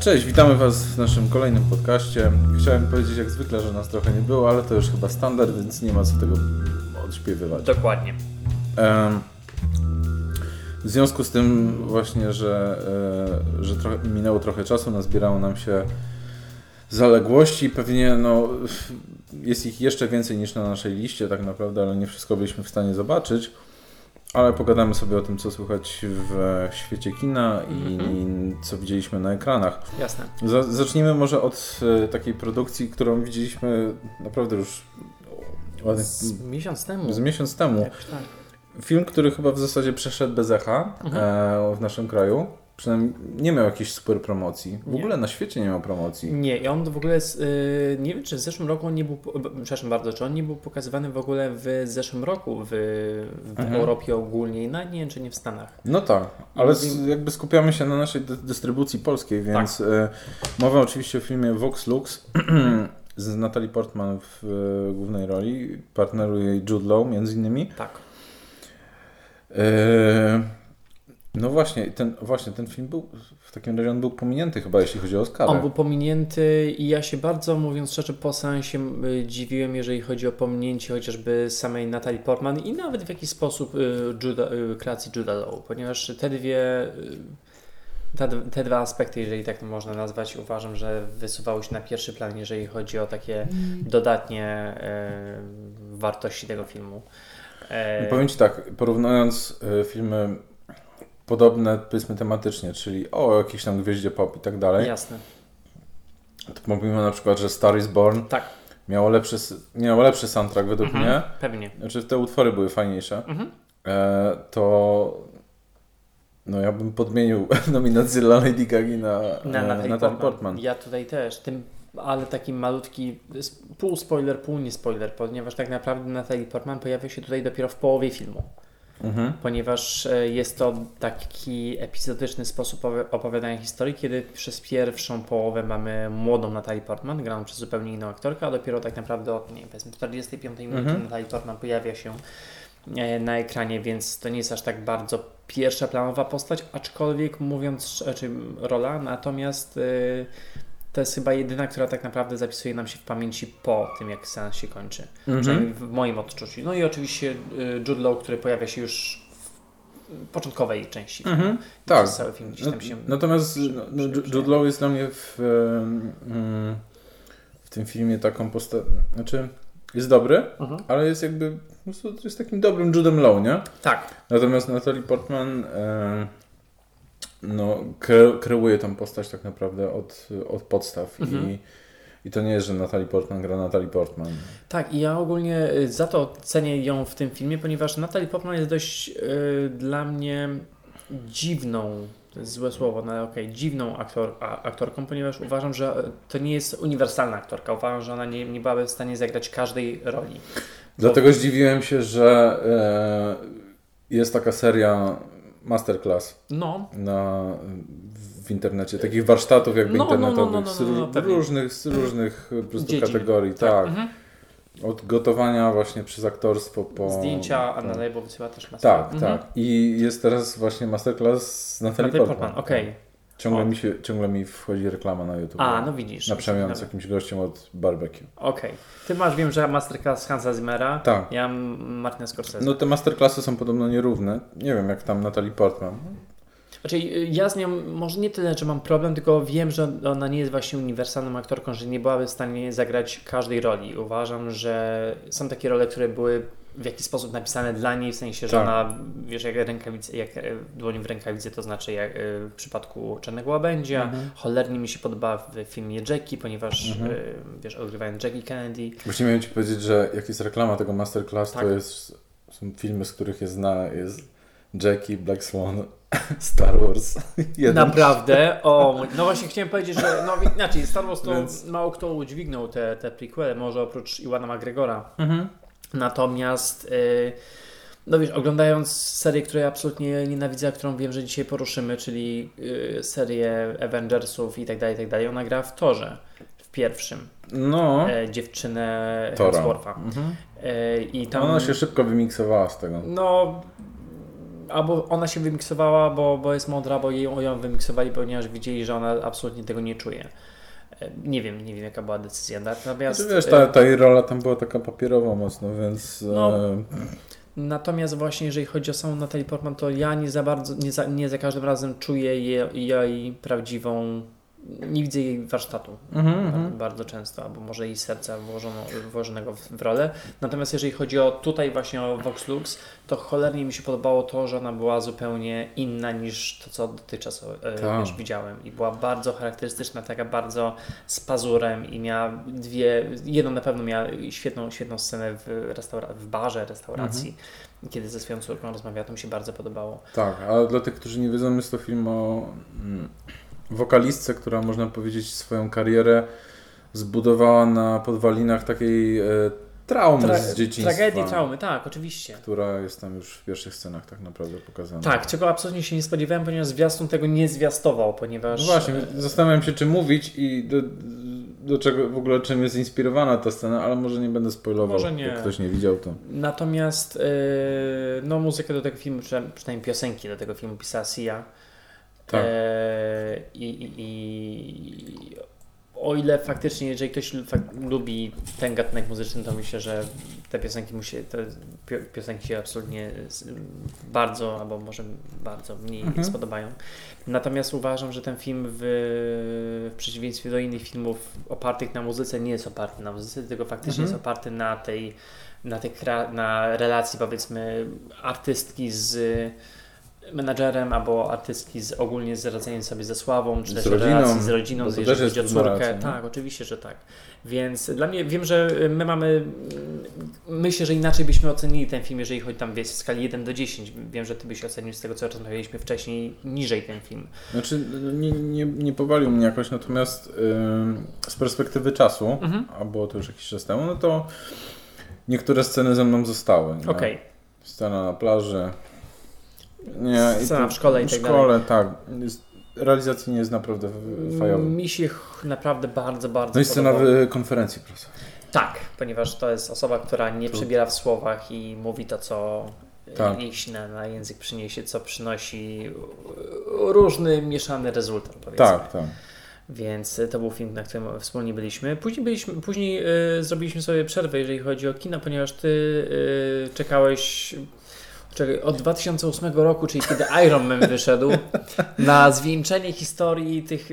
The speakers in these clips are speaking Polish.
Cześć, witamy Was w naszym kolejnym podcaście. Chciałem powiedzieć jak zwykle, że nas trochę nie było, ale to już chyba standard, więc nie ma co tego odśpiewywać. Dokładnie. W związku z tym właśnie, że, e, że trochę, minęło trochę czasu, nazbierało nam się zaległości. Pewnie no, jest ich jeszcze więcej niż na naszej liście tak naprawdę, ale nie wszystko byliśmy w stanie zobaczyć. Ale pogadamy sobie o tym, co słychać w świecie kina i Mhm. co widzieliśmy na ekranach. Jasne. Za- Zacznijmy może od e, takiej produkcji, którą widzieliśmy naprawdę już ładnych, Z miesiąc temu. z miesiąc temu. Tak. Film, który chyba w zasadzie przeszedł bez echa Mhm. e, w naszym kraju. Przynajmniej nie miał jakiejś super promocji. W Nie. ogóle na świecie nie miał promocji. Nie, i on w ogóle, jest, yy, nie wiem czy w zeszłym roku on nie był, przepraszam bardzo, czy on nie był pokazywany w ogóle w zeszłym roku w, w Mhm. Europie ogólnie, no nie wiem czy nie w Stanach. No tak, ale Mówimy- jakby skupiamy się na naszej dy- dystrybucji polskiej, Tak. więc e, mowa oczywiście o filmie Vox Lux z Natalie Portman w e, głównej roli. Partneruje jej Jude Law między innymi. Tak. E, no właśnie ten, właśnie, ten film był, w takim razie on był pominięty chyba, jeśli chodzi o Oscara. On był pominięty i ja się bardzo, mówiąc szczerze, po seansie y, dziwiłem, jeżeli chodzi o pominięcie chociażby samej Natalii Portman i nawet w jakiś sposób y, Juda, y, kreacji Juda Law, ponieważ te dwie, y, te, te dwa aspekty, jeżeli tak to można nazwać, uważam, że wysuwały się na pierwszy plan, jeżeli chodzi o takie dodatnie y, wartości tego filmu. E, Powiem Ci tak, porównując filmy podobne powiedzmy tematycznie, czyli o jakiejś tam gwieździe pop i tak dalej, Jasne. to mówimy na przykład, że Star is Born Tak, miało lepszy, miało lepszy soundtrack według Mhm. mnie, pewnie. znaczy te utwory były fajniejsze, Mhm. e, to no ja bym podmienił nominację dla Lady Gagi na, Na Natalie Natalie Portman. Portman. Ja tutaj też, tym, ale taki malutki, pół spoiler, pół nie spoiler, ponieważ tak naprawdę Natalie Portman pojawia się tutaj dopiero w połowie filmu, Mhm. ponieważ e, jest to taki epizodyczny sposób opowi- opowiadania historii, kiedy przez pierwszą połowę mamy młodą Natalie Portman, graną przez zupełnie inną aktorkę, a dopiero tak naprawdę od, nie wiem, powiedzmy 45 minuty Mhm. Natalie Portman pojawia się e, na ekranie, więc to nie jest aż tak bardzo pierwsza planowa postać, aczkolwiek mówiąc, szcz- czy rola, natomiast to jest chyba jedyna, która tak naprawdę zapisuje nam się w pamięci po tym, jak seans się kończy. Mhm. Przynajmniej w moim odczuciu. No i oczywiście y, Jude Law, który pojawia się już w początkowej części. Mhm. I Tak. Cały film gdzieś tam się... Natomiast no, no, Jude Law jest dla mnie w, em, w tym filmie taką postacią, znaczy jest dobry, Mhm. ale jest jakby, po prostu jest takim dobrym Judem Law, nie? Tak, Natomiast Natalie Portman e, no, kre, kreuje tą postać tak naprawdę od, od podstaw Mhm. i, i to nie jest, że Natalie Portman gra Natalie Portman. tak. I ja ogólnie y, za to cenię ją w tym filmie, ponieważ Natalie Portman jest dość y, dla mnie dziwną, to jest złe słowo, no ale okej, dziwną aktor, a, aktorką, ponieważ uważam, że e, to nie jest uniwersalna aktorka. Uważam, że ona nie, nie byłaby w stanie zagrać każdej roli. Dlatego zdziwiłem się, że e, jest taka seria Masterclass No, na, w internecie, takich warsztatów jakby No, no, no, internetowych no, no, z, no, no, różnych, z różnych po prostu Dziedzin. kategorii, tak. Mhm. Od gotowania właśnie przez aktorstwo po... Zdjęcia Anna tak. Lejbo wysyła też na Tak, Mhm. tak. I jest teraz właśnie masterclass z Natalie Portman. Portman, okej. Ciągle O. mi, się, ciągle mi wchodzi reklama na YouTube. A, no widzisz. Naprzemiając Dobra. jakimś gościem od barbecue. Okej. Ty masz, wiem, że masterclass Hansa Zimmera. Tak. Ja mam Martina Scorsese. No te masterclassy są podobno nierówne. Nie wiem jak tam Natalie Portman. Znaczy, ja z nią może nie tyle, że mam problem, tylko wiem, że ona nie jest właśnie uniwersalną aktorką, że nie byłaby w stanie zagrać każdej roli. Uważam, że są takie role, które były w jakiś sposób napisane dla niej, w sensie, że Tak. ona, wiesz, jak rękawice, jak e, dłoń w rękawicy, to znaczy jak e, w przypadku Czarnego Łabędzia. Mhm. Cholernie mi się podoba w filmie Jackie, ponieważ, Mhm. e, wiesz, odgrywając Jackie Kennedy. Właśnie miałem Ci powiedzieć, że jak jest reklama tego masterclass, Tak. to jest, są filmy, z których je zna. Jest Jackie, Black Swan, Star Wars. Jeden. Naprawdę? O, no właśnie chciałem powiedzieć, że no inaczej, Star Wars to Więc- mało kto udźwignął te, te prequele, może oprócz Iwana McGregora. Mhm. Natomiast y, no wiesz, oglądając serię, której absolutnie nienawidzę, a którą wiem, że dzisiaj poruszymy, czyli y, serię Avengersów i tak dalej, i tak dalej, ona gra w Torze, w pierwszym, No. e, dziewczynę. Hemswortha. Mhm. E, I tam... Ona się szybko wymiksowała z tego. No, albo ona się wymiksowała, bo, bo jest mądra, bo jej, ją wymiksowali, ponieważ widzieli, że ona absolutnie tego nie czuje. E, Nie wiem, nie wiem jaka była decyzja. Natomiast, Znaczy, wiesz, e, ta, ta jej rola tam była taka papierowa mocno, więc... No, e, Natomiast właśnie jeżeli chodzi o samą Natalie Portman, to ja nie za bardzo, nie za, nie za każdym razem czuję jej, jej prawdziwą, nie widzę jej warsztatu bardzo, mhm. bardzo często, albo może jej serca włożono, włożonego w, w rolę. Natomiast jeżeli chodzi o tutaj właśnie o Vox Lux, to cholernie mi się podobało to, że ona była zupełnie inna niż to, co dotychczas e, Tak. wiesz, widziałem. I była bardzo charakterystyczna, taka bardzo z pazurem i miała dwie, jedną na pewno miała świetną, świetną scenę w, restaura- w barze restauracji, kiedy ze swoją córką rozmawiała, to mi się bardzo podobało. Tak, a dla tych, którzy nie wiedzą, jest to film o mm, wokalistce, która można powiedzieć swoją karierę zbudowała na podwalinach takiej e, traumy Tra- z dzieciństwa. Tragedii, traumy, tak, oczywiście. Która jest tam już w pierwszych scenach tak naprawdę pokazana. Tak, czego absolutnie się nie spodziewałem, ponieważ zwiastun tego nie zwiastował, ponieważ... No właśnie, zastanawiam się, czy mówić i do, do czego w ogóle czym jest inspirowana ta scena, ale może nie będę spoilował. Może nie. Jak ktoś nie widział, to. Natomiast yy, no muzykę do tego filmu, przynajmniej, przynajmniej piosenki do tego filmu pisała Sia. Tak. Yy, i, i, I o ile faktycznie, jeżeli ktoś lubi ten gatunek muzyczny, to myślę, że te piosenki mu się, te pio- piosenki się absolutnie bardzo, albo może bardzo mniej Mhm. spodobają. Natomiast uważam, że ten film w, w przeciwieństwie do innych filmów opartych na muzyce nie jest oparty na muzyce, tylko faktycznie Mhm. jest oparty na tej, na, tej na relacji powiedzmy artystki z menadżerem albo artystki z, ogólnie z radzeniem sobie ze sławą, czy Z też rodziną, relacji z rodziną, to jeżeli chodzi o córkę. tak, oczywiście, że tak. Więc dla mnie, wiem, że my mamy, mm, myślę, że inaczej byśmy ocenili ten film, jeżeli chodzi tam wiesz, w skali 1 do 10. Wiem, że ty byś ocenił z tego, co rozmawialiśmy wcześniej, niżej ten film. Znaczy, nie, nie, nie powalił mnie jakoś, natomiast ym, z perspektywy czasu, Mhm. a było to już jakiś czas temu, no to niektóre sceny ze mną zostały. Okej. Scena na plaży. Nie, to- w szkole i w tak szkole, tak. Jest, realizacyjnie jest naprawdę f- fajowa. Mi się naprawdę bardzo, bardzo No i scena w konferencji prasowej. Tak, ponieważ to jest osoba, która nie przebiera w słowach i mówi to, co Tak. jeśli na, na język przyniesie, co przynosi różny, mieszany rezultat, powiedzmy. Tak, tak. Więc to był film, na którym wspólnie byliśmy. Później, byliśmy, później y, zrobiliśmy sobie przerwę, jeżeli chodzi o kino, ponieważ ty y, czekałeś czekaj, od 2008 roku, czyli kiedy Iron Man wyszedł, na zwieńczenie historii tych,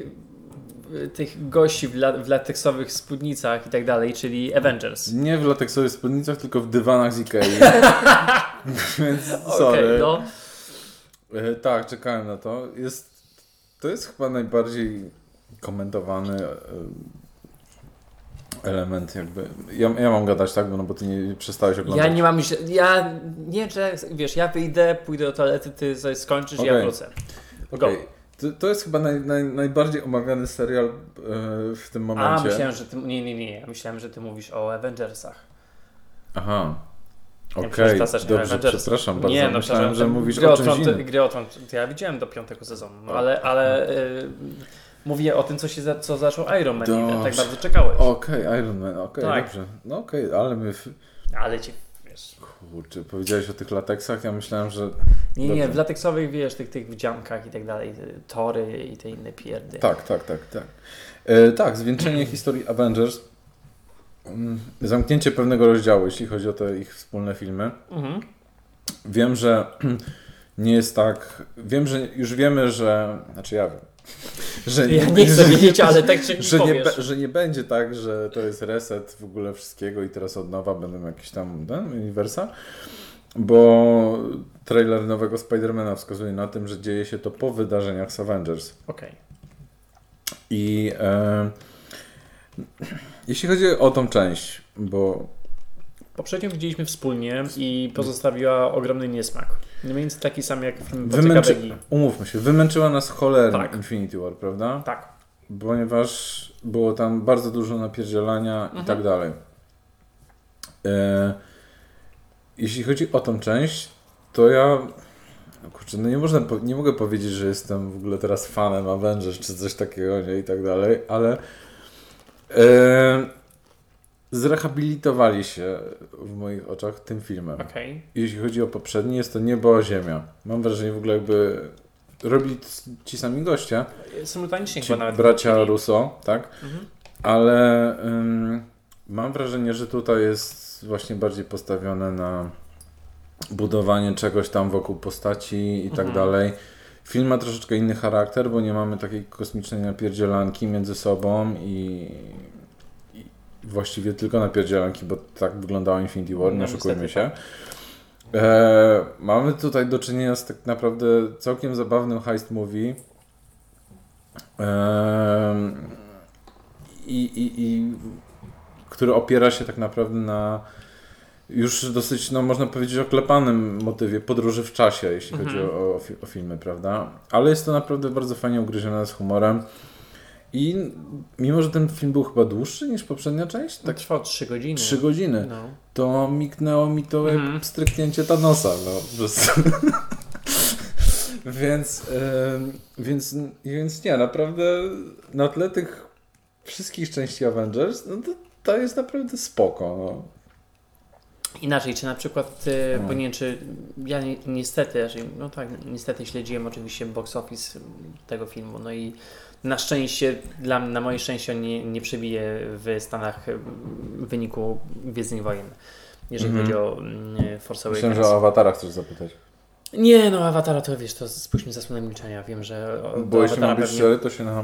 tych gości w, la, w lateksowych spódnicach i tak dalej, czyli Avengers. Nie w lateksowych spódnicach, tylko w dywanach z Ikei. Więc sorry. no. E, Tak, czekałem na to. Jest, to jest chyba najbardziej komentowany e, element jakby. Ja, ja mam gadać, tak? No, bo ty nie przestałeś oglądać. Ja nie mam, myśl- ja nie czy wiesz, ja wyjdę, pójdę do toalety, ty sobie skończysz i ja wrócę. Okej. To, to jest chyba naj, naj, najbardziej omawiany serial e, w tym A, momencie. myślałem, że ty, nie, nie, nie, myślałem, że ty mówisz o Avengersach. Aha. Okej, że nie dobrze, Avengers. przepraszam bardzo. Nie, no Myślałem, że mówisz gry o o czymś Tron, innym. Gry o Tron, ja widziałem do piątego sezonu, no, ale, ale y, mówię o tym, co się za, co zaczął Iron Man i Dobrze. tak bardzo czekałeś. Okej, Iron Man, okej, Tak. dobrze. No okej, ale my... Ale ci, wiesz... Kurczę, powiedziałeś o tych lateksach, ja myślałem, że... Nie, nie, w lateksowych, wiesz, tych, tych wdziankach i tak dalej, tory i te inne pierdy. Tak, tak, tak, tak. E, tak, zwieńczenie historii Avengers. Mm, Zamknięcie pewnego rozdziału, jeśli chodzi o te ich wspólne filmy. Mhm. Wiem, że nie jest tak. Wiem, że już wiemy, że. Znaczy ja wiem. Że Ja nie chcę wiedzieć, ale tak się że nie, że nie będzie tak, że to jest reset w ogóle wszystkiego i teraz od nowa będą jakieś tam ten, uniwersa, bo trailer nowego Spidermana wskazuje na tym, że dzieje się to po wydarzeniach z Avengers. Okej. I e, jeśli chodzi o tą część, bo Poprzednio widzieliśmy wspólnie i pozostawiła ogromny niesmak. Mniej więcej taki sam jak film Wymęczy... Umówmy się, wymęczyła nas cholernie Tak. Infinity War, prawda? Tak. Ponieważ było tam bardzo dużo napierdzielania Mhm. i tak dalej. E, jeśli chodzi o tą część, to ja no kurczę, no nie, można, nie mogę powiedzieć, że jestem w ogóle teraz fanem Avengers czy coś takiego nie, i tak dalej, ale e, zrehabilitowali się w moich oczach tym filmem. Okej. Jeśli chodzi o poprzedni, jest to niebo a ziemia. Mam wrażenie w ogóle jakby robili ci sami goście, Symultanicznie ci chyba nawet. bracia. Russo, tak? Mhm. Ale ym, mam wrażenie, że tutaj jest właśnie bardziej postawione na budowanie czegoś tam wokół postaci i tak Mhm. dalej. Film ma troszeczkę inny charakter, bo nie mamy takiej kosmicznej napierdzielanki między sobą i właściwie tylko napierdzielanki, bo tak wyglądało Infinity War, No, nie oszukujmy się. E, mamy tutaj do czynienia z tak naprawdę całkiem zabawnym heist movie. Em, i, i, i który opiera się tak naprawdę na już dosyć, no można powiedzieć, oklepanym motywie podróży w czasie, jeśli chodzi Mhm. o, o, fi- o filmy, prawda? Ale jest to naprawdę bardzo fajnie ugryzione z humorem. I mimo, że ten film był chyba dłuższy niż poprzednia część, Tak trwało 3 godziny. trzy godziny, No. to mignęło mi to Mhm. jak stryknięcie Thanosa, no więc, ym, więc, więc nie, naprawdę na tle tych wszystkich części Avengers, no to, to jest naprawdę spoko. No. Inaczej, czy na przykład, y, No. bo nie wiem, czy ja ni niestety, raczej, no tak, niestety śledziłem oczywiście box office tego filmu, no i na szczęście, dla, na moje szczęście on nie, nie przebije w Stanach y, wyniku Gwiezdnych Wojen, jeżeli Mhm. chodzi o mm, Force Awakens. że o Awatara chcesz zapytać. Nie, no Awatara to wiesz, to spuśćmy zasłonę milczenia, wiem, że o- Bo jeśli mam być pewnie- szczery, to się na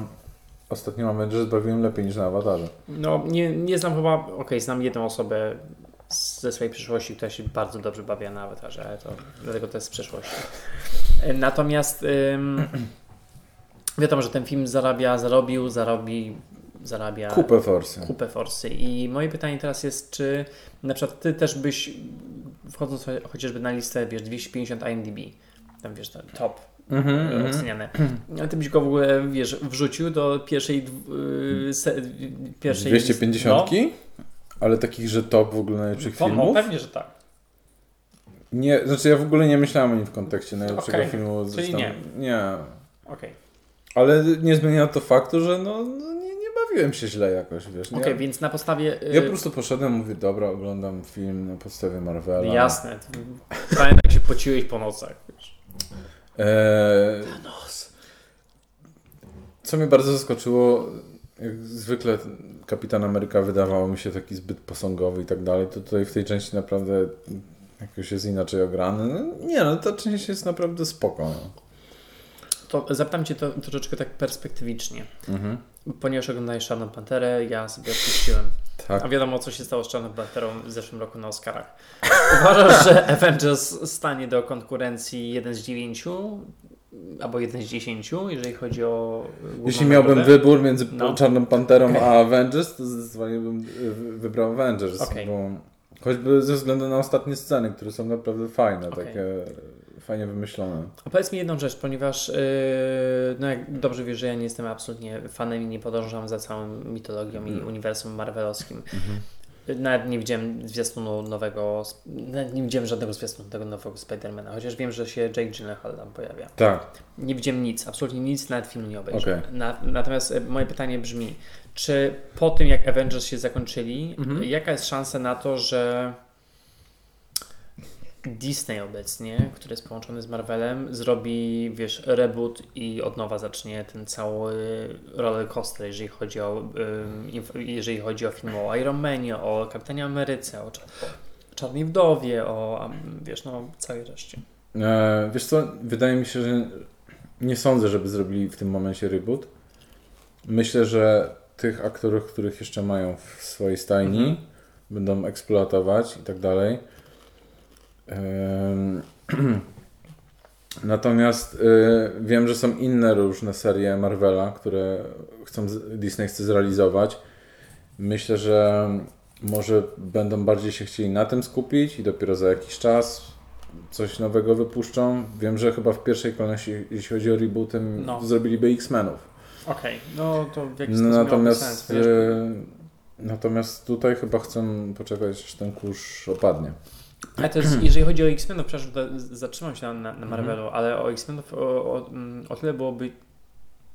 ostatnim Avengers bawiłem lepiej niż na Awatarze. No, nie, nie znam chyba, okej, znam jedną osobę ze swojej przyszłości, która się bardzo dobrze bawiła na awatarze, ale to dlatego to jest z przeszłości. Natomiast ym, wiadomo, że ten film zarabia, zarobił, zarobi, zarabia Kupę forsy. kupę forsy. I moje pytanie teraz jest, czy na przykład ty też byś, wchodząc cho- chociażby na listę, wiesz, 250 IMDb, tam wiesz, top mhm. oceniane. Ty byś go w ogóle, wiesz, wrzucił do pierwszej, dw- y, se, pierwszej 250? No, Ale takich, że top w ogóle najlepszych po- filmów? No, pewnie, że tak. Nie, znaczy ja w ogóle nie myślałem o nim w kontekście najlepszego Okej, filmu. czyli zresztą- nie. Nie. Okej, Ale nie zmienia to faktu, że no, no nie, nie bawiłem się źle jakoś, wiesz. Okej, więc na podstawie... y, Ja po prostu poszedłem, mówię, dobra, oglądam film na podstawie Marvela. Jasne. Pamiętam, jak się pociłeś po nocach. Wiesz. Eee, co mnie bardzo zaskoczyło, jak zwykle Kapitan Ameryka wydawało mi się taki zbyt posągowy i tak dalej, to tutaj w tej części naprawdę jakoś jest inaczej ograny. No, nie no, ta część jest naprawdę spoko. No. To zapytam Cię to troszeczkę tak perspektywicznie. Mhm. Ponieważ oglądałeś Czarną Panterę, ja sobie odpuściłem. Tak. A wiadomo, co się stało z Czarną Panterą w zeszłym roku na Oscarach. Uważasz, że Avengers stanie do konkurencji 1 z 9 albo 1 z 10, jeżeli chodzi o Jeśli miałbym wybór między No. Czarną Panterą Okej. a Avengers, to zdecydowanie bym y, wybrał Avengers. Okej. Bo choćby ze względu na ostatnie sceny, które są naprawdę fajne, Okej. takie fajnie wymyślone. A powiedz mi jedną rzecz, ponieważ yy, no jak dobrze wiesz, że ja nie jestem absolutnie fanem i nie podążam za całą mitologią i Mhm. uniwersum marvelowskim. Nawet nie widziałem zwiastunu nowego, nawet nie widziałem żadnego zwiastunu tego nowego Spidermana, chociaż wiem, że się Jake Gyllenhaal tam pojawia. Tak. Nie widziałem nic, absolutnie nic, nawet filmu nie obejrzałem. Okej. Na, natomiast e, moje pytanie brzmi, czy po tym jak Avengers się zakończyli, Mhm. jaka jest szansa na to, że Disney obecnie, który jest połączony z Marvelem, zrobi, wiesz, reboot i od nowa zacznie ten cały roller coaster, jeżeli chodzi o, jeżeli chodzi o film o Iron Manie, o Kapitanie Ameryce, o, Cza- o Czarnej Wdowie, o, wiesz, no, całej reszcie. E, wiesz co, wydaje mi się, że nie sądzę, żeby zrobili w tym momencie reboot. Myślę, że tych aktorów, których jeszcze mają w swojej stajni, Mhm. będą eksploatować i tak dalej. Natomiast y, wiem, że są inne różne serie Marvela, które chcą, Disney chce zrealizować. Myślę, że może będą bardziej się chcieli na tym skupić i dopiero za jakiś czas coś nowego wypuszczą. Wiem, że chyba w pierwszej kolejności, jeśli chodzi o rebootem, No. zrobiliby X-Menów. Okej, no to w jakiś No, sposób natomiast, sens, y, natomiast tutaj chyba chcą poczekać, aż ten kurz opadnie. Ale to jest, jeżeli chodzi o X-Menów, przepraszam, zatrzymam się na, na, Mhm. na Marvelu, ale o X-Menów o, o, mm, o tyle byłoby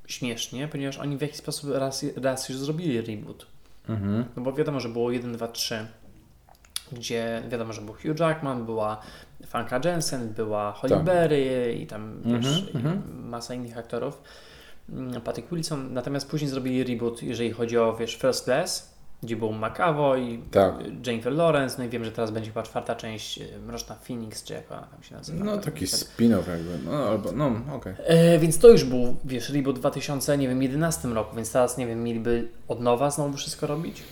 śmiesznie, ponieważ oni w jakiś sposób raz, raz już zrobili reboot. Mhm. No bo wiadomo, że było 1, 2, 3, gdzie wiadomo, że był Hugh Jackman, była Franka Jensen, była Holly Tak. Berry i tam Mhm, wiesz, mhm. masa innych aktorów. Mm, Patrick Wilson, natomiast później zrobili reboot, jeżeli chodzi o wiesz, First Class, gdzie był McAvoy, Tak. Jennifer Lawrence, no i wiem, że teraz będzie chyba czwarta część y, Mroczna Phoenix, czy jak ona tam się nazywa. No taki spin-off jakby, no albo, no okej. E, więc to już był, wiesz, reboot w 2000, nie wiem, 11 roku, więc teraz, nie wiem, mieliby od nowa znowu wszystko robić?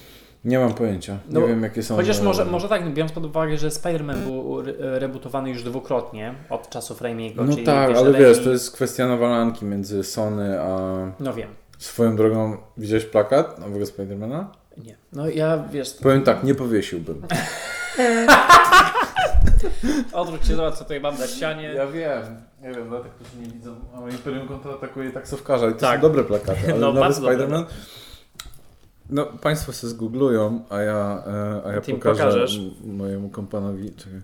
Nie mam pojęcia, nie No, wiem jakie są... Chociaż e, może, może tak, biorąc pod uwagę, że Spider-Man był re- rebootowany już dwukrotnie od czasów Raimiego, No tak, wiesz, ale wiesz, to jest kwestia nawalanki między Sony a... No wiem, Swoją drogą, widziałeś plakat nowego Spidermana? Nie. No ja, wiesz, Powiem tak, nie powiesiłbym. odwróć się, zobacz co tutaj mam na ścianie. Ja wiem, nie wiem, dla tych, którzy nie widzą, ale Imperium kontratakuje taksówkarza i to Tak. są dobre plakaty, ale No, nowy. Spider-Man... No, Państwo się zgooglują, a ja, e, a ja pokażę pokażesz. mojemu kompanowi. Czekaj.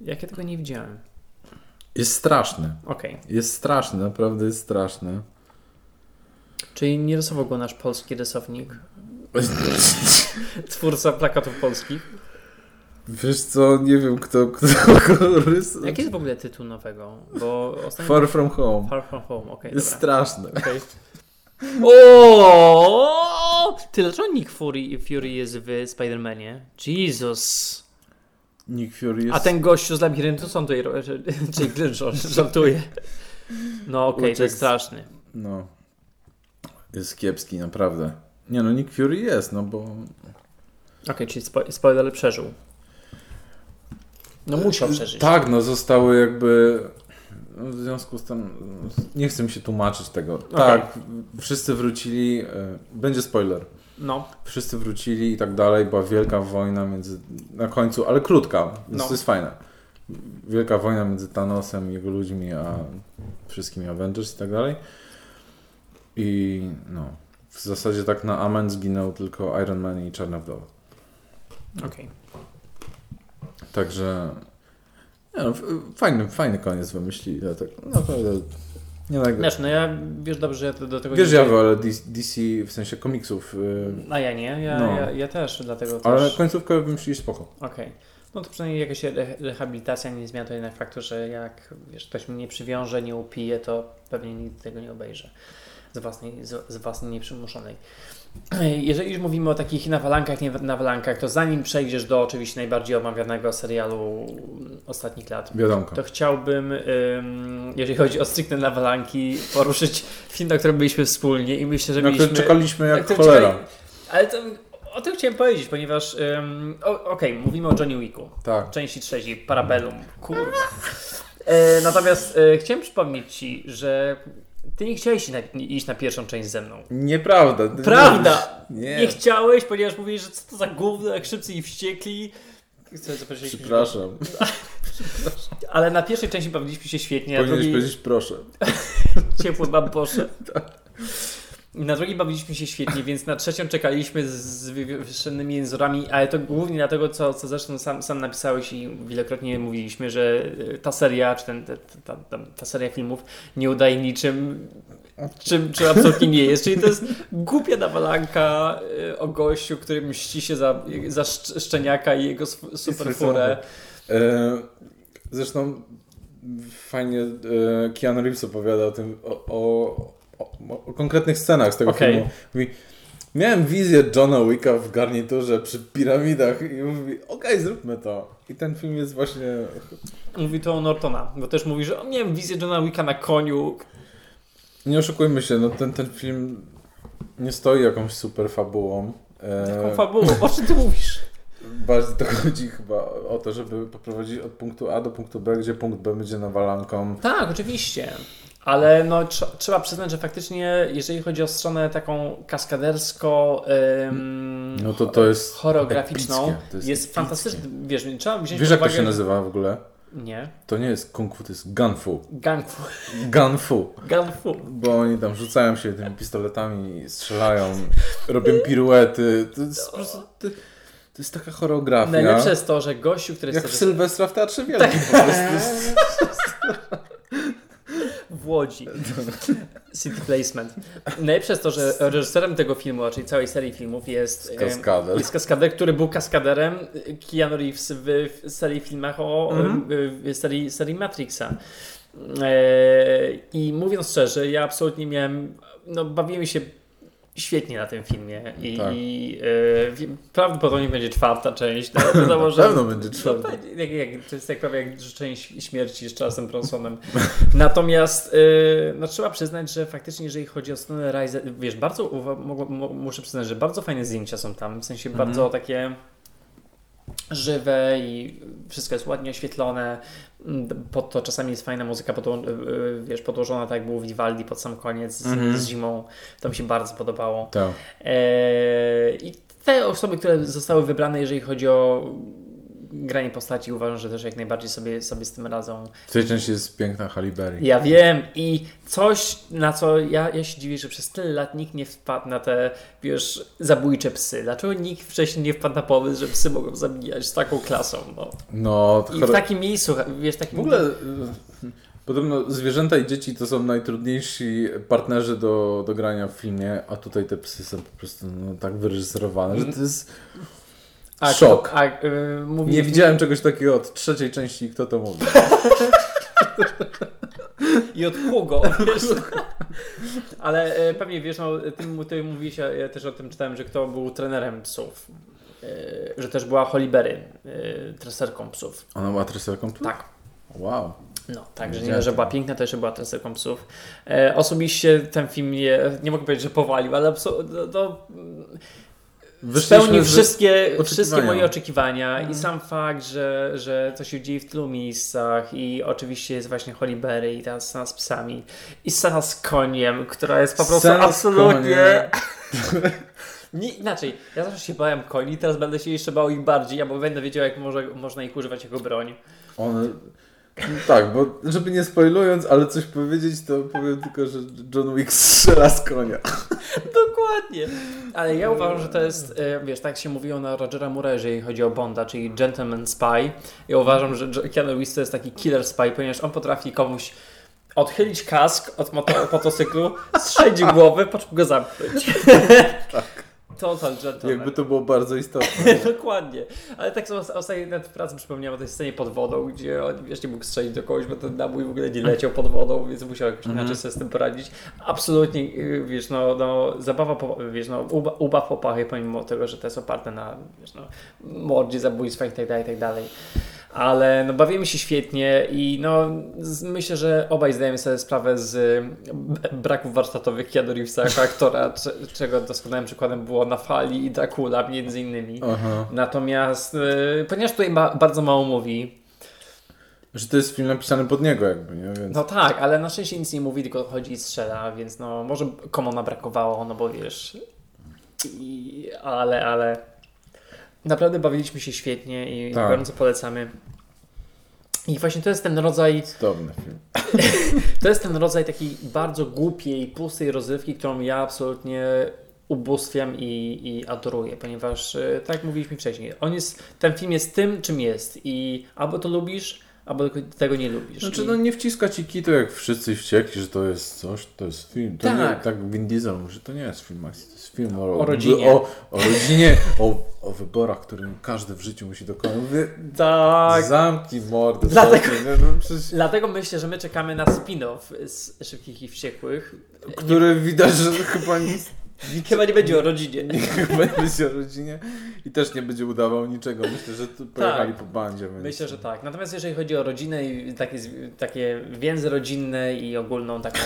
Jak ja tego nie widziałem. Jest straszny. Okej. Jest straszny, naprawdę jest straszny. Czyli nie rysował go nasz polski rysownik, twórca plakatów polskich. Wiesz co, nie wiem kto, kto go rysował. Jaki jest w ogóle tytuł nowego? Bo ostatnio... Far From Home. Far From Home, okej, Jest dobra. straszny. Okej. O! Ty, dlaczego Nick Fury, Fury jest w Spider-Manie? Jesus. Nick Fury jest... A ten gościu z labiryntu, on tutaj? Czyli żartuje. No okej, to Uciekł jest straszny. No. Jest kiepski, naprawdę. Nie no, Nick Fury jest, no bo... Okej, czyli spo, spoiler przeżył. No musiał przeżyć. Tak, no zostały jakby... no, W związku z tym... Nie chcę mi się tłumaczyć tego. Tak, wszyscy wrócili... e, Będzie spoiler. No, Wszyscy wrócili i tak dalej. Była wielka wojna między... Na końcu, ale krótka, więc No. to jest fajne. Wielka wojna między Thanosem jego ludźmi, a wszystkimi Avengers i tak dalej. I no... W zasadzie tak na amen zginął tylko Iron Man i Czarna Wdowa. okej. Także nie no, fajny, fajny koniec wymyślili. Dlatego, naprawdę nie tak. Znaczy, no ja, wiesz dobrze, że ja do tego Wiesz, nie... ja wolę DC, DC w sensie komiksów, yy, A ja nie, ja, No. ja, ja też, dlatego ale też... końcówkę wymyślili spoko. Okej. No to przynajmniej jakaś re- rehabilitacja nie zmienia to jednak faktu, że jak wiesz, ktoś mnie nie przywiąże, nie upije, to pewnie nigdy tego nie obejrzę z własnej, z, z własnej nieprzymuszonej. Jeżeli już mówimy o takich nawalankach, nie nawalankach, to zanim przejdziesz do oczywiście najbardziej omawianego serialu ostatnich lat, Wiadomko. to chciałbym, ym, jeżeli chodzi o stricte nawalanki, poruszyć film, na którym byliśmy wspólnie i myślę, że Na mieliśmy... czekaliśmy jak cholera. czekaj- Ale to, o tym chciałem powiedzieć, ponieważ o- okej, mówimy o Johnny Wicku, Tak. części trzeciej, Parabellum, kurwa. E, natomiast e, chciałem przypomnieć Ci, że Ty nie chciałeś iść na, iść na pierwszą część ze mną. Nieprawda. Prawda! Nie. Nie. chciałeś, ponieważ mówisz, że co to za gówno, jak szybcy i wściekli. Chcę zaprosić Przepraszam. Ale na pierwszej części bawiliśmy się świetnie, Powinieneś drugiej powiedzieć proszę. ciepły mam poszedł. I na drugiej bawiliśmy się świetnie, więc na trzecią czekaliśmy z- wywieszonymi jęzorami, ale to głównie dlatego, co, co zresztą sam, sam napisałeś i wielokrotnie mówiliśmy, że y, ta seria, czy ten, ta, ta, ta, seria filmów nie udaje niczym, czym, czym absolutnie nie jest. Czyli to jest głupia nawalanka y, o gościu, który mści się za, za szcz- Szczeniaka i jego superfurę. E, zresztą fajnie e, Keanu Reeves opowiada o tym, o, o, o, o konkretnych scenach z tego Okej. filmu. Mówi, miałem wizję Johna Wicka w garniturze przy piramidach i mówi, okej, zróbmy to. I ten film jest właśnie... Mówi to o Nortona, bo też mówi, że miałem wizję Johna Wicka na koniu, Nie oszukujmy się, no ten, ten film nie stoi jakąś super fabułą. E, taką fabułą. O czym ty mówisz? Bardziej to chodzi chyba o to, żeby poprowadzić od punktu A do punktu B, gdzie punkt B będzie nawalanką. Tak, oczywiście. Ale no, trz- trzeba przyznać, że faktycznie, jeżeli chodzi o stronę taką kaskadersko ym, No to to jest choreograficzną, epickie, jest, to jest fantastyczne. Wiesz, trzeba wziąć Wiesz jak to uwagę, się nazywa w ogóle? Nie. To nie jest kung fu, to jest gun fu. Gang fu. Gun fu. Gang fu. Bo oni tam rzucają się tymi pistoletami, strzelają, robią piruety. To jest po prostu... To, to jest taka choreografia. Najlepsze jest to, że gościu, który Jak jest... w Sylwestra w Teatrze Wielkim po prostu. w Łodzi. City Placement. Najlepsze jest to, że reżyserem tego filmu, czyli całej serii filmów jest Kaskader. jest kaskader, który był kaskaderem Keanu Reeves w, w serii filmach o Mhm. w serii, serii Matrixa. E, I mówiąc szczerze, ja absolutnie miałem, no bawiłem się świetnie na tym filmie i, Tak. i e, prawdopodobnie będzie czwarta część. No, wiadomo, Na pewno będzie no, czwarta. pewnie, jak, jak, to jest jak prawie jak życzenie śmierci z Charlesem Bronsonem. Natomiast e, no, trzeba przyznać, że faktycznie jeżeli chodzi o stronę Rise, wiesz, bardzo muszę przyznać, że bardzo fajne zdjęcia są tam, w sensie Mhm. bardzo takie żywe i wszystko jest ładnie oświetlone. Mm, Pod to czasami jest fajna muzyka podło- y, wiesz, podłożona tak jak było w Vivaldi pod sam koniec z, Mhm. z zimą. To mi się bardzo podobało. Tak. Eee, I te osoby, które zostały wybrane, jeżeli chodzi o granie postaci, uważam, że też jak najbardziej sobie, sobie z tym radzą. W tej części jest piękna Halle Berry. Ja wiem i coś, na co ja, ja się dziwię, że przez tyle lat nikt nie wpadł na te, wiesz, zabójcze psy. Dlaczego nikt wcześniej nie wpadł na pomysł, że psy mogą zabijać z taką klasą? No. No, I w takim miejscu, wiesz, takim... W ogóle y, podobno zwierzęta i dzieci to są najtrudniejsi partnerzy do, do grania w filmie, a tutaj te psy są po prostu no, tak wyreżyserowane, że to jest a, szok. A, y, mówi, Nie widziałem czegoś takiego od trzeciej części, kto to mówi. I od Hugo, wiesz. Ale e, pewnie wiesz, no, ty, ty mówiłeś, a ja też o tym czytałem, że kto był trenerem psów. E, że też była Holly Berry, e, treserką psów. Ona była treserką? Tak. Wow. No, także nie że była piękna, to jeszcze była treserką psów. E, osobiście ten film nie, nie mogę powiedzieć, że powalił, ale abso- no, no, Wyszliśmy spełnił wszystkie, wszystkie moje oczekiwania i sam fakt, że, że to się dzieje w tylu miejscach i oczywiście jest właśnie Holly Berry i ta scena z psami i scena z koniem, która jest po prostu Scena absolutnie... Nie, inaczej, ja zawsze się bałem koni, teraz będę się jeszcze bał ich bardziej, albo będę wiedział, jak może, można ich używać jako broń. One... No tak, bo żeby nie spoilując, ale coś powiedzieć, to powiem tylko, że John Wick strzela z konia. Dokładnie. Ale ja uważam, że to jest, e, wiesz, tak się mówiło na Rogera Moore, jeżeli chodzi o Bonda, czyli Gentleman Spy. Ja uważam, że Keanu Reeves to jest taki killer spy, ponieważ on potrafi komuś odchylić kask od moto- motocyklu, strzelić w głowę, po czym go zamknąć. Tak. Total gentleman. Jakby to było bardzo istotne. Dokładnie. Ale tak samo ostatnio nawet w pracy przypomniałem o tej scenie pod wodą, gdzie on wiesz, nie mógł strzelić do kogoś, bo ten nabój w ogóle nie leciał pod wodą, więc musiał jakoś Mhm. inaczej sobie z tym poradzić. Absolutnie, yy, wiesz, no, no zabawa, po, wiesz, no, uba, ubaw popachy, pomimo tego, że to jest oparte na, wiesz, no, mordzie, zabójstwach i tak dalej, i tak dalej. Ale no, bawimy się świetnie i no, z, myślę, że obaj zdajemy sobie sprawę z b- braków warsztatowych Keanu Reevesa jako aktora, cze- czego doskonałym przykładem było na fali i Dracula między innymi. Aha. Natomiast, y, ponieważ tutaj ma, bardzo mało mówi, Że to jest film napisany pod niego jakby, nie? Więc... no tak, ale na szczęście nic nie mówi, tylko chodzi i strzela, więc no może Komona brakowało, no bo wiesz, i, ale, ale naprawdę bawiliśmy się świetnie i Tak. gorąco polecamy. I właśnie to jest ten rodzaj, Cudowny film. to jest ten rodzaj takiej bardzo głupiej, pustej rozrywki, którą ja absolutnie ubóstwiam i, i adoruję, ponieważ e, tak jak mówiliśmy wcześniej, on jest, ten film jest tym, czym jest i albo to lubisz, albo tego nie lubisz. Znaczy, I- no nie wciska ci kitu jak wszyscy wściekli, że to jest coś, to jest film. To Tak. Nie, tak Vin Diesel że to nie jest film akcji, film o, O rodzinie. O, o rodzinie, o, o wyborach, którym każdy w życiu musi dokonać. Mówię, tak, zamknij mordę. Dlatego- nie, no, przecież, Dlatego myślę, że my czekamy na spin-off z Szybkich i Wściekłych. który widać, że chyba nic, Chyba nie będzie o rodzinie. nie, chyba nie będzie o rodzinie i też nie będzie udawał niczego. Myślę, że tu pojechali po bandzie. Więc... Myślę, że tak. Natomiast jeżeli chodzi o rodzinę i takie, takie więzy rodzinne i ogólną taką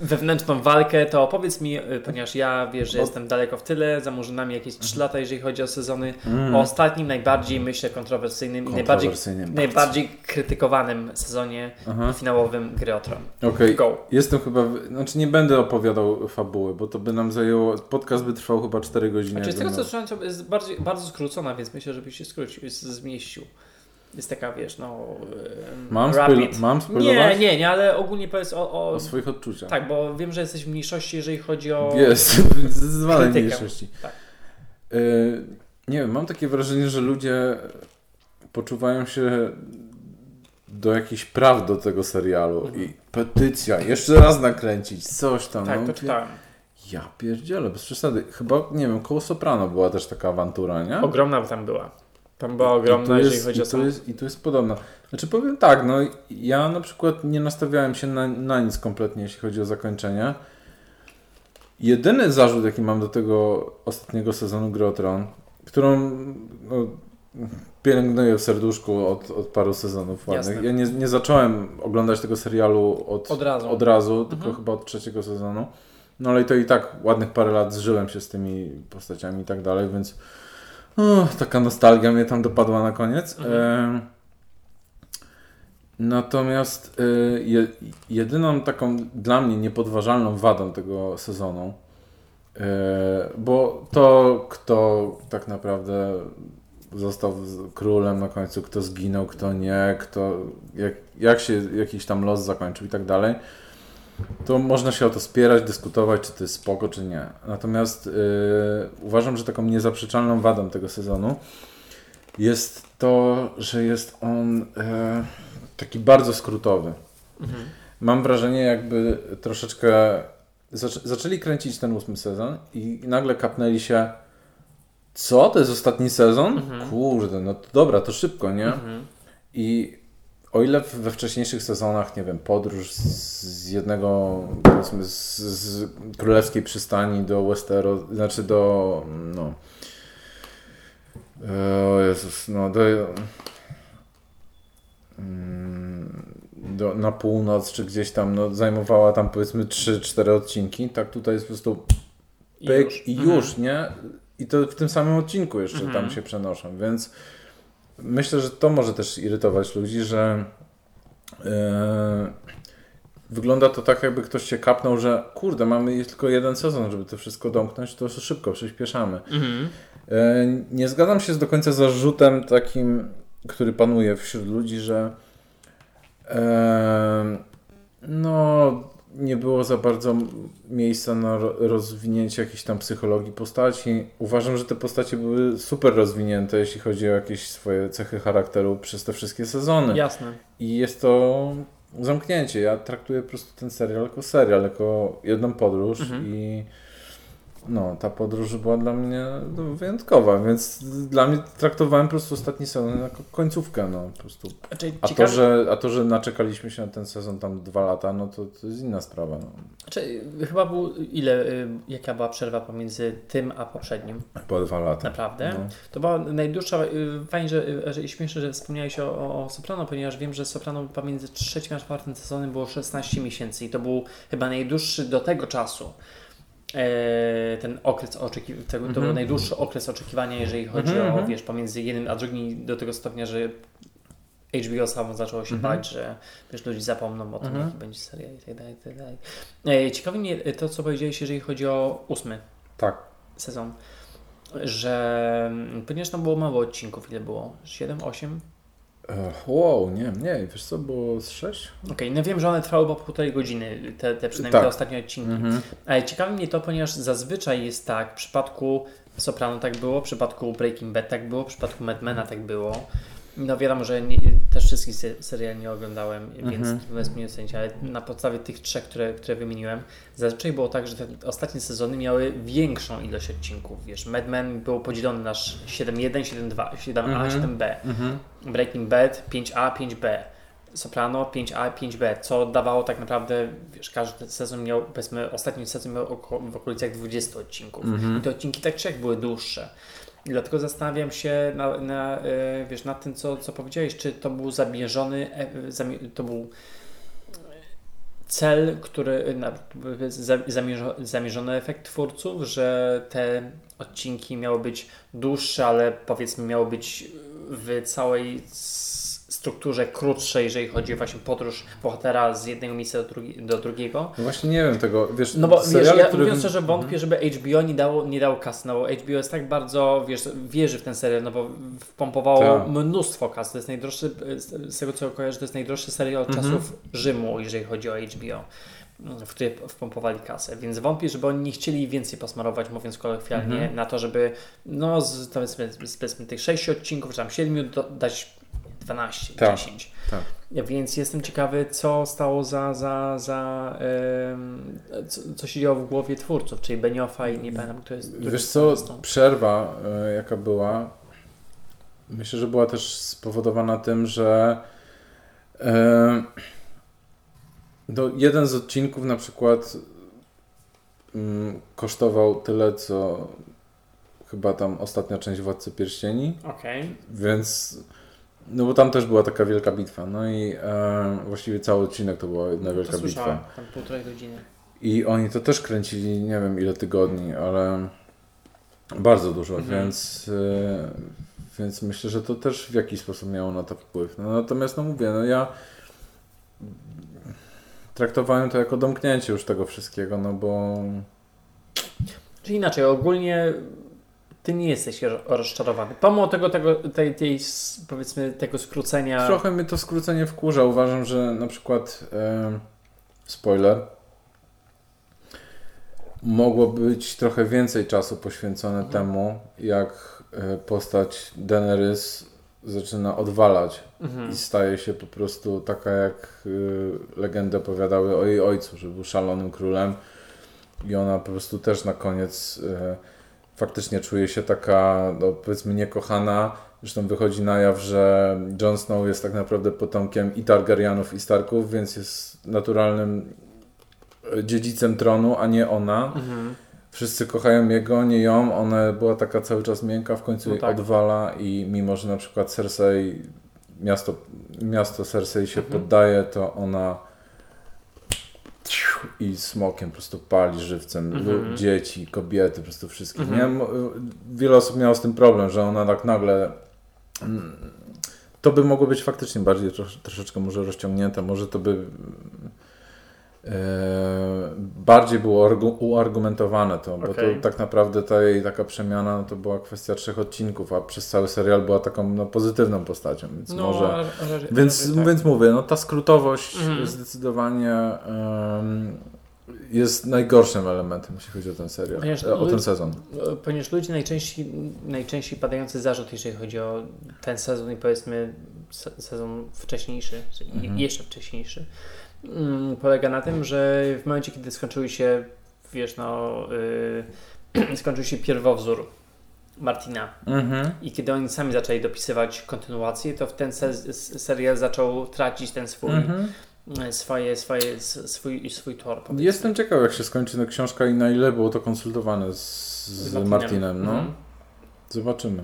wewnętrzną walkę, to powiedz mi, y, ponieważ ja wiesz, że Bo- jestem daleko w tyle, za murzynami jakieś 3 lata, jeżeli chodzi o sezony, Mm. o ostatnim, najbardziej myślę kontrowersyjnym i najbardziej, najbardziej krytykowanym sezonie Aha. finałowym Gry o Tron. Okej, jestem chyba, znaczy nie będę opowiadał fabuły, bo to by nam zajęło, podcast by trwał chyba 4 godziny. Znaczy, z tego co słyszałem, jest bardziej, bardzo skrócona, więc myślę, żebyś się skrócił, zmieścił. Jest taka, wiesz, no... Mam, rapid. spoil- mam Nie, spoilować? nie, nie, ale ogólnie powiedz o... o, O swoich odczuciach. Tak, bo wiem, że jesteś w mniejszości, jeżeli chodzi o... Jest, zdecydowanej krytykę. mniejszości. Tak. Y, nie wiem, mam takie wrażenie, że ludzie poczuwają się do jakichś praw do tego serialu Mhm. i petycja, jeszcze raz nakręcić, coś tam. Tak, no, to czytałem. Ja pierdzielę, bez przesady. Chyba, nie wiem, koło Soprano była też taka awantura, nie? Ogromna tam była. Tam była ogromna, tu jeżeli jest, chodzi o sam... jest, I tu jest podobna. Znaczy powiem tak, no ja na przykład nie nastawiałem się na, na nic kompletnie, jeśli chodzi o zakończenie. Jedyny zarzut, jaki mam do tego ostatniego sezonu Gry o Tron, którą no, pielęgnuję w serduszku od, od paru sezonów ładnych. Jasne. Ja nie, nie zacząłem oglądać tego serialu od, Od razu. od razu tylko Mhm. chyba od trzeciego sezonu. No ale i to i tak ładnych parę lat zżyłem się z tymi postaciami i tak dalej, więc o, taka nostalgia mnie tam dopadła na koniec. Mhm. Natomiast e, je, jedyną taką dla mnie niepodważalną wadą tego sezonu, e, bo to, kto tak naprawdę został królem na końcu, kto zginął, kto nie, kto, jak, jak się jakiś tam los zakończył i tak dalej, to można się o to spierać, dyskutować, czy to jest spoko, czy nie. Natomiast yy, uważam, że taką niezaprzeczalną wadą tego sezonu jest to, że jest on e, taki bardzo skrótowy. Mhm. Mam wrażenie, jakby troszeczkę zaczę zaczęli kręcić ten ósmy sezon i nagle kapnęli się co? To jest ostatni sezon? Mhm. Kurde, no to dobra, to szybko, nie? Mhm. I o ile we wcześniejszych sezonach, nie wiem, podróż z, jednego, powiedzmy, z, z królewskiej przystani do Westeros, znaczy do, no, o Jezus, no, do, mm, do, na północ, czy gdzieś tam, no, zajmowała tam, powiedzmy, 3-4 odcinki, tak tutaj jest po prostu I pyk już. i Mhm. już, nie? I to w tym samym odcinku jeszcze Mhm. tam się przenoszą, więc myślę, że to może też irytować ludzi, że e, wygląda to tak, jakby ktoś się kapnął, że kurde, mamy tylko jeden sezon, żeby to wszystko domknąć, to szybko przyspieszamy. Mhm. E, Nie zgadzam się z do końca z zarzutem takim, który panuje wśród ludzi, że e, no nie było za bardzo miejsca na ro- rozwinięcie jakiejś tam psychologii postaci. Uważam, że te postacie były super rozwinięte, jeśli chodzi o jakieś swoje cechy charakteru przez te wszystkie sezony. Jasne. I jest to zamknięcie. Ja traktuję po prostu ten serial jako serial, jako jedną podróż Mhm. i no, ta podróż była dla mnie no, wyjątkowa, więc dla mnie traktowałem po prostu ostatni sezon jako końcówkę, no po prostu. A to, że, a to, że naczekaliśmy się na ten sezon tam dwa lata, no to, to jest inna sprawa. No. Znaczy, chyba był ile, y, jaka była przerwa pomiędzy tym a poprzednim, Chyba dwa lata. naprawdę. No. To była najdłuższa, y, fajnie, że, y, że i śmieszne, że wspomniałeś o, o, o Soprano, ponieważ wiem, że Soprano pomiędzy trzecim a czwartym sezonem było 16 miesięcy i to był chyba najdłuższy do tego czasu. E, Ten okres oczekiwania, to był Mhm. najdłuższy okres oczekiwania, jeżeli chodzi Mhm, o, mhm. wiesz, pomiędzy jednym a drugim do tego stopnia, że HBO samo zaczęło się bać, że wiesz, ludzie zapomną o tym, Mhm. jaki będzie serial i tak dalej, i tak dalej. E, Ciekawi mnie to, co powiedziałeś, jeżeli chodzi o ósmy Tak. sezon, że mm, ponieważ tam było mało odcinków, ile było? 7, 8? Wow, nie, nie, wiesz co, było z sześć? Okej, no wiem, że one trwały po półtorej godziny, te, te przynajmniej Tak. te ostatnie odcinki. Mhm. Ale ciekawi mnie to, ponieważ zazwyczaj jest tak, w przypadku Soprano tak było, w przypadku Breaking Bad tak było, w przypadku Madmana tak było. No wiadomo, że nie, też wszystkich se- seriali nie oglądałem, więc Mhm. to jest mnie ocenić, ale na podstawie tych trzech, które, które wymieniłem, zazwyczaj było tak, że te ostatnie sezony miały większą ilość odcinków. Wiesz, Mad Men był podzielony na 7.1, 7.2, 7A, Mhm. 7B. Mhm. Breaking Bad 5A, 5B. Soprano 5A, 5B, co dawało tak naprawdę, wiesz, każdy sezon miał, powiedzmy, ostatni sezon miał oko, w okolicach 20 odcinków. Mhm. I te odcinki tak czy jak były dłuższe. I dlatego zastanawiam się na, na, e, wiesz, nad tym, co, co powiedziałeś, czy to był zamierzony, e, to był cel, który, zamierzony efekt twórców, że te odcinki miały być dłuższe, ale powiedzmy miały być w całej strukturze krótsze, jeżeli chodzi o właśnie podróż bohatera z jednego miejsca do, drugi, do drugiego. No właśnie nie wiem tego, wiesz, No bo wiesz, ja które- mówiąc szczerze wątpię, żeby HBO nie dało, nie dało kasy, no bo HBO jest tak bardzo, wiesz, wierzy w ten serial, no bo wpompowało Tak. mnóstwo kasy, to jest najdroższy, z z tego co kojarzę, to jest najdroższy serial od Mhm. czasów Rzymu, jeżeli chodzi o HBO, w który wpompowali kasę, więc wątpię, żeby oni nie chcieli więcej posmarować, mówiąc kolokwialnie, Mhm. na to, żeby no z, powiedzmy, z, powiedzmy tych sześciu odcinków, czy tam siedmiu, do, dać 12, Tak, 10. tak. Więc jestem ciekawy, co stało za, za, za co, co się działo w głowie twórców, czyli Beniofa i nie pamiętam, kto jest. Wiesz jest co, artystą. przerwa e, jaka była, myślę, że była też spowodowana tym, że e, no, jeden z odcinków na przykład mm, kosztował tyle, co chyba tam ostatnia część Władcy Pierścieni, Okej. więc no bo tam też była taka wielka bitwa, no i e, właściwie cały odcinek to była jedna To wielka bitwa. tam półtorej godziny. I oni to też kręcili, nie wiem ile tygodni, ale bardzo dużo, Mhm. więc, e, więc myślę, że to też w jakiś sposób miało na to wpływ. No, natomiast no mówię, no ja traktowałem to jako domknięcie już tego wszystkiego, no bo Czyli inaczej, ogólnie ty nie jesteś ro- rozczarowany. Pomimo tego, tego tej, tej, powiedzmy, tego skrócenia. trochę mnie to skrócenie wkurza. Uważam, że na przykład spoiler mogło być trochę więcej czasu poświęcone Mhm. temu, jak e, postać Daenerys zaczyna odwalać Mhm. i staje się po prostu taka, jak y, legendy opowiadały o jej ojcu, że był szalonym królem i ona po prostu też na koniec y, faktycznie czuje się taka, no, powiedzmy, niekochana. Zresztą wychodzi na jaw, że Jon Snow jest tak naprawdę potomkiem i Targaryenów, i Starków, więc jest naturalnym y, dziedzicem tronu, a nie ona. Mhm. Wszyscy kochają jego, nie ją. Ona była taka cały czas miękka, w końcu No jej tak. odwala i mimo, że na przykład Cersei, miasto, miasto Cersei się Mhm. poddaje, to ona i smokiem po prostu pali żywcem Mhm. dzieci, kobiety, po prostu wszystkich. Mhm. Nie? Wiele osób miało z tym problem, że ona tak nagle to by mogło być faktycznie bardziej trosz, troszeczkę może rozciągnięte, może to by bardziej było argu- uargumentowane to, bo Okej. to tak naprawdę ta jej taka przemiana no to była kwestia trzech odcinków, a przez cały serial była taką no, pozytywną postacią, więc No, może... Więc, tak. więc mówię, no ta skrótowość Mhm. zdecydowanie em, jest najgorszym elementem, jeśli chodzi o ten serial, Ponieważ e, o ten sezon. E, Ponieważ ludzie najczęściej, najczęściej padający zarzut, jeżeli chodzi o ten sezon i powiedzmy se- sezon wcześniejszy, Mhm. jeszcze wcześniejszy, mm, polega na tym, że w momencie, kiedy skończyły się, wiesz, no, y, skończył się pierwowzór Martina Mhm. i kiedy oni sami zaczęli dopisywać kontynuację, to w ten se- serial zaczął tracić ten swój, Mhm. e, swoje, swoje, swój, swój tor. powiedzmy. Jestem ciekaw, jak się skończy ta książka i na ile było to konsultowane z, z Martinem. no. Mhm. Zobaczymy.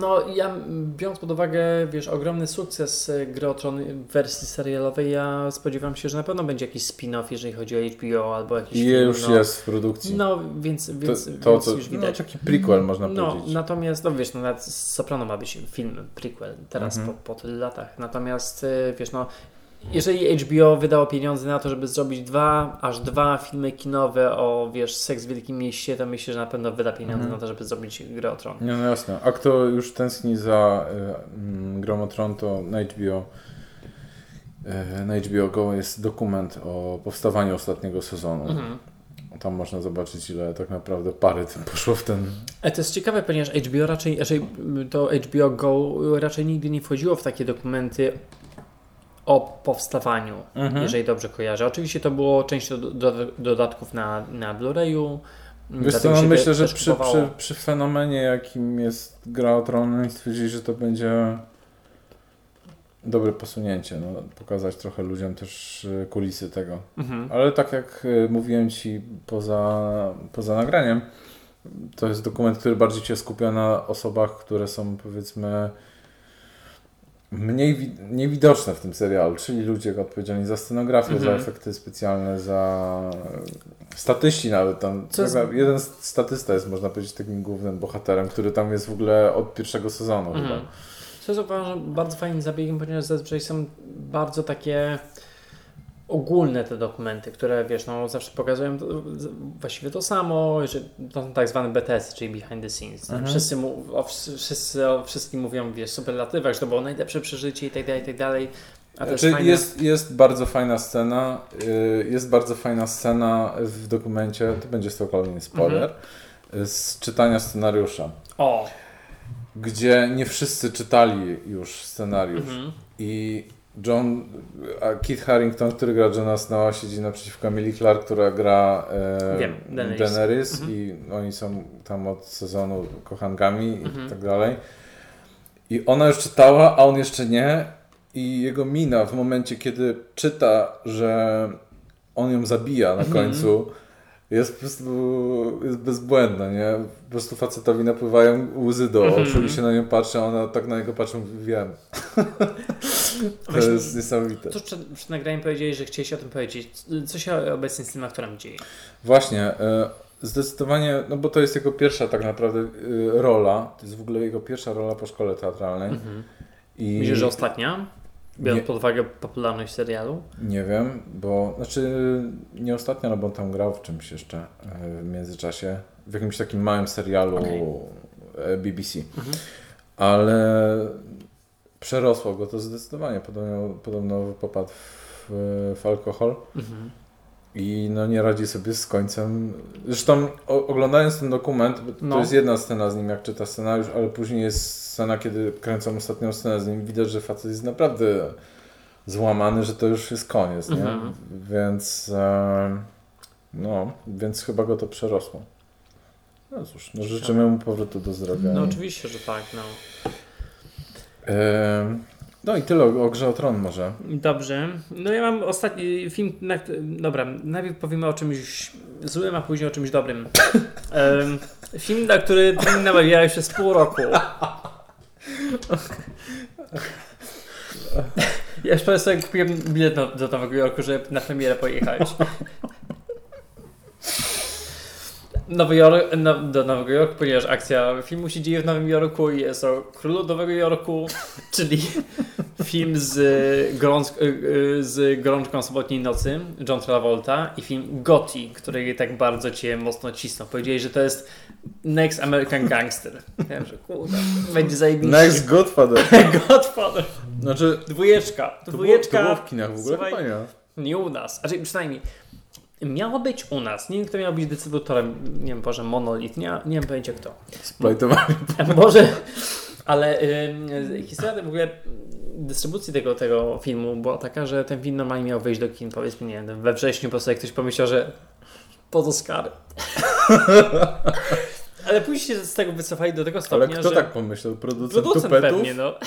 No, ja biorąc pod uwagę, wiesz, ogromny sukces e, Gry o Tron w wersji serialowej, ja spodziewam się, że na pewno będzie jakiś spin-off, jeżeli chodzi o HBO albo jakiś I film. już no, jest w produkcji. No, więc, więc, to, więc to, co, już widać. No, taki prequel można No, powiedzieć. natomiast, no wiesz, no, nawet z Soprano ma być film, prequel, teraz Mhm. po, po tylu latach. Natomiast, e, wiesz, no, jeżeli HBO wydało pieniądze na to, żeby zrobić dwa, aż dwa filmy kinowe o, wiesz, seks w Wielkim Mieście, to myślę, że na pewno wyda pieniądze Mhm. na to, żeby zrobić Grę o Tron. Nie, no jasne. A kto już tęskni za y, Grą o Tron, to na HBO, y, na HBO Go jest dokument o powstawaniu ostatniego sezonu. Mhm. Tam można zobaczyć, ile tak naprawdę pary poszło w ten... Ale to jest ciekawe, ponieważ HBO raczej, raczej to HBO Go raczej nigdy nie wchodziło w takie dokumenty o powstawaniu, Mhm. jeżeli dobrze kojarzę. Oczywiście to było część do, do, dodatków na, na Blu-rayu. Wiesz co, no myślę, że przy, przy, przy fenomenie, jakim jest Gra o Tron, stwierdzili, że to będzie dobre posunięcie. No, pokazać trochę ludziom też y, kulisy tego. Mhm. Ale tak jak y, mówiłem Ci poza, poza nagraniem, to jest dokument, który bardziej się skupia na osobach, które są powiedzmy mniej wi- niewidoczne w tym serialu, czyli ludzie odpowiedzialni za scenografię, Mhm. za efekty specjalne, za statyści nawet tam. Co jest- Jeden statysta jest, można powiedzieć, takim głównym bohaterem, który tam jest w ogóle od pierwszego sezonu Mhm. chyba. Co jest uważam bardzo fajnym zabiegiem, ponieważ zazwyczaj są bardzo takie ogólne te dokumenty, które wiesz, no zawsze pokazują to, właściwie to samo, że to są tak zwane BTS, czyli behind the scenes. Mhm. Wszyscy, mu, o, wszyscy o wszystkim mówią, wiesz, superlatywach, że to było najlepsze przeżycie i tak dalej, i tak dalej. A Znaczy, fajne. jest, jest bardzo fajna scena, y, jest bardzo fajna scena w dokumencie, to będzie z to kolejny spoiler, Mhm. z czytania scenariusza. O, gdzie nie wszyscy czytali już scenariusz. Mhm. I John, a Kit Harington, który gra Johna Snowa, siedzi naprzeciwko Emilie Clark, która gra e, Wiem, Daenerys. Daenerys Mhm. i oni są tam od sezonu kochankami Mhm. i tak dalej. I ona już czytała, a on jeszcze nie. I jego mina w momencie, kiedy czyta, że on ją zabija na Mhm. końcu, jest po prostu jest bezbłędna, nie? Po prostu facetowi napływają łzy do Mhm. oczu i się na nią patrzy, a ona tak na niego patrzy, mówi, wiem. to jest niesamowite. Tuż przed, przed nagraniem powiedzieli, że chcieliście o tym powiedzieć. Co się obecnie z tym aktorem dzieje? Właśnie, e, zdecydowanie, no bo to jest jego pierwsza tak naprawdę e, rola, to jest w ogóle jego pierwsza rola po szkole teatralnej. Mhm. I Myślisz, że ostatnia? Biorąc Nie. pod uwagę popularność serialu? Nie wiem, bo znaczy nie ostatnio, no bo on tam grał w czymś jeszcze e, w międzyczasie, w jakimś takim małym serialu e, BBC. Mhm. Ale przerosło go to zdecydowanie. Podobno, podobno popadł w, w alkohol Mhm. i no nie radzi sobie z końcem. Zresztą o, oglądając ten dokument, No. to jest jedna scena z nim, jak czyta scenariusz, ale później jest scena, kiedy kręcą ostatnią scenę z nim. Widać, że facet jest naprawdę złamany, że to już jest koniec, nie? Mhm. Więc e, no, więc chyba go to przerosło. No cóż, no życzymy mu powrotu do zdrowia. No oczywiście, że tak. No. No i tyle o, o Grze o Tron może. Dobrze. No ja mam ostatni film. Na, dobra, najpierw powiemy o czymś złym, a później o czymś dobrym. Film, na który ty namawiałeś przez pół roku. Ja już prawie sobie kupiłem bilet do, do Nowego Jorku, żeby na premierę pojechać. Nowy Jork, no, do Nowego Jorku, ponieważ akcja filmu się dzieje w Nowym Jorku i jest o królu Nowego Jorku, czyli film z, gorąc, y, y, z gorączką sobotniej nocy John Travolta i film Gotti, który tak bardzo cię mocno cisnął. Powiedzieli, że to jest Next American Gangster. Ja wiem, że kurde, będzie zajebiście. Next Godfather. Godfather. Znaczy, Dwójeczka. to było, Dwójeczka. to było w kinach w ogóle? Słuchaj, nie u nas. Znaczy przynajmniej miało być u nas. Nie wiem, kto miał być dystrybutorem. Nie wiem, Boże, Monolith. Nie, nie wiem pojęcia kto. Splajtowali. Może, ale y, historia w ogóle dystrybucji tego, tego filmu była taka, że ten film normalnie miał wyjść do kin, powiedzmy, nie wiem, we wrześniu, po prostu jak ktoś pomyślał, że pod Oscary. ale później się z tego wycofali do tego Ale stopnia, kto że... tak pomyślał? Producent, Producent tupetów? pewnie, no.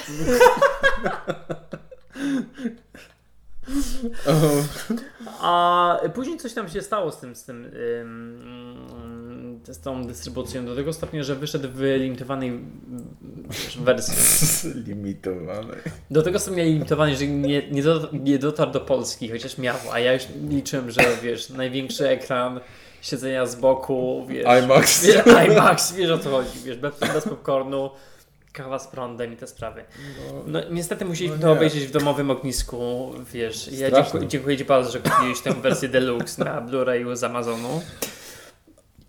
A później coś tam się stało z tym, z tym ym, z tą dystrybucją do tego stopnia, że wyszedł w limitowanej wersji. Limitowane. Do tego stopnia limitowany, że nie, nie, do, nie dotarł do Polski, chociaż miał, a ja już liczyłem, że wiesz, największy ekran, siedzenia z boku, wiesz, IMAX. Wiesz, IMAX, wiesz o co chodzi, wiesz, bez, bez popcornu, kawa z prądem i te sprawy. No niestety musieliśmy No to obejrzeć w domowym ognisku, wiesz. Ja dziękuję, dziękuję Ci bardzo, że kupiłeś tę wersję deluxe na Blu-rayu z Amazonu.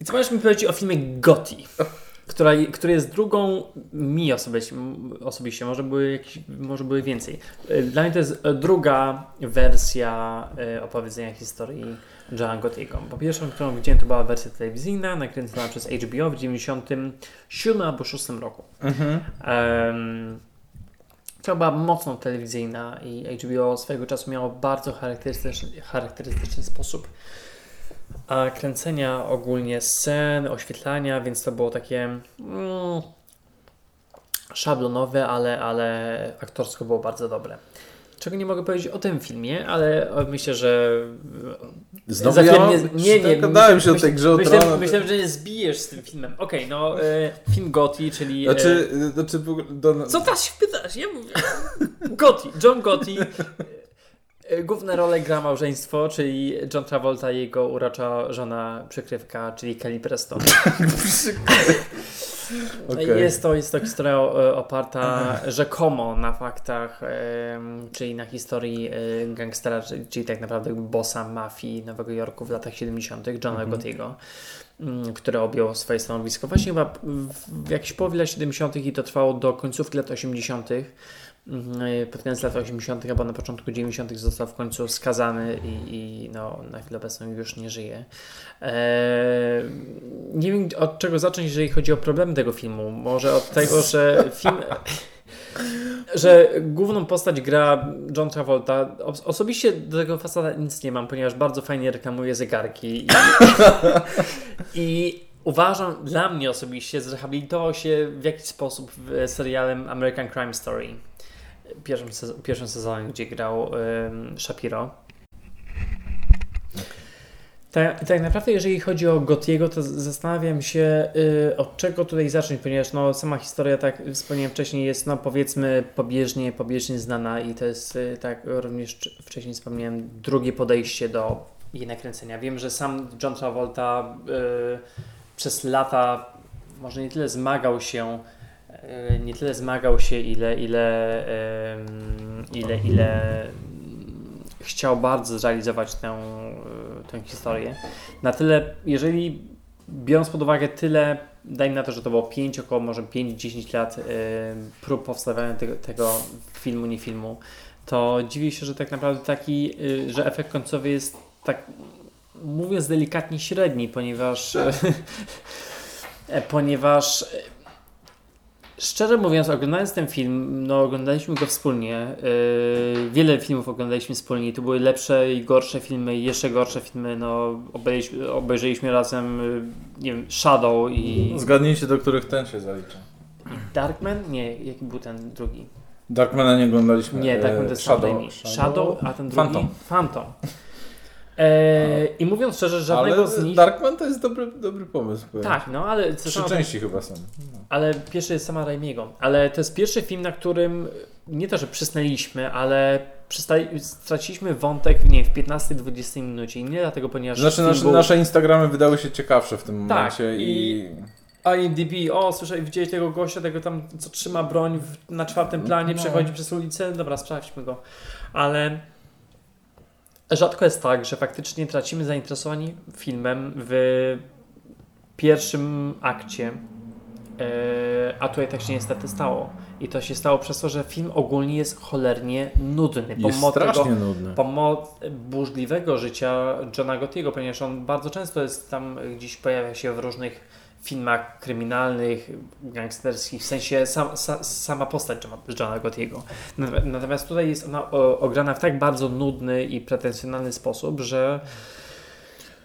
I co możesz mi powiedzieć o filmie Gotti? Która, który jest drugą mi osobiście, osobiście może, były jakieś, może były więcej. Dla mnie to jest druga wersja e, opowiedzenia historii Johna Gottiego. Bo pierwszą, którą widziałem, to była wersja telewizyjna, nakręcona przez HBO w 97 albo 6 roku. Mhm. Um, to była mocno telewizyjna i HBO swojego czasu miało bardzo charakterystyczny, charakterystyczny sposób a kręcenia ogólnie scen, oświetlania, więc to było takie mm, szablonowe, ale, ale aktorsko było bardzo dobre. Czego nie mogę powiedzieć o tym filmie, ale myślę, że Znowu za ja mam, nie, nie, nie. Gadałem się o tej grze o Tron. myślę, że nie zbijesz z tym filmem. Okej, no e, film Gotti, czyli... e, Znaczy, znaczy w ogóle do, co ta się pytasz? Ja mówię. Gotti, John Gotti. E, Główne role gra małżeństwo, czyli John Travolta i jego urocza żona przykrywka, czyli Kelly Preston. Okej. Jest, to, jest to historia e, oparta rzekomo na faktach, czyli na historii e, gangstera, czyli, czyli tak naprawdę bossa mafii Nowego Jorku w latach 70. Johna Mhm. Gottiego. mm, który objął swoje stanowisko. Właśnie chyba w, w jakiejś połowie lat 70. i to trwało do końcówki lat 80. Mhm, Pod koniec lat 80., albo na początku 90. został w końcu skazany i, i no, na chwilę obecną już nie żyje. Eee, nie wiem od czego zacząć, jeżeli chodzi o problemy tego filmu. Może od tego, że film. że główną postać gra John Travolta. Osobiście do tego fasada nic nie mam, ponieważ bardzo fajnie reklamuje zegarki. I, i uważam, dla mnie osobiście, zrehabilitował się w jakiś sposób serialem American Crime Story pierwszym, sezon, pierwszym sezonie, gdzie grał Shapiro. Tak, tak naprawdę, jeżeli chodzi o Gotiego, to zastanawiam się, y, od czego tutaj zacząć, ponieważ no, sama historia, tak wspomniałem wcześniej, jest no, powiedzmy pobieżnie, pobieżnie znana i to jest, y, tak również wcześniej wspomniałem, drugie podejście do jej nakręcenia. Wiem, że sam John Travolta y, przez lata może nie tyle zmagał się nie tyle zmagał się, ile, ile, ile, ile chciał bardzo zrealizować tę, e, tę historię. Na tyle, jeżeli biorąc pod uwagę tyle, dajmy na to, że to było 5, około może 5-10 lat prób powstawania tego, tego filmu, nie filmu, to dziwię się, że tak naprawdę taki, e, że efekt końcowy jest tak, mówiąc delikatnie, średni, ponieważ ponieważ Szczerze mówiąc, oglądając ten film, no oglądaliśmy go wspólnie. Yy, wiele filmów oglądaliśmy wspólnie. To były lepsze i gorsze filmy, i jeszcze gorsze filmy. No, obejrzeliśmy, obejrzeliśmy razem, yy, nie wiem, Shadow i. Zgadnijcie, do których ten się zalicza. Darkman? Nie, jaki był ten drugi? Darkmana nie oglądaliśmy. Nie, Darkman to jest Shadow, Shadow, Shadow, a ten drugi? Phantom. Phantom. E, I mówiąc szczerze, żadnego ale z nich. Darkman to jest dobry, dobry pomysł. Tak, no ale. Trzy części chyba są. No. Ale pierwszy jest sama Raimiego. Ale to jest pierwszy film, na którym nie to, że przysnęliśmy, ale przestali, straciliśmy wątek nie, w 15-20 minucie. I nie dlatego, ponieważ. Znaczy, nasze, był... nasze Instagramy wydały się ciekawsze w tym tak, momencie i. IMDb, o słyszaj, widziałeś tego gościa, tego tam, co trzyma broń w, na czwartym planie, no. przechodzi przez ulicę, dobra, sprawdźmy go. Ale rzadko jest tak, że faktycznie tracimy zainteresowanie filmem w pierwszym akcie, e, a tutaj tak się niestety stało. I to się stało przez to, że film ogólnie jest cholernie nudny. Jest pomimo strasznie tego, nudny. Pomimo burzliwego życia Johna Gottiego, ponieważ on bardzo często jest tam, gdzieś pojawia się w różnych filmach kryminalnych, gangsterskich, w sensie sam, sa, sama postać Johna Gottiego. Natomiast tutaj jest ona ograna w tak bardzo nudny i pretensjonalny sposób, że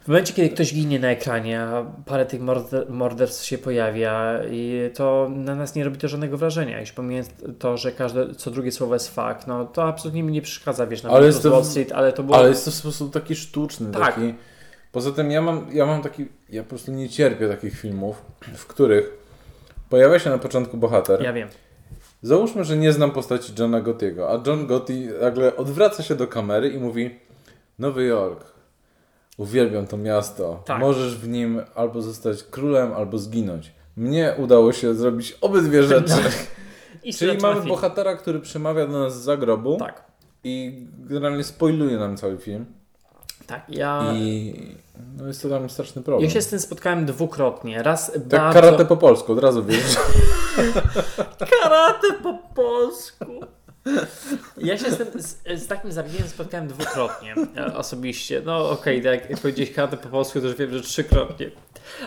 w momencie, kiedy ktoś ginie na ekranie, a parę tych morder morderstw się pojawia, i to na nas nie robi to żadnego wrażenia. Jeśli pomijając to, że każde, co drugie słowo jest fakt, no to absolutnie mi nie przeszkadza, wiesz, na ale Wall Street, ale to było... Ale jest to w sposób taki sztuczny, tak. taki Poza tym ja mam, ja mam taki, ja po prostu nie cierpię takich filmów, w których pojawia się na początku bohater. Ja wiem. Załóżmy, że nie znam postaci Johna Gottiego, a John Gotti nagle odwraca się do kamery i mówi Nowy Jork, uwielbiam to miasto, tak. możesz w nim albo zostać królem, albo zginąć. Mnie udało się zrobić obydwie rzeczy. I Czyli mamy bohatera, który przemawia do nas z zagrobu tak. i generalnie spoiluje nam cały film. Tak, ja... I no jest to dla mnie straszny problem. Ja się z tym spotkałem dwukrotnie. Raz tak bardzo... karate po polsku, od razu wiesz. karate po polsku. Ja się z, tym, z, z takim zabiegiem spotkałem dwukrotnie e, osobiście. No okej, okay, tak jak powiedziałeś karate po polsku, to już wiem, że trzykrotnie.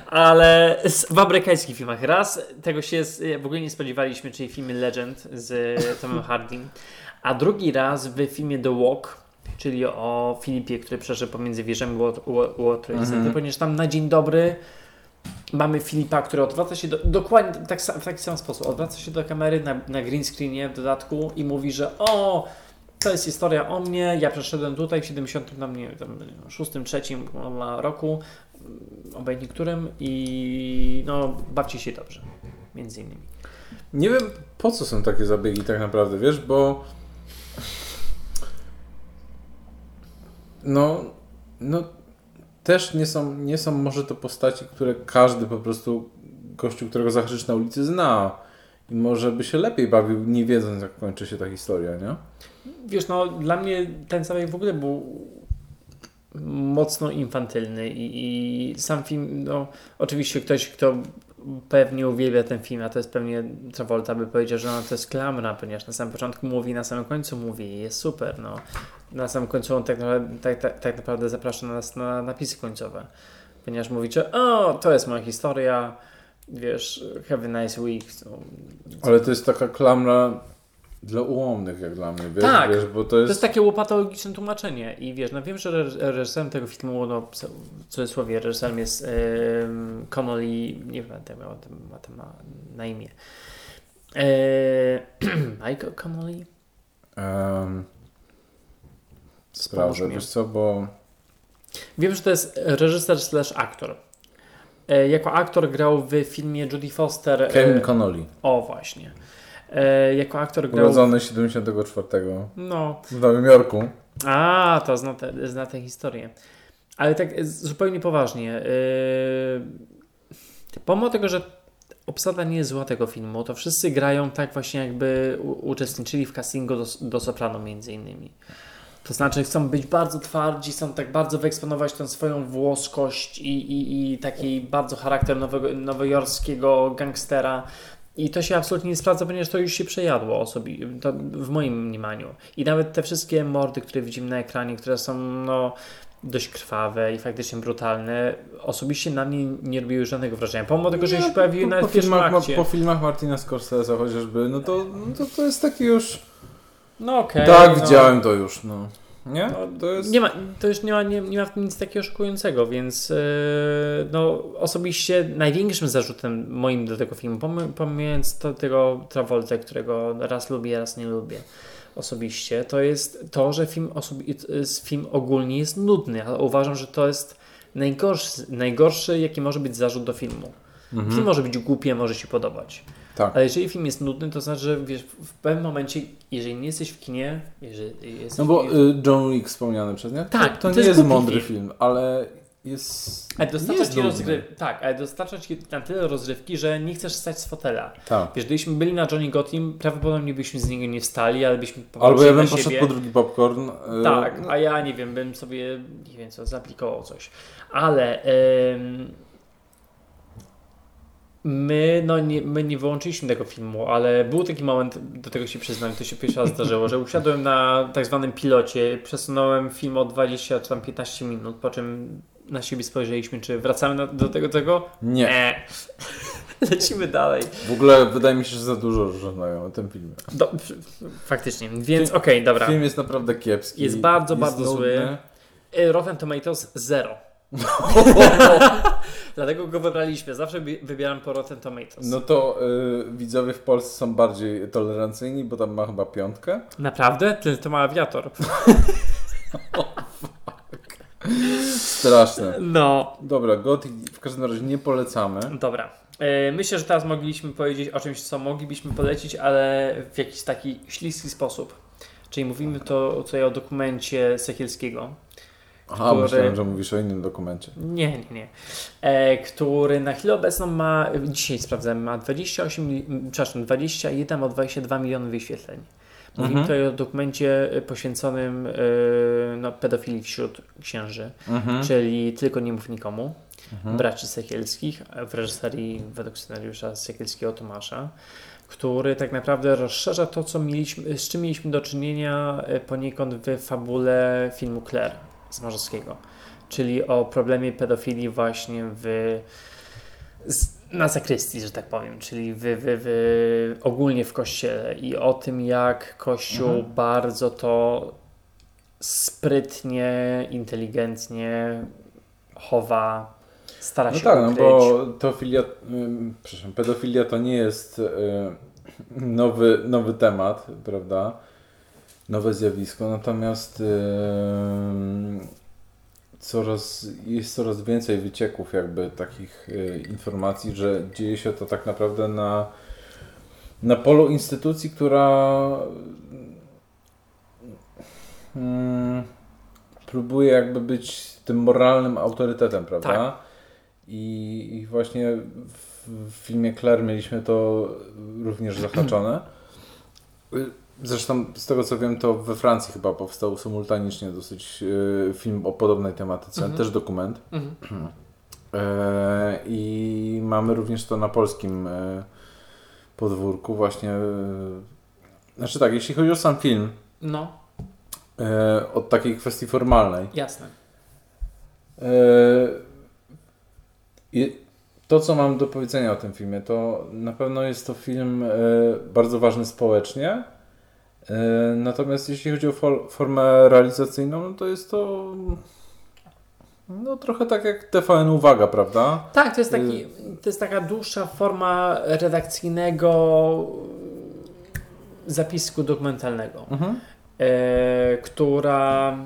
Ale w amerykańskich filmach. Raz tego się w ogóle nie spodziewaliśmy, czyli filmie Legend z Tomem Hardym. A drugi raz w filmie The Walk czyli o Filipie, który przeżył pomiędzy wieżami World Trade Center, ponieważ tam na dzień dobry mamy Filipa, który odwraca się do, dokładnie tak, w taki sam sposób, odwraca się do kamery na, na green screenie w dodatku i mówi, że o, to jest historia o mnie, ja przeszedłem tutaj w 70 tam, nie tam 6, 3 roku, obojętnie którym i no, bawcie się dobrze, między innymi. Nie wiem po co są takie zabiegi tak naprawdę, wiesz, bo no, no też nie są, nie są może to postaci, które każdy po prostu gościu, którego zahaczysz na ulicy zna. I może by się lepiej bawił, nie wiedząc, jak kończy się ta historia, nie? Wiesz, no dla mnie ten zabieg w ogóle był mocno infantylny i, i sam film, no oczywiście ktoś, kto pewnie uwielbia ten film, a to jest pewnie Travolta by powiedział, że no, to jest klamra, ponieważ na samym początku mówi, na samym końcu mówi jest super, no. Na samym końcu on tak, tak, tak, tak naprawdę zaprasza nas na napisy końcowe, ponieważ mówi, że o, to jest moja historia, wiesz, have a nice week. No, Ale to jest taka klamra dla ułomnych, jak dla mnie, wiesz, Tak. wiesz bo to To jest... jest takie łopatologiczne tłumaczenie i wiesz, no wiem, że reż- reżyserem tego filmu, no w cudzysłowie, reżyserem jest Connolly, nie wiem, jak ma, ma, na imię. Eee, Michael Connolly? Um, sprawdzę, wiesz co, bo... Wiem, że to jest reżyser slash aktor. E, jako aktor grał w filmie Judy Foster. e, Kevin Connolly, o, właśnie. E, jako aktor grał. urodzony 74 No, w Nowym Jorku. A, to zna tę zna tę historię. Ale tak zupełnie poważnie. Yy, pomimo tego, że obsada nie jest zła tego filmu, to wszyscy grają tak właśnie jakby uczestniczyli w castingu do, do Soprano między innymi. To znaczy chcą być bardzo twardzi, chcą tak bardzo wyeksponować tę swoją włoskość i, i, i taki bardzo charakter nowego, nowojorskiego gangstera. I to się absolutnie nie sprawdza, ponieważ to już się przejadło osobi- w moim mniemaniu. I nawet te wszystkie mordy, które widzimy na ekranie, które są no, dość krwawe i faktycznie brutalne, osobiście na mnie nie robiły żadnego wrażenia. Pomimo tego, że Nie, się pojawiły po, nawet po, pierwszym filmach, po filmach Martina Scorsese chociażby, no to, no to, to jest takie już... No okej. tak, no. widziałem to już, no. Nie? No, To jest... Nie ma, to już nie ma, nie, nie ma w tym nic takiego szokującego, więc yy, no, osobiście największym zarzutem moim do tego filmu, pomy- pomijając to, tego Travolta, którego raz lubię, raz nie lubię osobiście, to jest to, że film, osobi- y, film ogólnie jest nudny, ale uważam, że to jest najgorszy, najgorszy jaki może być zarzut do filmu. Mhm. Film może być głupie, może się podobać. Tak. Ale jeżeli film jest nudny, to znaczy, że wiesz, w pewnym momencie, jeżeli nie jesteś w kinie, jeżeli jesteś No bo w y, John Wick wspomniany przez nie? Tak, to, to nie jest jest mądry film. film, ale jest... Ale dostarcza jest ci. Tak, ale dostarcza ci na tyle rozrywki, że nie chcesz stać z fotela. Tak. Wiesz, gdybyśmy byli na Johnny Gotham, prawdopodobnie byśmy z niego nie wstali, ale byśmy Albo ja bym poszedł po drugi popcorn. y, Tak, no, a ja nie wiem, bym sobie, nie wiem co, zaaplikował coś. Ale ym, my, no nie, my nie wyłączyliśmy tego filmu, ale był taki moment, do tego się przyznam, to się pierwszy raz zdarzyło, że usiadłem na tak zwanym pilocie, przesunąłem film o 20 czy tam 15 minut, po czym na siebie spojrzeliśmy, czy wracamy na, do tego, tego? Nie. E. Lecimy dalej. W ogóle wydaje mi się, że za dużo rozmawiają o tym filmie. Do, faktycznie, więc okej, dobra. Film jest naprawdę kiepski. Jest bardzo, bardzo nudny. zły. Y, Rotten Tomatoes 0. Dlatego go wybraliśmy. Zawsze wy- wybieram po Rotten Tomatoes. No to y, widzowie w Polsce są bardziej tolerancyjni, bo tam ma chyba piątkę. Naprawdę? Ty, to ma awiator. Straszne. No, Dobra, Gothic w każdym razie nie polecamy. dobra. Y, Myślę, że teraz mogliśmy powiedzieć o czymś, co moglibyśmy polecić, ale w jakiś taki śliski sposób. Czyli mówimy to tutaj o dokumencie Sekielskiego. Aha, który- myślałem, że mówisz o innym dokumencie. Nie, nie, nie. E, który na chwilę obecną ma, dzisiaj sprawdzałem, ma 28, mili- m, przepraszam, 21 o 22 miliony wyświetleń. Mówimy Mhm. tutaj o dokumencie e, poświęconym e, no, pedofilii wśród księży, Mhm. czyli Tylko nie mów nikomu, Mhm. braci Sekielskich, w reżyserii według scenariusza Sekielskiego Tomasza, który tak naprawdę rozszerza to, co mieliśmy, z czym mieliśmy do czynienia e, poniekąd w fabule filmu Claire z Morzowskiego, czyli o problemie pedofilii właśnie w na zakrystii, że tak powiem, czyli w, w, w, ogólnie w kościele i o tym, jak kościół Mhm. bardzo to sprytnie, inteligentnie chowa, stara No się tak, no ukryć. bo to filia, przepraszam, pedofilia to nie jest y, nowy, nowy temat, prawda? Nowe zjawisko, natomiast coraz, jest coraz więcej wycieków jakby takich y, informacji, że dzieje się to tak naprawdę na, na polu instytucji, która mm, próbuje jakby być tym moralnym autorytetem, prawda? Tak. I, I właśnie w, w filmie Claire mieliśmy to również zahaczone. Y, Zresztą z tego co wiem, to we Francji chyba powstał symultanicznie dosyć e, film o podobnej tematyce, Mhm. też dokument. Mhm. E, I mamy również to na polskim e, podwórku właśnie. e, Znaczy tak, jeśli chodzi o sam film, No, od takiej kwestii formalnej, jasne. to co mam do powiedzenia o tym filmie, to na pewno jest to film bardzo ważny społecznie. E, Natomiast jeśli chodzi o for, formę realizacyjną, no to jest to no trochę tak jak TVN Uwaga, prawda? Tak, to jest, taki, to jest taka dłuższa forma redakcyjnego zapisku dokumentalnego, Mhm. e, która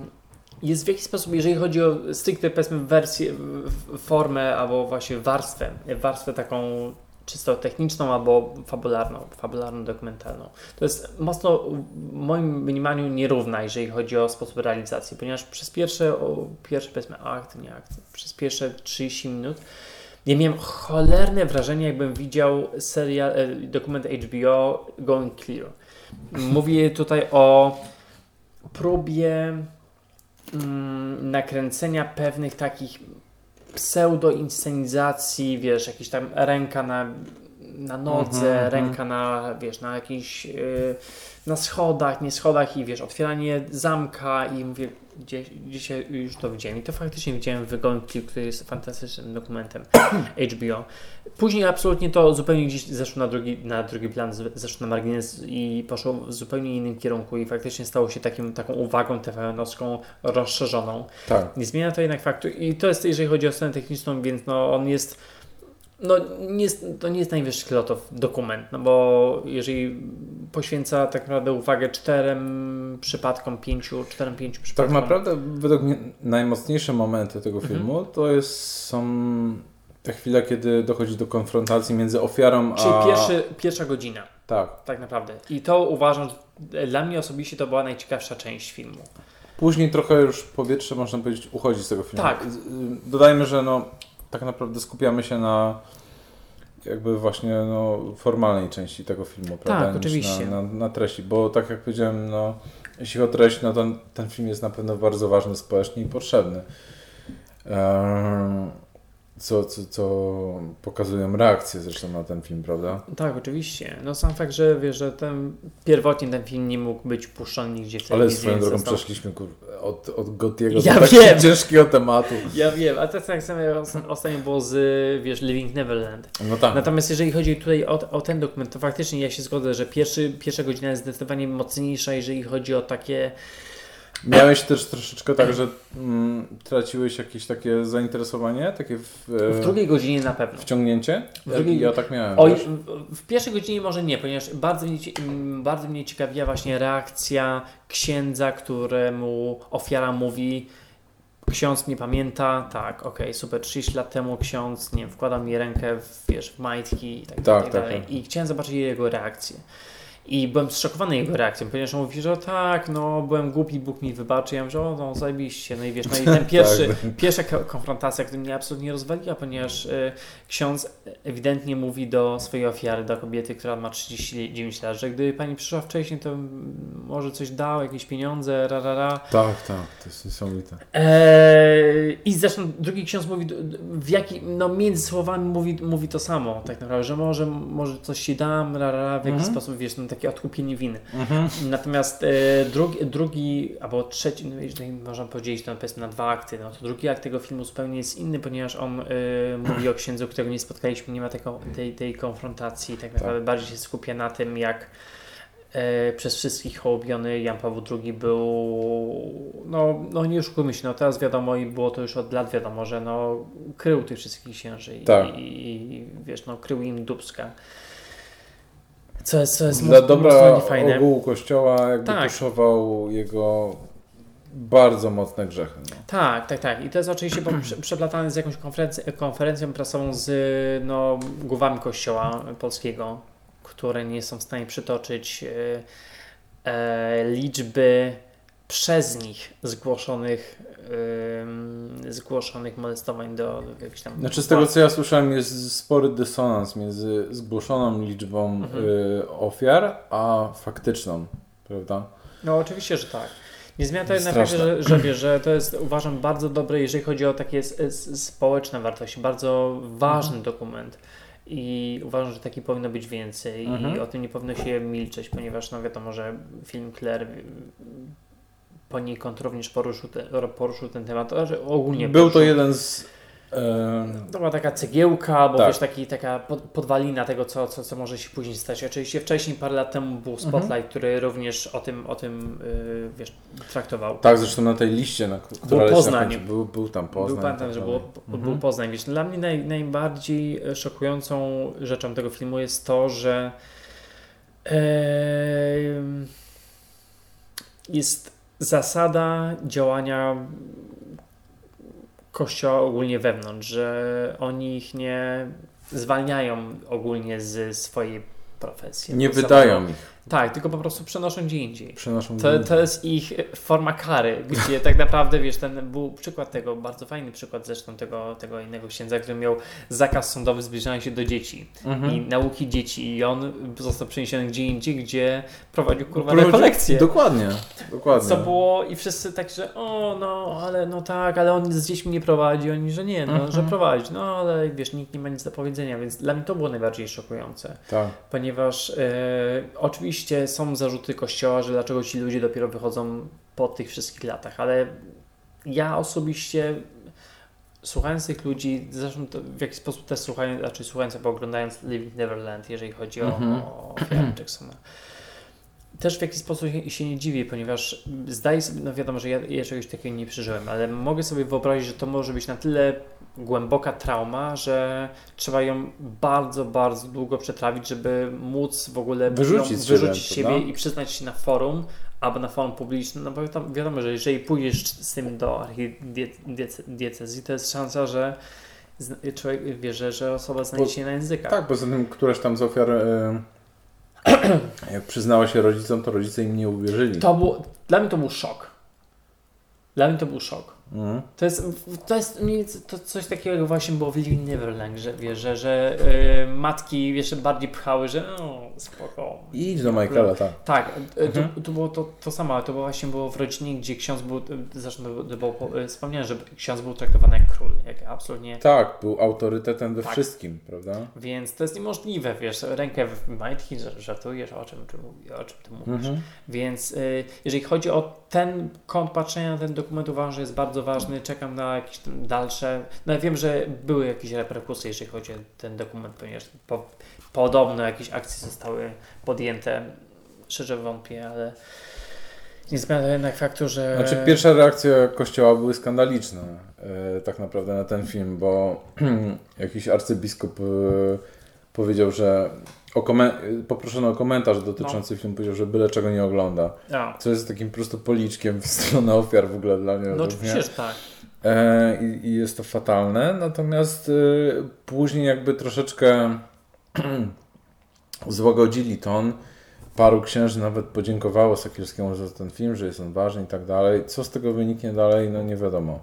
jest w jakiś sposób, jeżeli chodzi o stricte powiedzmy wersję, w- formę albo właśnie warstwę, warstwę taką czysto techniczną albo fabularną, fabularną dokumentalną. To jest mocno w moim mniemaniu nierówna, jeżeli chodzi o sposób realizacji, ponieważ przez pierwsze, o, pierwszy powiedzmy akt, nie akt, przez pierwsze 30 minut ja miałem cholerne wrażenie, jakbym widział serial, e, dokument HBO Going Clear. Mówię tutaj o próbie mm, nakręcenia pewnych takich pseudo-inscenizacji, wiesz, jakiś tam ręka na, na nodze, Mhm, ręka na, wiesz, na jakiś, yy, na schodach, nie schodach i wiesz, otwieranie zamka i mówię, gdzie, dzisiaj już to widziałem i to faktycznie widziałem w Clear, który jest fantastycznym dokumentem HBO. Później absolutnie to zupełnie gdzieś zeszło na drugi, na drugi plan, zeszło na margines i poszło w zupełnie innym kierunku i faktycznie stało się takim, taką uwagą TVN-owską rozszerzoną. Tak. Nie zmienia to jednak faktu i to jest jeżeli chodzi o stronę techniczną, więc no on jest no nie jest, to nie jest najwyższy lotow dokument, no bo jeżeli poświęca tak naprawdę uwagę czterem przypadkom, pięciu, czterem, pięciu Tak przypadkom. naprawdę według mnie najmocniejsze momenty tego Mhm. filmu to jest, są te chwile, kiedy dochodzi do konfrontacji między ofiarą Czyli a... pierwszy, pierwsza godzina, Tak. tak naprawdę. I to uważam, dla mnie osobiście to była najciekawsza część filmu. Później trochę już powietrze, można powiedzieć, uchodzi z tego filmu. Tak. Y, Dodajmy, że no, tak naprawdę skupiamy się na jakby właśnie no, formalnej części tego filmu, prawda? Tak, oczywiście. Na, na, na treści, bo tak jak powiedziałem, no, jeśli chodzi o treść, no to ten film jest na pewno bardzo ważny społecznie i potrzebny. Ehm, co, co, co pokazują reakcje zresztą na ten film, prawda? Tak, oczywiście. No sam fakt, że wiesz, że ten pierwotnie ten film nie mógł być puszczony nigdzie w Ale swoją drogą został- przeszliśmy kur... od, od Gotiego Ja do takiego wiem. ciężkiego tematu. Ja wiem, a to jest tak samo ostatnio było z, wiesz, Living Neverland. No tak. Natomiast jeżeli chodzi tutaj o, o ten dokument, to faktycznie ja się zgodzę, że pierwszy, pierwsza godzina jest zdecydowanie mocniejsza, jeżeli chodzi o takie... Miałeś też troszeczkę tak, że mm, traciłeś jakieś takie zainteresowanie, takie w, e, W drugiej godzinie na pewno. wciągnięcie? W drugiej- Ja, tak miałem. Wiesz? w, pierwszej godzinie może nie, ponieważ bardzo mnie, cie- m, bardzo mnie ciekawiła właśnie reakcja księdza, któremu ofiara mówi ksiądz mnie pamięta, tak, okej, super, 30 lat temu ksiądz, nie wiem, wkładał mi rękę w, wiesz, w majtki i tak, Tak, tak, tak, dalej. tak. I chciałem zobaczyć jego reakcję. I byłem zszokowany jego reakcją, ponieważ on mówi, że tak, no byłem głupi, Bóg mi wybaczy. Ja mówię, że o, no zajebiście. No i wiesz, no i ten pierwszy, Tak. pierwsza ko- konfrontacja, która mnie absolutnie rozwaliła, ponieważ y, ksiądz ewidentnie mówi do swojej ofiary, do kobiety, która ma 39 lat, że gdyby pani przyszła wcześniej, to może coś dał, jakieś pieniądze, ra, ra, ra. Tak, tak, to jest niesamowite. Eee, I zresztą drugi ksiądz mówi, w jaki, no między słowami mówi, mówi to samo, tak naprawdę, że może, może coś ci dam, ra, ra, ra, w jakiś Mhm. sposób, wiesz, no takie odkupienie winy. Mhm. Natomiast e, drugi, drugi, albo trzeci, no, jeżeli można podzielić to powiedzmy na dwa akty, no to drugi akt tego filmu zupełnie jest inny, ponieważ on e, mówi o księdzu, którego nie spotkaliśmy, nie ma tego, tej, tej konfrontacji, tak naprawdę bardziej się skupia na tym, jak e, przez wszystkich hołubiony Jan Paweł II był, no, no nie oszukujmy się, no teraz wiadomo i było to już od lat wiadomo, że no krył tych wszystkich księży i, Tak. i, i wiesz, no krył im dubska. Co jest, co jest Dla mocno- dobra mocno ogółu kościoła jakby Tak. tuszował jego bardzo mocne grzechy. No. Tak, tak, tak. I to jest oczywiście przeplatane z jakąś konferenc- konferencją prasową z no, głowami kościoła polskiego, które nie są w stanie przytoczyć e, e, liczby przez nich zgłoszonych, em, zgłoszonych molestowań do jakichś tam. Znaczy z tego co ja słyszałem jest spory dysonans między zgłoszoną liczbą Mhm. y, ofiar, a faktyczną. prawda? No oczywiście, że tak. Nie zmienia to jednak faktu, że, że, wiesz, że to jest uważam bardzo dobre, jeżeli chodzi o takie społeczne wartości, bardzo ważny mhm. dokument. I uważam, że taki powinno być więcej mhm. i o tym nie powinno się milczeć, ponieważ no wiadomo, że film Claire poniekąd również poruszył, te, poruszył ten temat. Ogólnie Był poruszył. to jeden z to była taka cegiełka, bo tak. wiesz, taki, taka podwalina tego, co, co, co może się później stać. Oczywiście wcześniej, parę lat temu był mhm. Spotlight, mhm. który również o tym, o tym yy, wiesz, traktował. Tak, zresztą na tej liście, na której był Poznań. Był, był tam Poznań. Był, pamiętam, tak że było, mhm. był Poznań. Wiesz, dla mnie naj, najbardziej szokującą rzeczą tego filmu jest to, że yy, jest zasada działania kościoła ogólnie wewnątrz, że oni ich nie zwalniają ogólnie z swojej profesji. Nie wydają ich. Tak, tylko po prostu przenoszą gdzie indziej. Przenoszą to, to jest ich forma kary, gdzie tak naprawdę, wiesz, ten był przykład tego, bardzo fajny przykład zresztą tego, tego innego księdza, który miał zakaz sądowy zbliżania się do dzieci mhm. i nauki dzieci i on został przeniesiony gdzie indziej, gdzie prowadził kurwa rekolekcje. Dokładnie, dokładnie. Co było i wszyscy tak, że o, no, ale no tak, ale on z dziećmi nie prowadzi, oni, że nie, no, mhm. że prowadzi, no, ale wiesz, nikt nie ma nic do powiedzenia, więc dla mnie to było najbardziej szokujące. Tak. Ponieważ e, oczywiście oczywiście są zarzuty Kościoła, że dlaczego ci ludzie dopiero wychodzą po tych wszystkich latach, ale ja osobiście słuchając tych ludzi, zresztą w jakiś sposób też słuchając, znaczy słuchając albo oglądając Living Neverland, jeżeli chodzi o, mm -hmm. o Jacksona, też w jakiś sposób się nie dziwię, ponieważ zdaję sobie, no wiadomo, że ja, ja czegoś takiego nie przeżyłem, ale mogę sobie wyobrazić, że to może być na tyle głęboka trauma, że trzeba ją bardzo, bardzo długo przetrawić, żeby móc w ogóle wyrzucić, wyrzucić siebie, siebie i przyznać się na forum albo na forum publicznym, no bo tam wiadomo, że jeżeli pójdziesz z tym do archidiecezji, to jest szansa, że człowiek wie, że, osoba znajdzie się na językach. Tak, poza tym któreś tam z ofiar e, jak przyznała się rodzicom, to rodzice im nie uwierzyli. To było, dla mnie to był szok. Dla mnie to był szok. Mhm. To jest, to jest to coś takiego właśnie było w Living Neverland, że, wiesz, że, że yy, matki jeszcze bardziej pchały, że no spoko. Idź do Michaela, tak. Tak, y, mhm. to, to, było to, to samo, ale to było właśnie było w rodzinie, gdzie ksiądz był, zresztą to było, y, wspomniałem, że ksiądz był traktowany jak król, jak absolutnie. Tak, był autorytetem we tak. wszystkim, prawda? Więc to jest niemożliwe, wiesz, rękę w majtki, żartujesz, o czym, o czym ty mówisz. Mhm. Więc yy, jeżeli chodzi o ten kąt patrzenia na ten dokument, uważam, że jest bardzo bardzo ważny, czekam na jakieś dalsze. No ja wiem, że były jakieś reperkusje, jeżeli chodzi o ten dokument, ponieważ po, podobno jakieś akcje zostały podjęte. Szczerze wątpię, ale nie zmienia jednak faktu, że. Znaczy, pierwsza reakcja Kościoła były skandaliczne, e, tak naprawdę na ten film, bo jakiś arcybiskup e, powiedział, że o poproszono o komentarz dotyczący no. filmu, powiedział, że byle czego nie ogląda. No. Co jest takim po prostu policzkiem w stronę ofiar w ogóle dla mnie. No oczywiście, że tak. E, i, i, jest to fatalne, natomiast y, później jakby troszeczkę złagodzili ton. Paru księży nawet podziękowało Sakielskiemu za ten film, że jest on ważny i tak dalej. Co z tego wyniknie dalej, no nie wiadomo.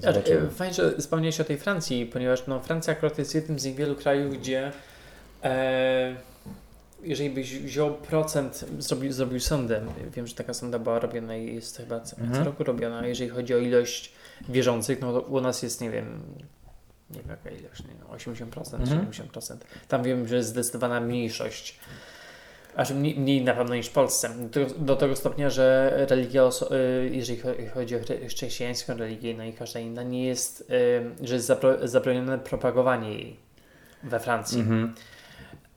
Zobaczymy. Fajnie, że wspomniałeś o tej Francji, ponieważ no, Francja akurat jest jednym z niewielu krajów, gdzie E, jeżeli byś wziął procent, zrobił, zrobił sondę, wiem, że taka sonda była robiona i jest chyba co, mhm. co roku robiona, jeżeli chodzi o ilość wierzących, no to u nas jest, nie wiem, nie wiem jaka ilość, nie, 80%, mhm. 70%. Tam wiem, że jest zdecydowana mniejszość. Aż mniej, mniej na pewno niż w Polsce. Do, do tego stopnia, że religia, y, jeżeli chodzi o chrześcijańską religię, no i każda inna, nie jest, y, że jest zabronione propagowanie jej we Francji. Mhm.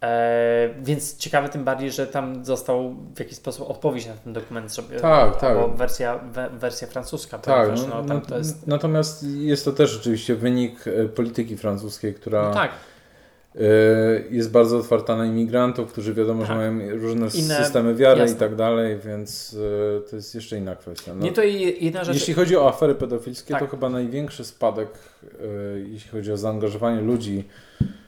E, więc ciekawe tym bardziej, że tam został w jakiś sposób odpowiedź na ten dokument zrobiony. Tak, tak. Albo wersja, we, wersja francuska. Tak, no, no, no, jest... Natomiast jest to też oczywiście wynik e, polityki francuskiej, która no tak. E, jest bardzo otwarta na imigrantów, którzy wiadomo, tak. że mają różne Inne... systemy wiary Jasne. i tak dalej, więc to jest jeszcze inna kwestia. No, Nie, to jedna rzecz... Jeśli chodzi o afery pedofilskie, tak. to chyba największy spadek, jeśli chodzi o zaangażowanie ludzi e,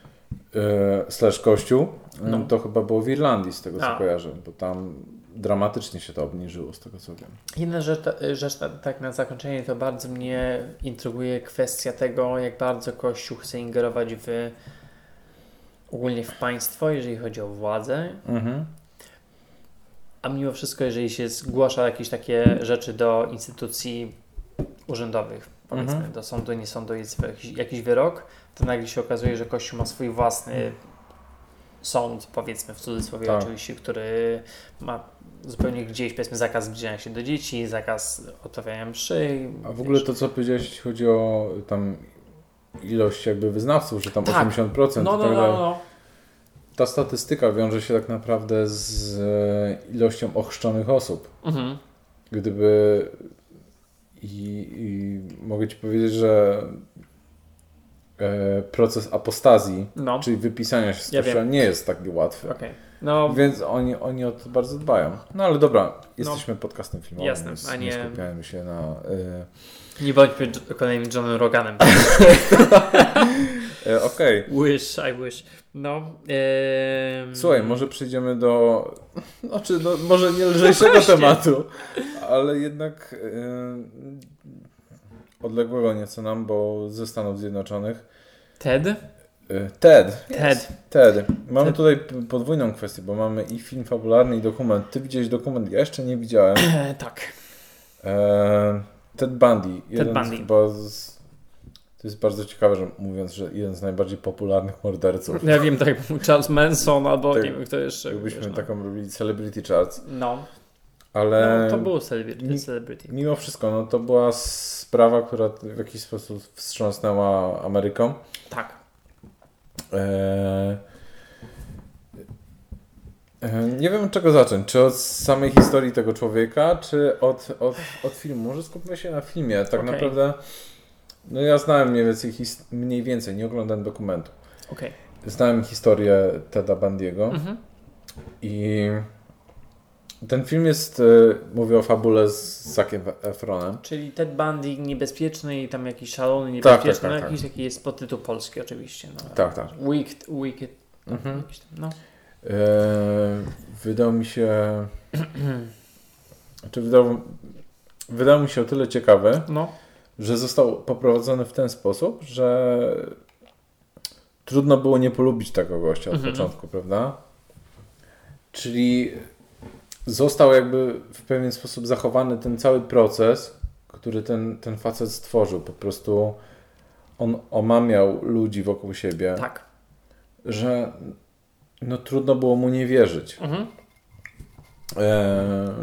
slash kościół, no. to chyba było w Irlandii z tego co A. kojarzę, bo tam dramatycznie się to obniżyło z tego co wiem. Inna rzecz, rzecz tak na zakończenie to bardzo mnie intryguje kwestia tego, jak bardzo Kościół chce ingerować w ogólnie w państwo, jeżeli chodzi o władzę. Mhm. A mimo wszystko, jeżeli się zgłasza jakieś takie rzeczy do instytucji urzędowych, powiedzmy, Mhm. do sądu, nie sądu, jest jakiś, jakiś wyrok, to nagle się okazuje, że Kościół ma swój własny sąd, powiedzmy w cudzysłowie Tak. oczywiście, który ma zupełnie gdzieś, powiedzmy, zakaz zbliżania się do dzieci, zakaz odprawiania mszy. A w ogóle to, co powiedziałeś, jeśli chodzi o tam ilość jakby wyznawców, że tam Tak. 80% No, no, tak no, dalej. no. Ta statystyka wiąże się tak naprawdę z e, ilością ochrzczonych osób. Mhm. Gdyby i, i mogę Ci powiedzieć, że proces apostazji, No, czyli wypisania się z Ja kościoła nie jest taki łatwy. okej. No, Więc oni, oni o to bardzo dbają. No ale dobra, jesteśmy podcastem filmowym, Jasne, więc a nie nie- skupiajmy się na... E, nie bądźmy kolejnym Johnem Roganem. e, Okej, wish, I wish. No. słuchaj, może przejdziemy do... Znaczy, no, może nie lżejszego właśnie. tematu, ale jednak e, odległego nieco nam, bo ze Stanów Zjednoczonych. Ted? E, TED. Ted. TED. Mamy TED. tutaj podwójną kwestię, bo mamy i film fabularny, i dokument. Ty widziałeś dokument, ja jeszcze nie widziałem. Tak. E, Ted Bundy. Jeden Bundy. Chyba z, to jest bardzo ciekawe, że mówiąc, że jeden z najbardziej popularnych morderców. Ja wiem, tak Charles Manson albo Tak, nie wiem kto jeszcze. Jakbyśmy wiesz, no. taką robili Celebrity Charts. No, Ale no to było celebrity. celebrity. mimo wszystko, no to była sprawa, która w jakiś sposób wstrząsnęła Ameryką. Tak. Eee, e, Nie wiem od czego zacząć. Czy od samej historii tego człowieka, czy od, od, od filmu? Może skupmy się na filmie. Tak Okej. naprawdę. No ja znałem mniej więcej, mniej więcej, nie oglądałem dokumentu. Okej. Znałem historię Teda Bandiego Mhm. i ten film jest, e, mówię o fabule z Zakiem Efronem. Czyli Ted Bundy niebezpieczny i tam jakiś szalony, Tak, niebezpieczny. tak, no, tak, jakiś taki jest podtytuł polski oczywiście. No. Tak, tak. Wicked, Wicked. Mhm. No. E, wydał mi się. Czy wydał, wydał mi się o tyle ciekawy, no. że został poprowadzony w ten sposób, że trudno było nie polubić tego gościa od Mhm. początku, prawda? Czyli został jakby w pewien sposób zachowany ten cały proces, który ten, ten facet stworzył. Po prostu on omamiał ludzi wokół siebie, Tak. że no trudno było mu nie wierzyć. Mhm. E,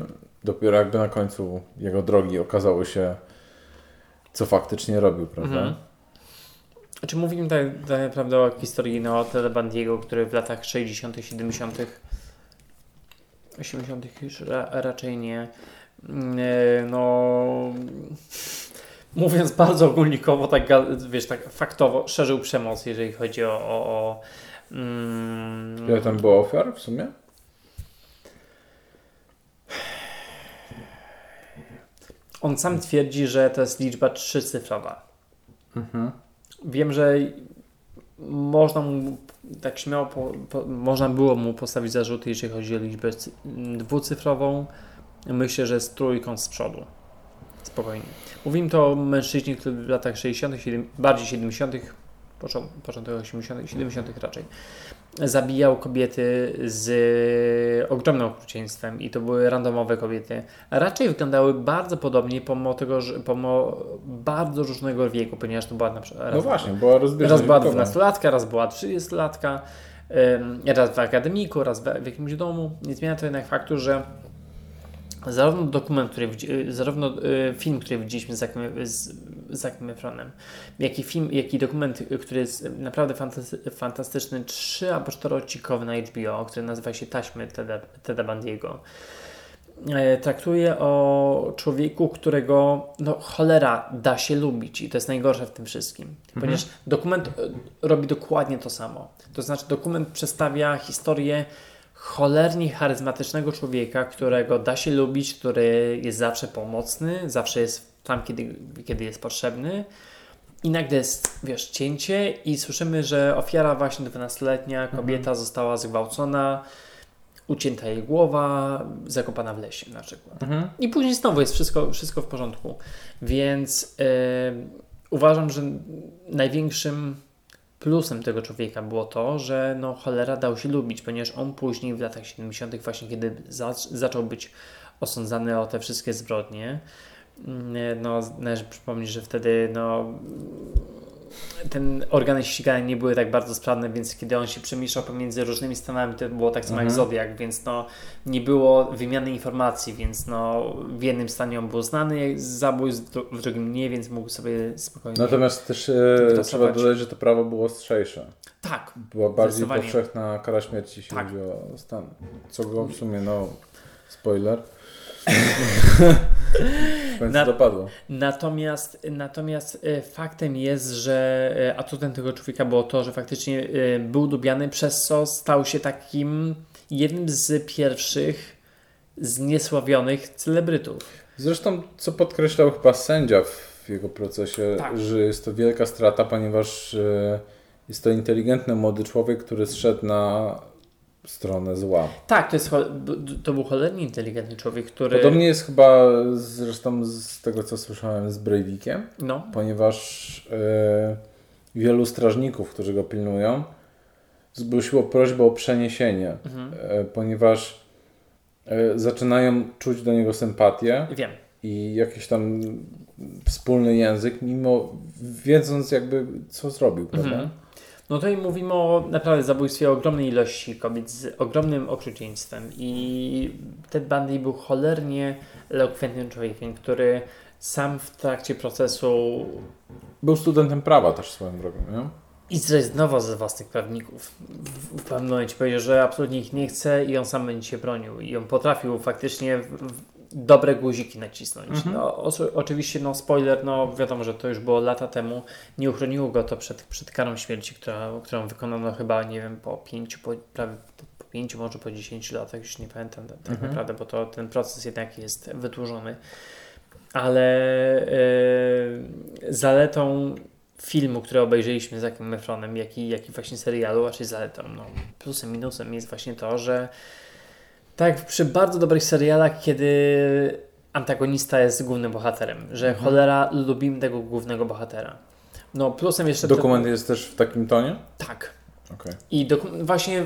dopiero jakby na końcu jego drogi okazało się, co faktycznie robił, prawda? Mhm. Znaczy mówimy tak, naprawdę o historii no, Teda Bundy'ego, który w latach 60., 70., 80. już ra, raczej nie. Mm, e, No, mówiąc bardzo ogólnikowo, tak, wiesz, tak faktowo, szerzył przemoc, jeżeli chodzi o. o, o mm, Ile tam było ofiar w sumie? On sam twierdzi, że to jest liczba trzycyfrowa. Mhm. Wiem, że można mu tak śmiało, po, po, można było mu postawić zarzuty, jeżeli chodzi o liczbę cy- dwucyfrową. Myślę, że z trójką z przodu. Spokojnie. Mówimy to o mężczyźnie, który w latach 60., siedem- bardziej 70., począ- początek 80., 70. raczej, zabijał kobiety z ogromnym okrucieństwem i to były randomowe kobiety. Raczej wyglądały bardzo podobnie, pomimo tego, że pomimo bardzo różnego wieku, ponieważ to była na przykład No właśnie, była rozbieżność Raz była wiekowa. 12-latka, raz była 30-latka, ym, raz w akademiku, raz w jakimś domu. Nie zmienia to jednak faktu, że zarówno dokument, który y, zarówno y, film, który widzieliśmy z Zakiem, z Zakiem Efronem, jak i film, jak i dokument, y, który jest naprawdę fantasty, fantastyczny, trzy albo czteroodcinkowy na HBO, który nazywa się Taśmy Teda, Teda Bundy'ego. E, traktuje o człowieku, którego no cholera da się lubić i to jest najgorsze w tym wszystkim. Ponieważ dokument robi dokładnie to samo. To znaczy dokument przedstawia historię cholernie charyzmatycznego człowieka, którego da się lubić, który jest zawsze pomocny, zawsze jest tam, kiedy, kiedy jest potrzebny. I nagle jest, wiesz, cięcie i słyszymy, że ofiara właśnie 12-letnia kobieta została zgwałcona, ucięta jej głowa, zakopana w lesie na przykład. Mhm. I później znowu jest wszystko, wszystko w porządku. Więc e, uważam, że największym plusem tego człowieka było to, że no cholera dał się lubić, ponieważ on później w latach 70., właśnie kiedy za, zaczął być osądzany o te wszystkie zbrodnie, mm, no należy przypomnieć, że wtedy no ten organy ścigania nie były tak bardzo sprawne, więc kiedy on się przemieszczał pomiędzy różnymi stanami, to było tak samo Mhm. jak Zodiak, więc no nie było wymiany informacji, więc no w jednym stanie on był znany zabójstw, w drugim nie, więc mógł sobie spokojnie... Natomiast też e, trzeba dodać, że to prawo było ostrzejsze. tak, Była bardziej powszechna kara śmierci, jeśli Tak. chodzi o stan. Co go w sumie, no, spoiler. Na- dopadło. Natomiast, natomiast e, faktem jest, że e, atutem tego człowieka było to, że faktycznie e, był lubiany, przez co stał się takim jednym z pierwszych zniesławionych celebrytów. Zresztą, co podkreślał chyba sędzia w jego procesie, Tak. że jest to wielka strata, ponieważ jest to inteligentny młody człowiek, który zszedł na stronę zła. Tak, to, jest, to był cholernie inteligentny człowiek, który... Podobnie jest chyba zresztą z tego, co słyszałem z Breivikiem, No, ponieważ e, wielu strażników, którzy go pilnują, zgłosiło prośbę o przeniesienie, mhm. e, ponieważ e, zaczynają czuć do niego sympatię wiem. i jakiś tam wspólny język, mimo wiedząc jakby co zrobił, prawda? Mhm. No tutaj mówimy o naprawdę zabójstwie ogromnej ilości kobiet z ogromnym okrucieństwem i Ted Bundy był cholernie elokwentnym człowiekiem, który sam w trakcie procesu Był studentem prawa też swoją drogą, nie? i zrezygnował ze własnych prawników. W, w pewnym momencie powiedział, że absolutnie ich nie chce i on sam będzie się bronił i on potrafił faktycznie w, w dobre guziki nacisnąć. Mhm. No, o, oczywiście, no spoiler, no wiadomo, że to już było lata temu. Nie uchroniło go to przed, przed karą śmierci, która, którą wykonano chyba, nie wiem, po pięciu, po, prawie po, pięciu, może po dziesięciu latach, już nie pamiętam tak Mhm. naprawdę, bo to ten proces jednak jest wydłużony. Ale e, zaletą filmu, który obejrzeliśmy z Zakiem Efronem, jak i, jak i właśnie serialu, raczej zaletą, no, plusem, minusem jest właśnie to, że tak przy bardzo dobrych serialach, kiedy antagonista jest głównym bohaterem, że Mhm. cholera lubimy tego głównego bohatera. No plusem jeszcze... Dokument jest też w takim tonie? Tak. Okej. I doku- właśnie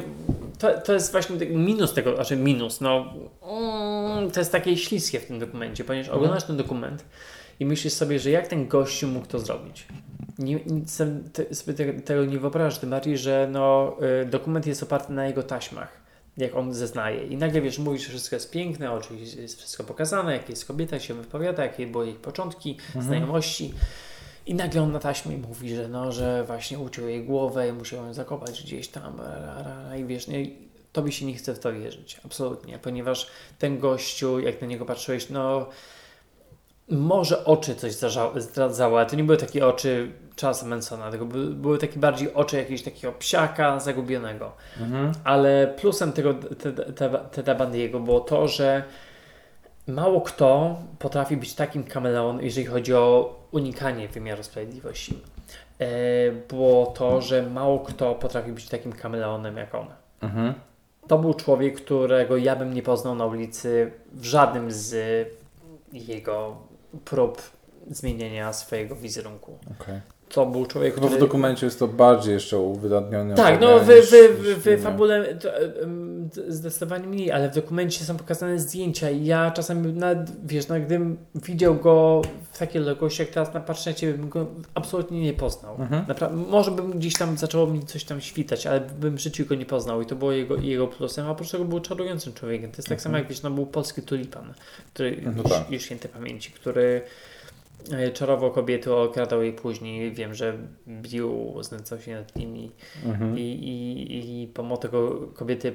to, to jest właśnie minus tego, znaczy minus, no mm, to jest takie śliskie w tym dokumencie, ponieważ Mhm. oglądasz ten dokument i myślisz sobie, że jak ten gościu mógł to zrobić. Nie, sobie te, tego nie wyobrażasz, tym bardziej, że no, y, dokument jest oparty na jego taśmach, jak on zeznaje. I nagle wiesz, mówisz, że wszystko jest piękne, oczywiście jest wszystko pokazane, jak jest kobieta, jak się wypowiada, jakie były jej początki, znajomości. I nagle on na taśmie mówi, że no, że właśnie uciął jej głowę i musiał ją zakopać gdzieś tam. ra, ra, ra, I wiesz, nie, tobie się nie chce w to wierzyć. Absolutnie. Ponieważ ten gościu, jak na niego patrzyłeś, no może oczy coś zdradzały, ale to nie były takie oczy Charlesa Mansona, tylko by, były takie bardziej oczy jakiegoś takiego psiaka zagubionego. Mhm. Ale plusem tego Teda- Bundy'ego było to, że mało kto potrafi być takim kameleonem, jeżeli chodzi o unikanie wymiaru sprawiedliwości. E, było to, że mało kto potrafi być takim kameleonem jak on. Mhm. To był człowiek, którego ja bym nie poznał na ulicy w żadnym z jego prób zmienienia swojego wizerunku. Okej. To był człowiek, Chyba w który... dokumencie jest to bardziej jeszcze uwydatnione. Tak, no w, w, w, w w fabule to, zdecydowanie mniej, ale w dokumencie są pokazane zdjęcia i ja czasem nawet, wiesz, no gdybym widział go w takiej odległości, jak teraz patrzę na Ciebie, bym go absolutnie nie poznał. Mhm. Napra- może bym gdzieś tam zaczęło mi coś tam świtać, ale bym w życiu go nie poznał i to było jego, jego plusem, a oprócz tego był czarującym człowiekiem. To jest tak samo jak, wiesz, no był polski tulipan, który No już, tak. już świętej pamięci, który czarował kobiety, okradał jej później. Wiem, że bił, znęcał się nad nimi Mhm. i, i, i pomimo tego kobiety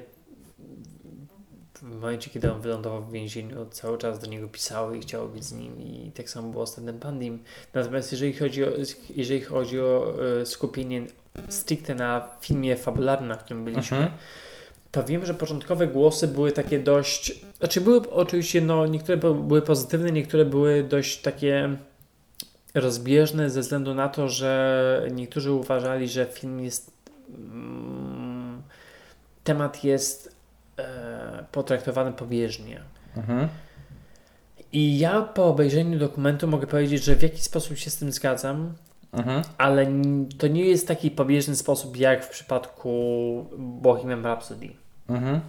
w momencie, kiedy on wylądował w więzieniu, cały czas do niego pisały i chciały być z nim i tak samo było z Tedem Bundim. Natomiast jeżeli chodzi o, jeżeli chodzi o e, skupienie stricte na filmie fabularnym, na którym byliśmy, Mhm. to wiem, że początkowe głosy były takie dość. Znaczy, były oczywiście, no, niektóre były pozytywne, niektóre były dość takie rozbieżne ze względu na to, że niektórzy uważali, że film jest. Mm, temat jest e, potraktowany pobieżnie. Mhm. I ja po obejrzeniu dokumentu mogę powiedzieć, że w jakiś sposób się z tym zgadzam, mhm. ale to nie jest taki pobieżny sposób jak w przypadku Bohemian Rhapsody. Mhm.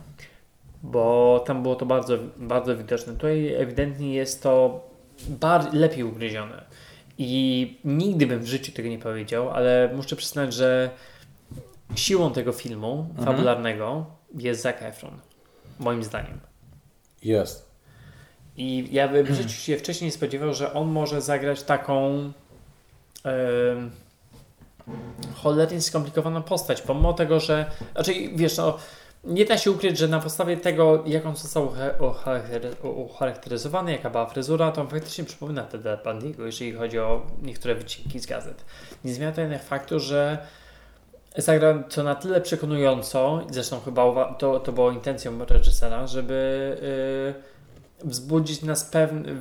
Bo tam było to bardzo, bardzo widoczne. Tutaj ewidentnie jest to lepiej ugryzione. I nigdy bym w życiu tego nie powiedział, ale muszę przyznać, że siłą tego filmu Mhm. fabularnego jest Zac Efron. Moim zdaniem. Jest. I ja bym w życiu się wcześniej nie spodziewał, że on może zagrać taką em, cholernie skomplikowaną postać, pomimo tego, że znaczy wiesz, no, nie da się ukryć, że na podstawie tego, jak on został ucha- ucharaktery- ucharakteryzowany, jaka była fryzura, to on faktycznie przypomina Teda Bundy'ego, jeżeli chodzi o niektóre wycinki z gazet. Nie zmienia to jednak faktu, że zagrał to na tyle przekonująco, zresztą chyba to, to było intencją reżysera, żeby yy, wzbudzić nas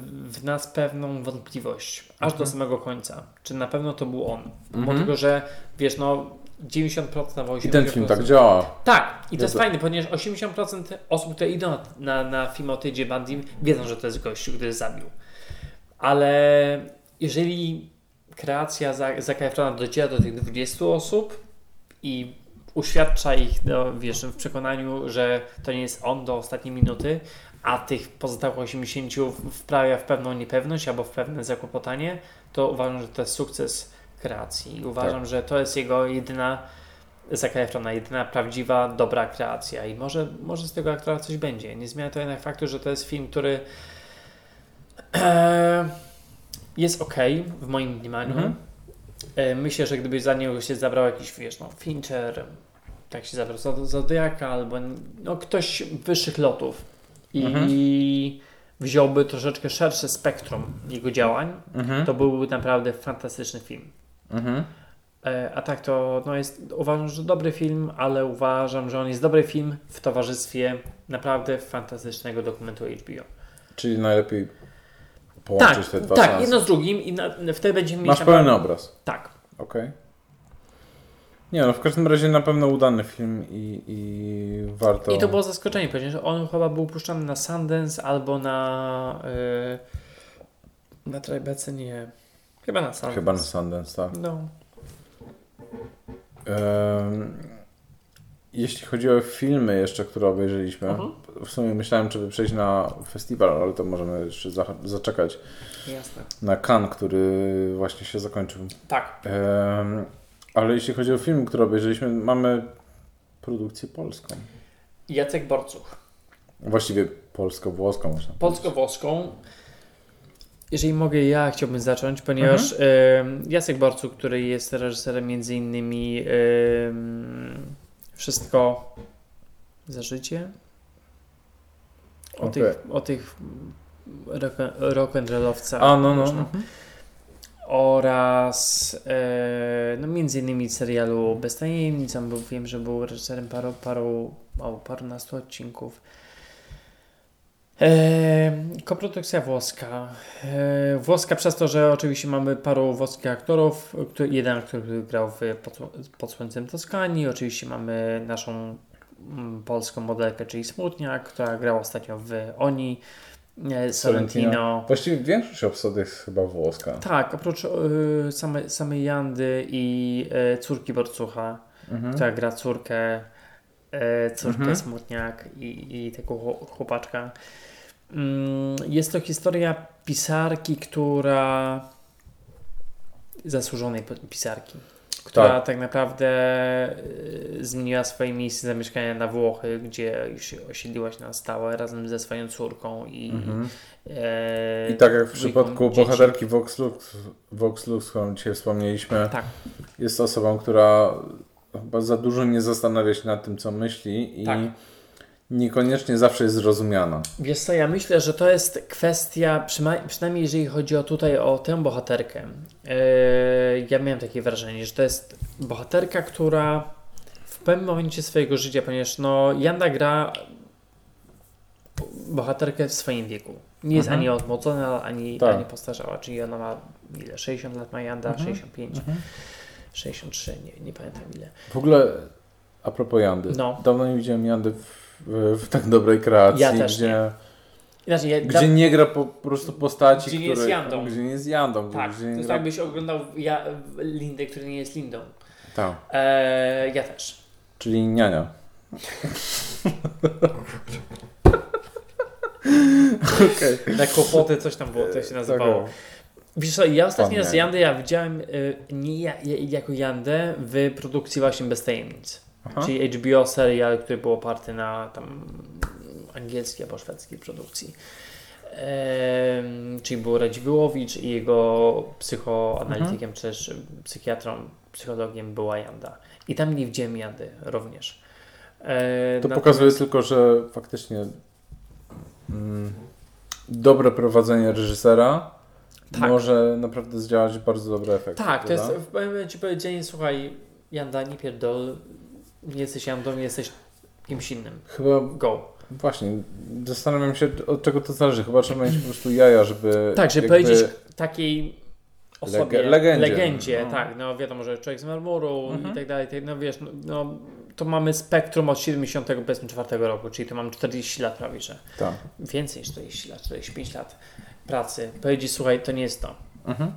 w nas pewną wątpliwość, aż do samego końca. Czy na pewno to był on? Mimo Mhm. tego, że wiesz, no 90% albo 80%. I ten film tak działa. Tak, i to jest fajne, ponieważ 80% osób, które idą na, na, film o Tydzie Bundy, wiedzą, że to jest gościu, który zabił. Ale jeżeli kreacja Zaka Efrona dociera do tych 20 osób i uświadcza ich, no, wiesz, w przekonaniu, że to nie jest on do ostatniej minuty, a tych pozostałych 80 wprawia w pewną niepewność albo w pewne zakłopotanie, to uważam, że to jest sukces kreacji. I uważam, że to jest jego jedyna Zaka Efrona, jedyna prawdziwa, dobra kreacja i może, może z tego aktora coś będzie. Nie zmienia to jednak faktu, że to jest film, który e, jest ok w moim mniemaniu. E, myślę, że gdyby za niego się zabrał jakiś, wiesz, no, Fincher, tak się zabrał za Zodiaka albo no, ktoś wyższych lotów i Mhm. wziąłby troszeczkę szersze spektrum jego działań, Mhm. to byłby naprawdę fantastyczny film. Mhm. E, A tak to no jest, uważam, że dobry film, ale uważam, że on jest dobry film w towarzystwie naprawdę fantastycznego dokumentu HBO. Czyli najlepiej połączyć Tak, te dwa tak, jedno z drugim i na, wtedy będziemy mieć Masz pełny obraz. Tak. Okej. Nie no, w każdym razie na pewno udany film i, i warto... I to było zaskoczenie, ponieważ on chyba był puszczany na Sundance albo na yy, na Tribece, nie. Chyba na Sundance. Chyba na Sundance, tak. No. Em, jeśli chodzi o filmy jeszcze, które obejrzeliśmy, Mhm. w sumie myślałem, czy by przejść na festiwal, ale to możemy jeszcze za, zaczekać Jasne. na Cannes, który właśnie się zakończył. Tak. Em, ale jeśli chodzi o film, który obejrzeliśmy, mamy produkcję polską. Jacek Borcuch. Właściwie polsko-włoską można Polsko-włoską. Jeżeli mogę, ja chciałbym zacząć, ponieważ em, Jacek Borcuch, który jest reżyserem między innymi em, Wszystko za życie. O Okej. tych, o tych rock- rock'n'rollowcach. A, no, no. można. oraz e, no między innymi serialu Bez tajemnic, był, wiem, że był reżyserem paru, paru, o, parunastu odcinków. E, koprodukcja włoska. E, włoska przez to, że oczywiście mamy paru włoskich aktorów, który, jeden aktor, który grał w Pod, pod Słońcem Toskanii, oczywiście mamy naszą mm, polską modelkę, czyli Smutniak, która grała ostatnio w Oni, e, Sorrentino. Właściwie większość obsady jest chyba włoska. Tak, oprócz y, same, samej Jandy i y, córki Borcucha, Mhm. która gra córkę, y, córkę Mhm. Smutniak i, i tego chło- chłopaczka. Mm, jest to historia pisarki, która zasłużonej pisarki, która tak, Tak. naprawdę y, zmieniła swoje miejsce zamieszkania na Włochy, gdzie już się osiedliła się na stałe razem ze swoją córką i Mhm. e, I tak jak w przypadku dzieci. bohaterki Vox Lux, Vox Lux, którą dzisiaj wspomnieliśmy, Tak. jest osobą, która chyba za dużo nie zastanawia się nad tym, co myśli i Tak. Niekoniecznie zawsze jest zrozumiana. Wiesz co, ja myślę, że to jest kwestia, przynajmniej jeżeli chodzi o tutaj o tę bohaterkę. Yy, ja miałem takie wrażenie, że to jest bohaterka, która w pewnym momencie swojego życia, ponieważ no, Janda gra bohaterkę w swoim wieku. Nie jest Mhm. ani odmłodzona, ani, Tak. ani postarzała, czyli ona ma ile? 60 lat ma Janda, Mhm. 65, 63, nie, nie pamiętam ile. W ogóle a propos Jandy. No. Dawno nie widziałem Jandy w, w, tak dobrej kreacji, Ja też gdzie Inaczej, ja, Gdzie nie gra po, po prostu postaci, Gdzie nie które, jest Jandą. Gdzie nie jest Jandą. tak, gdzie to nie jest gra... tak, jakbyś oglądał ja, Lindę, który nie jest Lindą. Tak, Eee, ja też. czyli niania. Okej. Na kłopoty coś tam było, to się nazywało. Tak, Wiesz co, ja ostatni raz. Jandę ja widziałem y, nie ja, jako Jandę w produkcji właśnie Bez Tajemnic. Aha. Czyli HBO serial, który był oparty na tam angielskiej albo szwedzkiej produkcji. Czyli był Radziwiłowicz i jego psychoanalitykiem, czy też psychiatrą, psychologiem była Janda. I tam nie widziałem Jandy również. E, To pokazuje tylko, że faktycznie mm, dobre prowadzenie reżysera Tak. może naprawdę zdziałać bardzo dobry efekt. Tak, to jest prawda? w powiem ci powiedzienie, słuchaj, Janda, nie pierdol, nie jesteś nie jesteś kimś innym. Chyba Go. właśnie, zastanawiam się od czego to zależy. Chyba trzeba mieć po prostu jaja, żeby Tak, żeby jakby- powiedzieć takiej osobie, Lege- legendzie. legendzie, No. tak, no wiadomo, że człowiek z marmuru Mhm. i tak dalej, tak, no wiesz, no, no to mamy spektrum od 74 powiedzmy czwartego roku, czyli to mam 40 lat prawie, że Tak. więcej niż 40 lat, 45 lat pracy, powiedzieć, słuchaj, to nie jest to. Mhm.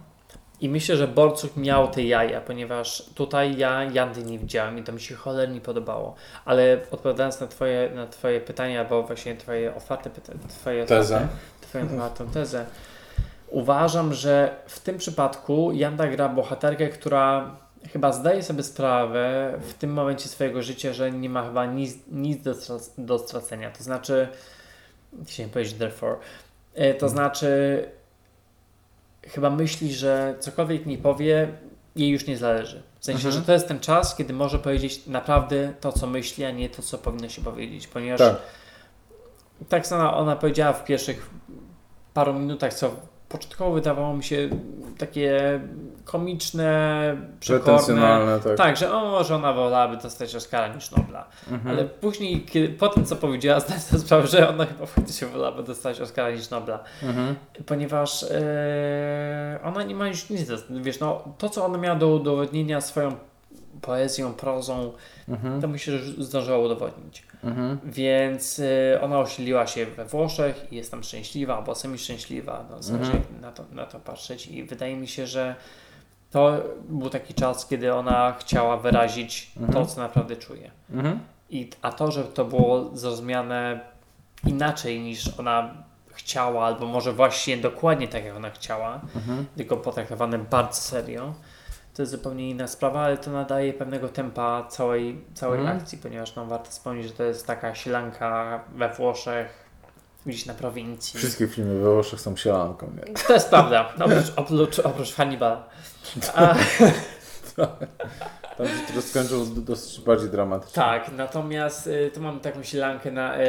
I myślę, że Borcuk miał te jaja, ponieważ tutaj ja Jandy nie widziałem i to mi się cholernie podobało. Ale odpowiadając na Twoje, na twoje pytania, albo właśnie Twoje otwarte pytania, Twoje Tezę. Twoją otwartą tezę, uważam, że w tym przypadku Janda gra bohaterkę, która chyba zdaje sobie sprawę w tym momencie swojego życia, że nie ma chyba nic, nic do, do stracenia. To znaczy, chciałem powiedzieć therefore, e, to znaczy chyba myśli, że cokolwiek nie powie, jej już nie zależy. W sensie, Mhm. że to jest ten czas, kiedy może powiedzieć naprawdę to, co myśli, a nie to, co powinno się powiedzieć. Ponieważ Tak. tak ona, ona powiedziała w pierwszych paru minutach, co początkowo wydawało mi się takie komiczne, przekorne. Tak. Tak, że o, że ona wolałaby dostać Oscara niż Nobla. Mhm. Ale później, kiedy, po tym co powiedziała, zdałem sobie sprawę, że ona chyba faktycznie wolałaby dostać Oscara niż Nobla. Mhm. Ponieważ e, ona nie ma już nic wiesz, no to co ona miała do udowodnienia swoją poezją, prozą, Mhm. to że już zdążyła udowodnić. Mhm. Więc y, ona osiedliła się we Włoszech i jest tam szczęśliwa, albo semi-szczęśliwa, no, zależy Mhm. na to, na to patrzeć. I wydaje mi się, że to był taki czas, kiedy ona chciała wyrazić to, Mhm. co naprawdę czuje. Mhm. I, a to, że to było zrozumiane inaczej niż ona chciała, albo może właśnie dokładnie tak, jak ona chciała, Mhm. tylko potraktowane bardzo serio, to jest zupełnie inna sprawa, ale to nadaje pewnego tempa całej, całej Mhm. akcji, ponieważ no, warto wspomnieć, że to jest taka sielanka we Włoszech, gdzieś na prowincji. Wszystkie filmy we Włoszech są sielanką, nie? To jest prawda, oprócz, oprócz, oprócz Hannibala. A, Tam się to skończyło dosyć bardziej dramatycznie. tak, natomiast y, tu mamy taką sielankę na, y,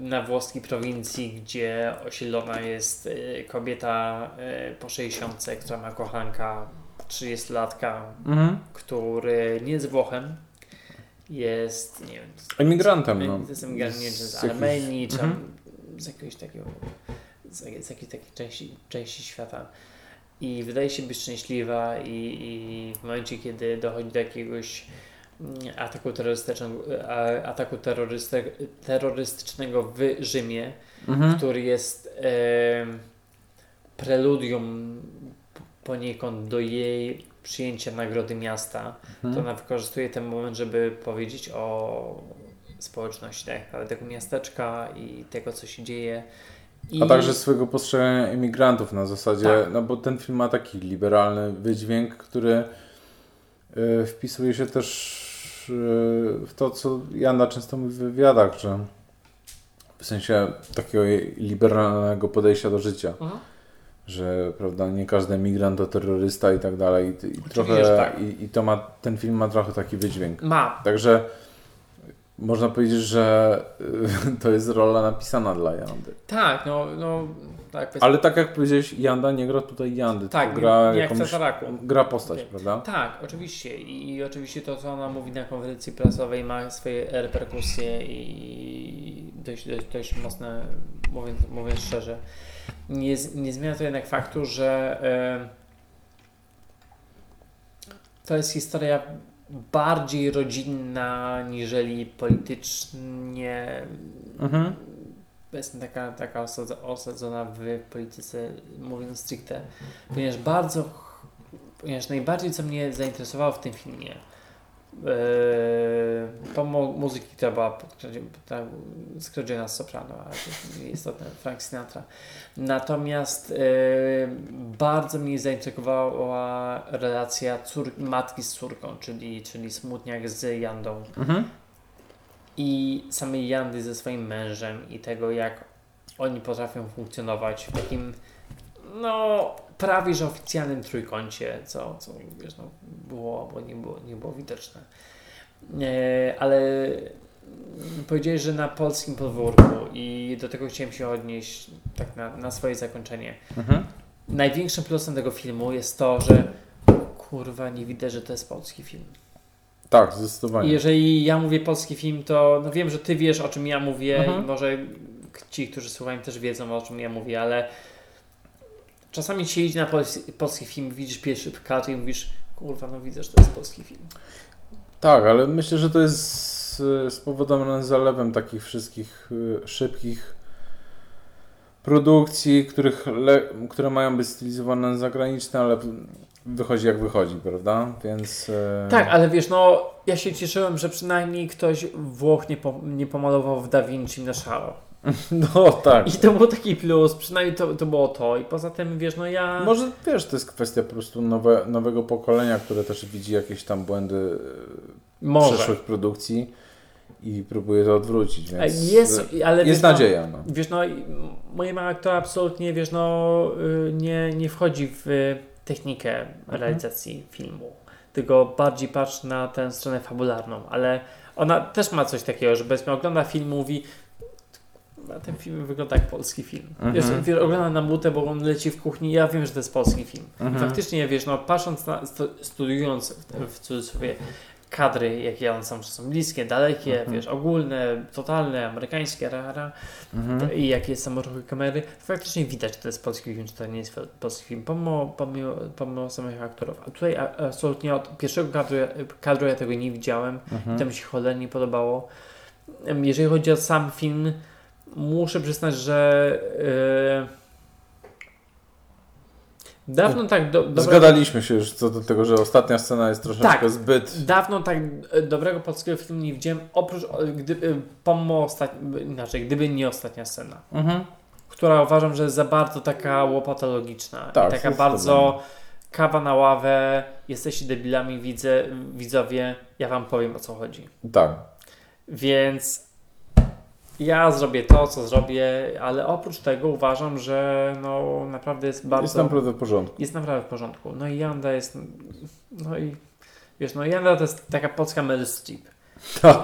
na włoskiej prowincji, gdzie osiedlona jest y, kobieta y, po 60, która ma kochanka 30-latka, Mhm. który nie jest Włochem, jest, nie wiem, z, Emigrantem, z, no. z, z, nie wiem, czy z Armenii, czy Mhm. z jakiegoś takiego, z, z jakiejś takiej części, części świata. I wydaje się być szczęśliwa i, i w momencie, kiedy dochodzi do jakiegoś mm, ataku terrorystycznego, ataku terroryste, terrorystycznego w Rzymie, Mhm. który jest e, preludium poniekąd do jej przyjęcia Nagrody Miasta, to Mhm. ona wykorzystuje ten moment, żeby powiedzieć o społeczności tak, naprawdę tego miasteczka i tego, co się dzieje. I A także swojego postrzegania emigrantów na zasadzie, Tak. no bo ten film ma taki liberalny wydźwięk, który y, wpisuje się też y, w to, co Jana często mówi w wywiadach, że w sensie takiego liberalnego podejścia do życia, Mhm. Że prawda, nie każdy emigrant to terrorysta i tak dalej. I, i trochę, tak. i, i to ma, ten film ma trochę taki wydźwięk. Ma. Także można powiedzieć, że y, to jest rola napisana dla Jandy. Tak, no, no tak. Ale tak jak powiedziałeś, Janda nie gra tutaj Jandy, tak, gra nie jakąś, gra postać, Okej. prawda? Tak, oczywiście. I, I oczywiście to, co ona mówi na konferencji prasowej, ma swoje reperkusje i dość, dość, dość mocne, mówiąc, mówiąc szczerze. Nie, nie zmienia to jednak faktu, że e, to jest historia bardziej rodzinna niżeli politycznie Mhm. jestem taka, taka osadza- osadzona w polityce, mówiąc stricte, ponieważ bardzo, ponieważ najbardziej co mnie zainteresowało w tym filmie, yy, pomimo muzyki, która była pod kradzie- ta skradziona z soprano, ale to Frank Sinatra. Natomiast yy, bardzo mnie zaintrygowała relacja matki z córką, czyli, czyli Smutniak z Jandą Mhm. i samej Jandy ze swoim mężem i tego, jak oni potrafią funkcjonować w takim, no, prawie że oficjalnym trójkącie, co, co wiesz, no, było, bo nie było, nie było widoczne. E, ale powiedziałeś, że na polskim podwórku i do tego chciałem się odnieść tak na, na swoje zakończenie. Mhm. Największym plusem tego filmu jest to, że kurwa nie widać, że to jest polski film. Tak, I zdecydowanie. jeżeli ja mówię polski film, to no wiem, że ty wiesz o czym ja mówię Mhm. i może ci, którzy słuchają też wiedzą o czym ja mówię, ale czasami się idzie na polski, polski film, widzisz pierwszy kadr i mówisz kurwa, no widzę, że to jest polski film. Tak, ale myślę, że to jest e, spowodowane zalewem takich wszystkich e, szybkich produkcji, których które mają być stylizowane na zagraniczne, ale wychodzi jak wychodzi, prawda? Więc. e, Tak, ale wiesz, no ja się cieszyłem, że przynajmniej ktoś Włoch nie, po, nie pomalował w Da Vinci na szaro. No tak. I to był taki plus, przynajmniej to, to było to. I poza tym, wiesz, no ja... Może wiesz, to jest kwestia po prostu nowe, nowego pokolenia, które też widzi jakieś tam błędy e, Może. przeszłych produkcji i próbuje to odwrócić, więc Jest, ale jest wiesz, no, nadzieja. No. Wiesz, no, i moja mama to absolutnie, wiesz, no, y, nie, nie wchodzi w technikę realizacji filmu, tylko bardziej patrzy na tę stronę fabularną, ale ona też ma coś takiego, że powiedzmy ogląda film, mówi "Kurwa, ten film wygląda jak polski film. Mhm. wiesz, ogląda na butę, bo on leci w kuchni, ja wiem, że to jest polski film. I Mhm. faktycznie, wiesz, no, patrząc na, stu- studiując w, w cudzysłowie kadry, jakie one są, czy są bliskie, dalekie, Mhm. wiesz, ogólne, totalne, amerykańskie, rara, Mhm. i jakie są ruchy kamery, faktycznie widać, czy to jest polski film, czy to nie jest polski film, pomimo, pomimo, pomimo samych aktorów. A tutaj a, absolutnie od pierwszego kadru, kadru ja tego nie widziałem, Mhm. to mi się cholernie podobało. Jeżeli chodzi o sam film, muszę przyznać, że yy, dawno tak do, dobrego, Zgadaliśmy się już co do tego, że ostatnia scena jest troszeczkę Tak. zbyt. dawno tak e, dobrego polskiego filmu nie widziałem, oprócz, o, gdy, pomimo ostatni, inaczej, gdyby nie ostatnia scena. Mhm. która uważam, że jest za bardzo taka łopatologiczna. Tak, i taka bardzo kawa na ławę, jesteście debilami, widzę, widzowie, ja wam powiem o co chodzi. Tak. Więc ja zrobię to, co zrobię, ale oprócz tego uważam, że no naprawdę jest bardzo... Jest naprawdę w porządku. jest naprawdę w porządku. No i Janda jest... No i wiesz, no Janda to jest taka polska Meryl Streep.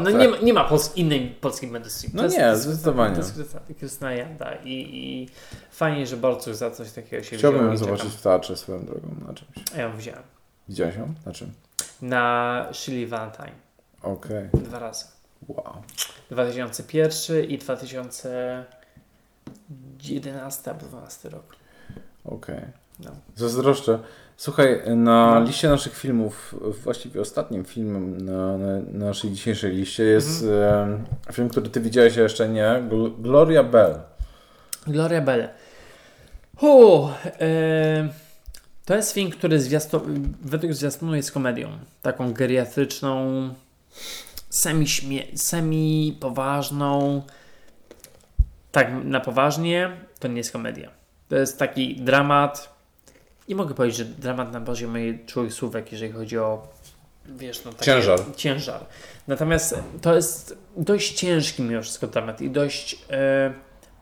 No nie ma, nie ma pols innej polskiej Meryl Streep. No jest- nie, zdecydowanie. To jest Krystyna- Janda i, i fajnie, że Borcuk za coś takiego się Chciałbym ją zobaczyć w teatrze swoją drogą na czymś. A ja ją wziąłem. Widziałeś ją? Na czym? Na Shirley Valentine. Okej. Dwa razy. Wow. 2001 i 2011 albo 12 rok. Okej. No. Zazdroszczę. Słuchaj, na No. liście naszych filmów, właściwie ostatnim filmem na, na, na naszej dzisiejszej liście jest Mhm. e, film, który ty widziałeś, a jeszcze nie. Gl- Gloria Bell. Gloria Bell. Hu, e, to jest film, który zwiastu, według zwiastunu jest komedią. Taką geriatryczną, semi, poważną. Tak na poważnie, to nie jest komedia. To jest taki dramat. Nie mogę powiedzieć, że dramat na poziomie czułych słówek, jeżeli chodzi o wiesz, no, takie, Ciężar. ciężar. Natomiast to jest dość ciężki mimo wszystko dramat i dość e,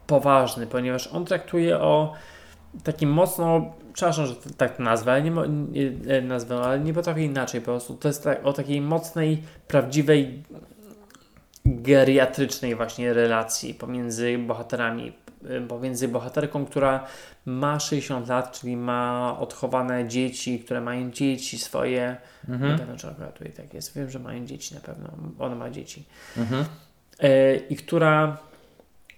poważny, ponieważ on traktuje o takim mocno, przepraszam, że tak nazwę, ale nie, nie, e, nazwę, ale nie potrafię inaczej po prostu. To jest tak, o takiej mocnej, prawdziwej, geriatrycznej właśnie relacji pomiędzy bohaterami, e, pomiędzy bohaterką, która ma 60 lat, czyli ma odchowane dzieci, które mają dzieci swoje. Mhm. Nie pewno, czy akurat tutaj tak jest. Wiem, że mają dzieci na pewno. Ona ma dzieci. Mhm. E, I która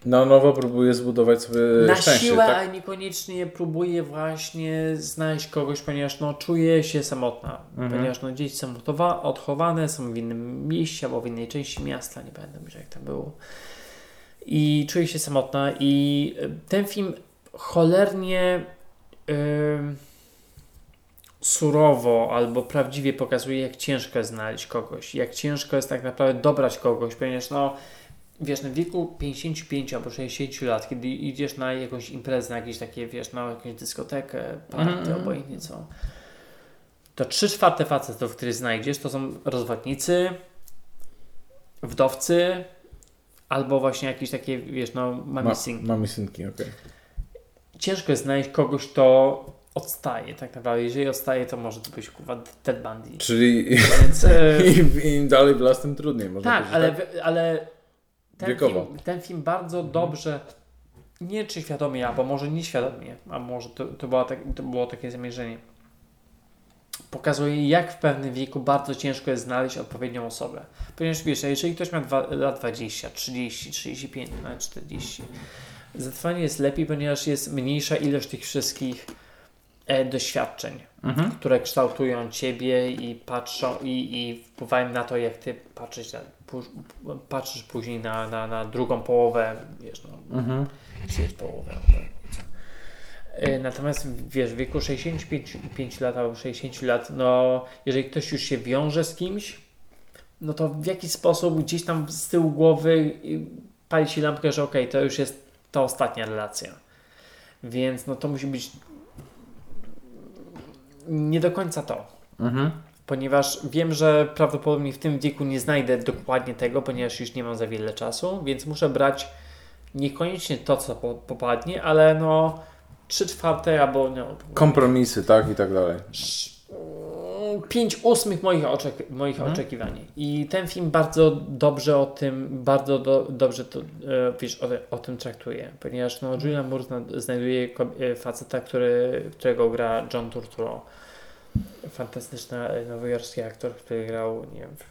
Na nowo próbuje zbudować sobie na szczęście, siłę, tak? a niekoniecznie próbuje właśnie znaleźć kogoś, ponieważ no, czuje się samotna. Mhm. Ponieważ no, dzieci są odchowa- odchowane, są w innym mieście albo w innej części miasta, nie pamiętam już jak to było. i czuje się samotna i y, ten film cholernie y, surowo albo prawdziwie pokazuje, jak ciężko jest znaleźć kogoś, jak ciężko jest tak naprawdę dobrać kogoś, ponieważ no wiesz, na wieku 55 albo 60 lat, kiedy idziesz na jakąś imprezę, na jakieś takie, wiesz, na jakąś dyskotekę, party, Mhm. obojętnie co, to 3 czwarte facetów, których znajdziesz, to są rozwodnicy, wdowcy, albo właśnie jakieś takie, wiesz, no, Ma, mamy synki. mamy synki, okej. Ciężko jest znaleźć kogoś, kto odstaje tak naprawdę. Jeżeli odstaje, to może to być kurwa Ted Bundy. Czyli Więc, e, im, im dalej w las, tym trudniej. Można tak, ale, ale ten, Wiekowo. film, ten film bardzo dobrze, nie czy świadomie, albo może nieświadomie, a może to, to, była tak, to było takie zamierzenie, pokazuje, jak w pewnym wieku bardzo ciężko jest znaleźć odpowiednią osobę. Ponieważ wiesz, jeżeli ktoś ma dwa, lat 20, 30, 35, nawet 40, zdecydowanie jest lepiej, ponieważ jest mniejsza ilość tych wszystkich doświadczeń Mhm. które kształtują ciebie i patrzą i, i wpływają na to, jak ty patrzysz, na, patrzysz później na, na, na drugą połowę, wiesz, no, Mhm. jest połowę. no. E, Natomiast wiesz, w wieku 65 5 lat albo 60 lat, no jeżeli ktoś już się wiąże z kimś, no to w jakiś sposób gdzieś tam z tyłu głowy y, pali się lampkę, że okej, to już jest ta ostatnia relacja. Więc no to musi być nie do końca to Mhm. ponieważ wiem, że prawdopodobnie w tym wieku nie znajdę dokładnie tego, ponieważ już nie mam za wiele czasu, więc muszę brać niekoniecznie to, co po, popadnie, ale no 3 czwarte albo no, Kompromisy, tak i tak dalej. 5 ósmych moich, oczek- moich Mhm. oczekiwań. I ten film bardzo dobrze o tym, bardzo do, dobrze to, e, wiesz, o, o tym traktuje, ponieważ no, Julian Moore zna, znajduje e, faceta, który, którego gra John Turturro. Fantastyczny e, nowojorski aktor, który grał, nie wiem, w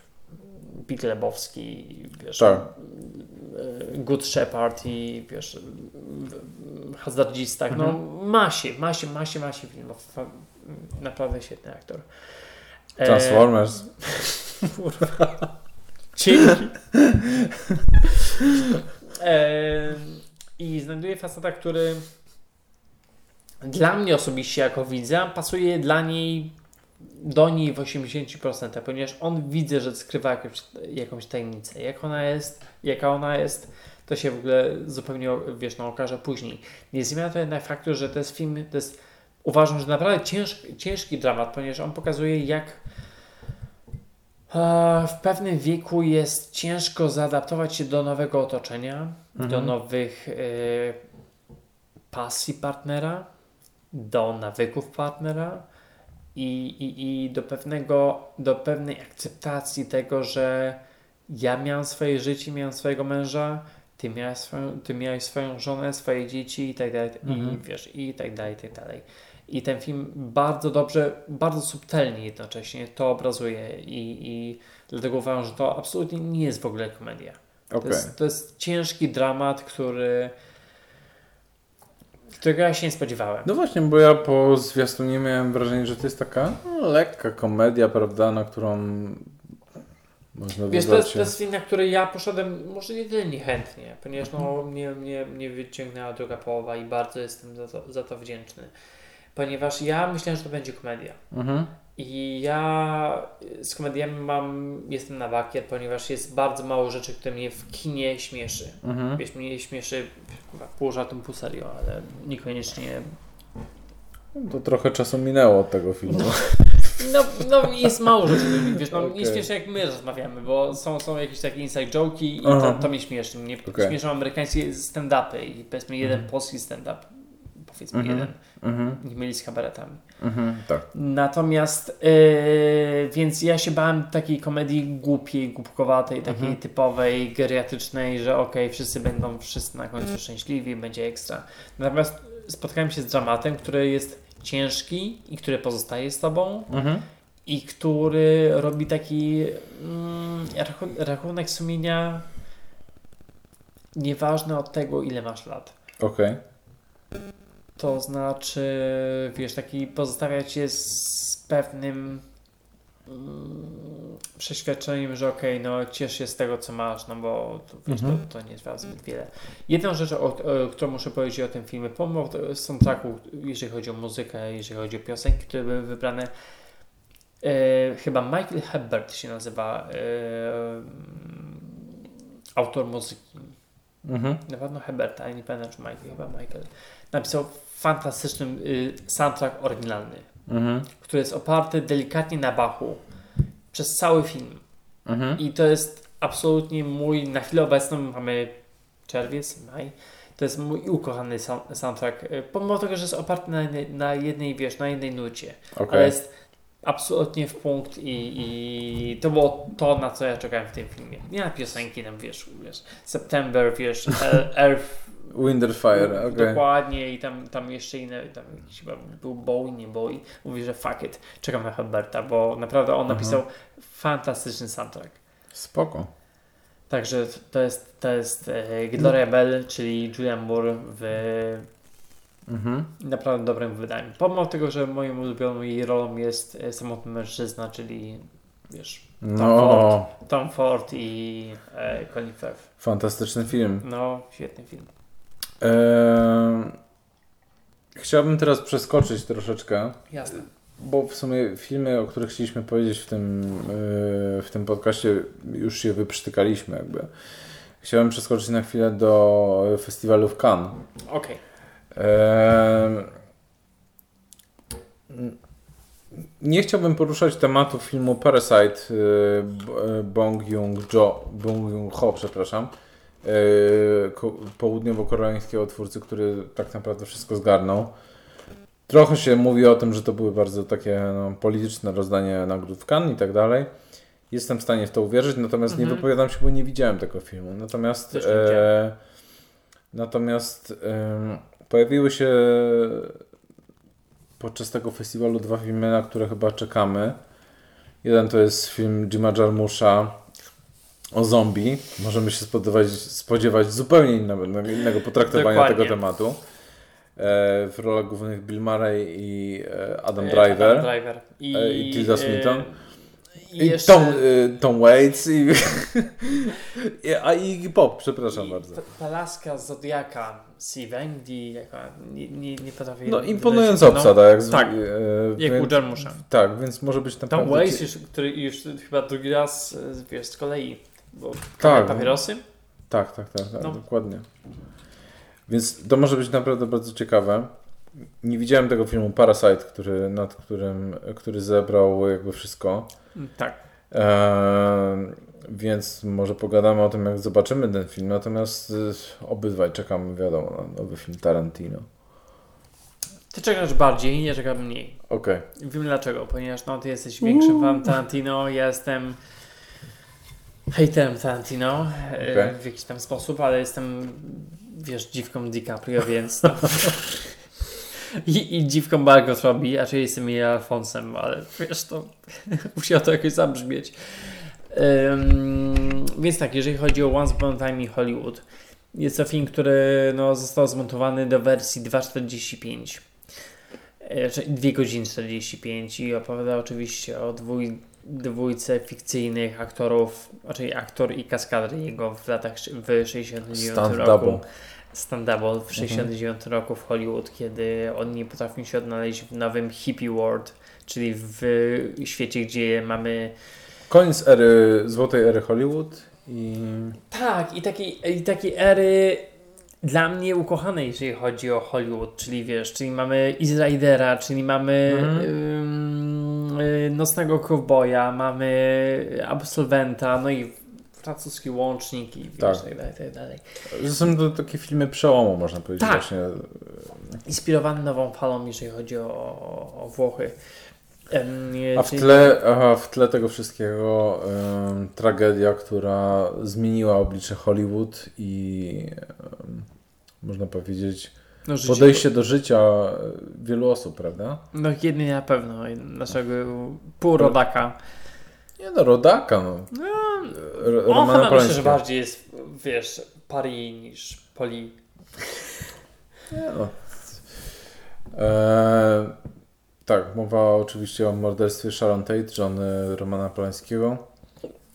Big Lebowski, wiesz, Tak. e, Good Shepherd i wiesz, hazardzistach, no ma się, ma się, ma się, ma się filmów. Naprawdę świetny aktor. E, Transformers. Dzięki. e, I znajduję faceta, który dla mnie osobiście jako widza pasuje dla niej do niej w 80%, ponieważ on widzę, że skrywa jakąś, jakąś tajemnicę. Jak ona jest, jaka ona jest, to się w ogóle zupełnie wiesz, no, okaże później. Nie zmienia to jednak faktu, że to jest film, to jest uważam, że naprawdę ciężki, ciężki dramat, ponieważ on pokazuje, jak e, w pewnym wieku jest ciężko zaadaptować się do nowego otoczenia, do nowych e, pasji partnera, do nawyków partnera i, i, i do, pewnego, do pewnej akceptacji tego, że ja miałem swoje życie, miałem swojego męża, ty miałeś swoją, ty miałeś swoją żonę, swoje dzieci i tak dalej, i wiesz, i tak dalej, i tak dalej. I ten film bardzo dobrze, bardzo subtelnie jednocześnie to obrazuje i, i dlatego uważam, że to absolutnie nie jest w ogóle komedia. To, Okej. jest, to jest ciężki dramat, który którego ja się nie spodziewałem. No właśnie, bo ja po zwiastunie miałem wrażenie, że to jest taka no, lekka komedia, prawda, na którą można Wiesz, to jest, to jest film, na który ja poszedłem może nie tyle niechętnie, ponieważ no, mnie, mnie, mnie wyciągnęła druga połowa i bardzo jestem za to, za to wdzięczny. Ponieważ ja myślałem, że to będzie komedia. Mhm. I ja z komediami mam, jestem na bakier, ponieważ jest bardzo mało rzeczy, które mnie w kinie śmieszy. Mhm. Wiesz, mnie śmieszy chyba pół żartem, pół serio, ale niekoniecznie To trochę czasu minęło od tego filmu. No, no jest mało rzeczy, wiesz, no nie Okej. śmieszy jak my rozmawiamy, bo są, są jakieś takie inside joke'i i to, to mnie śmieszy. Mnie Okej. śmieszą amerykańskie stand-upy i powiedzmy jeden polski stand-up, powiedzmy Mhm. jeden, Mhm. nie myli z kabaretami. Mhm. Tak. Natomiast, yy, więc ja się bałem takiej komedii głupiej, głupkowatej, takiej Mhm. typowej, geriatrycznej, że okej, wszyscy będą wszyscy na końcu szczęśliwi, będzie ekstra. Natomiast spotkałem się z dramatem, który jest ciężki i który pozostaje z tobą Mhm. i który robi taki mm, rachu- rachunek sumienia nieważne od tego, ile masz lat. Okej. To znaczy, wiesz, taki pozostawia cię z pewnym mm, przeświadczeniem, że okej, no ciesz się z tego, co masz, no bo to, Mhm. to, to nie trwa zbyt wiele. Jedną rzecz, o, o, którą muszę powiedzieć o tym filmie, pomimo soundtracku, jeżeli chodzi o muzykę, jeżeli chodzi o piosenki, które były wybrane, e, chyba Michael Hebert się nazywa e, autor muzyki. Mhm. Na pewno Heberta, ale nie pamiętam czy Michael, chyba Michael. Napisał fantastyczny y, soundtrack oryginalny, Mhm. który jest oparty delikatnie na Bachu przez cały film. Mhm. I to jest absolutnie mój, na chwilę obecną mamy czerwiec, maj, to jest mój ukochany sound, soundtrack, y, pomimo tego, że jest oparty na, jednej- na jednej, wiesz, na jednej nucie, ale Okej. jest absolutnie w punkt i, i to było to, na co ja czekałem w tym filmie. Nie na piosenki, tam wiesz, wiesz September, wiesz, Earth, Winterfire, okej. Dokładnie i tam, tam jeszcze inne, tam chyba był Bowie, nie Bowie, mówi, że fuck it, czekam na Herberta, bo naprawdę on Mhm. napisał fantastyczny soundtrack. Spoko. Także to jest, to jest e, Gloria Bell, czyli Julian Moore w Mhm. naprawdę dobrym wydaniu. Pomimo tego, że moją ulubioną jej rolą jest e, samotny mężczyzna, czyli wiesz, No, Tom Ford i e, Colin Firth. fantastyczny film. No, świetny film. Eee, chciałbym teraz przeskoczyć troszeczkę, Jasne. bo w sumie filmy, o których chcieliśmy powiedzieć w tym, yy, w tym podcaście, już się wyprztykaliśmy jakby. Chciałem przeskoczyć na chwilę do festiwalu w Cannes. Okej. Eee, Nie chciałbym poruszać tematu filmu Parasite yy, Bong Joon-ho, przepraszam, południowo-koreańskiego twórcy, który tak naprawdę wszystko zgarnął. Trochę się mówi o tym, że to były bardzo takie no, polityczne rozdanie nagród w Cannes i tak dalej. Jestem w stanie w to uwierzyć, natomiast nie Mhm. wypowiadam się, bo nie widziałem tego filmu. Natomiast nie e, natomiast em, pojawiły się podczas tego festiwalu dwa filmy, na które chyba czekamy. Jeden to jest film Jima Jarmusza o zombie. Możemy się spodziewać, spodziewać zupełnie innego, innego potraktowania Dokładnie. tego tematu. E, w rolach głównych Bill Murray i e, Adam E, Driver. Adam Driver. I, E, i Tilda Swinton. I, I jeszcze... Tom, y, Tom Waits i, a i Pop, przepraszam i bardzo. Pa- Palaska z Zodiaka, Sivendi, nie, nie, nie potrafię... No imponująca znaleźć. obsada, jak, z- tak, e, Jak więc- u Jarmusza. Tak, więc może być Tom naprawdę... Waits, już, który już chyba drugi raz, e, wiesz, z kolei, bo Tak. papierosy? Tak, tak, tak, tak No. dokładnie. Więc to może być naprawdę bardzo ciekawe. Nie widziałem tego filmu Parasite, który, nad którym, który zebrał jakby wszystko. Mm, Tak. Eee, więc może pogadamy o tym, jak zobaczymy ten film. Natomiast y, obydwaj czekamy, wiadomo, na nowy film Tarantino. Ty czekasz bardziej, ja czekam mniej. Okej. Wiem dlaczego, ponieważ no, ty jesteś większym fanem Tarantino, ja jestem hejterem Tarantino e, Okej. w jakiś tam sposób, ale jestem, wiesz, dziwką DiCaprio, więc no. I, I dziwką Margot Robbie, a czy jestem jej Alfonsem, ale wiesz, to musiało to jakoś zabrzmieć. Ym, więc tak, jeżeli chodzi o Once Upon a Time in Hollywood, jest to film, który no, został zmontowany do wersji 2.45. E, czyli 2 godziny 45 i opowiada oczywiście o dwój, dwójce fikcyjnych aktorów, czyli aktor i kaskader jego w latach w 69 Stunt roku. double. Stand double w 69 roku w Hollywood, kiedy oni nie potrafią się odnaleźć w nowym hippie world, czyli w świecie, gdzie mamy Koniec ery, złotej ery Hollywood i... Tak, i takiej, i takiej ery dla mnie ukochanej, jeżeli chodzi o Hollywood, czyli wiesz, czyli mamy Easy Ridera, czyli mamy Mhm. ym, y, Nocnego Cowboya, mamy Absolwenta, no i francuski łącznik i Tak. tak dalej, tak dalej. To są to takie filmy przełomu, można powiedzieć Tak. właśnie. Inspirowany nową falą, jeżeli chodzi o, o, Włochy. A w tle, aha, w tle tego wszystkiego em, tragedia, która zmieniła oblicze Hollywood i em, można powiedzieć no, życie- podejście do życia e, wielu osób, prawda? No jedny na pewno, naszego półrodaka. Nie no, rodaka, no. R- On Romana chyba myślę, że bardziej jest, wiesz, pari niż poli. Nie no. E, Tak, mowa oczywiście o morderstwie Sharon Tate, żony Romana Polańskiego,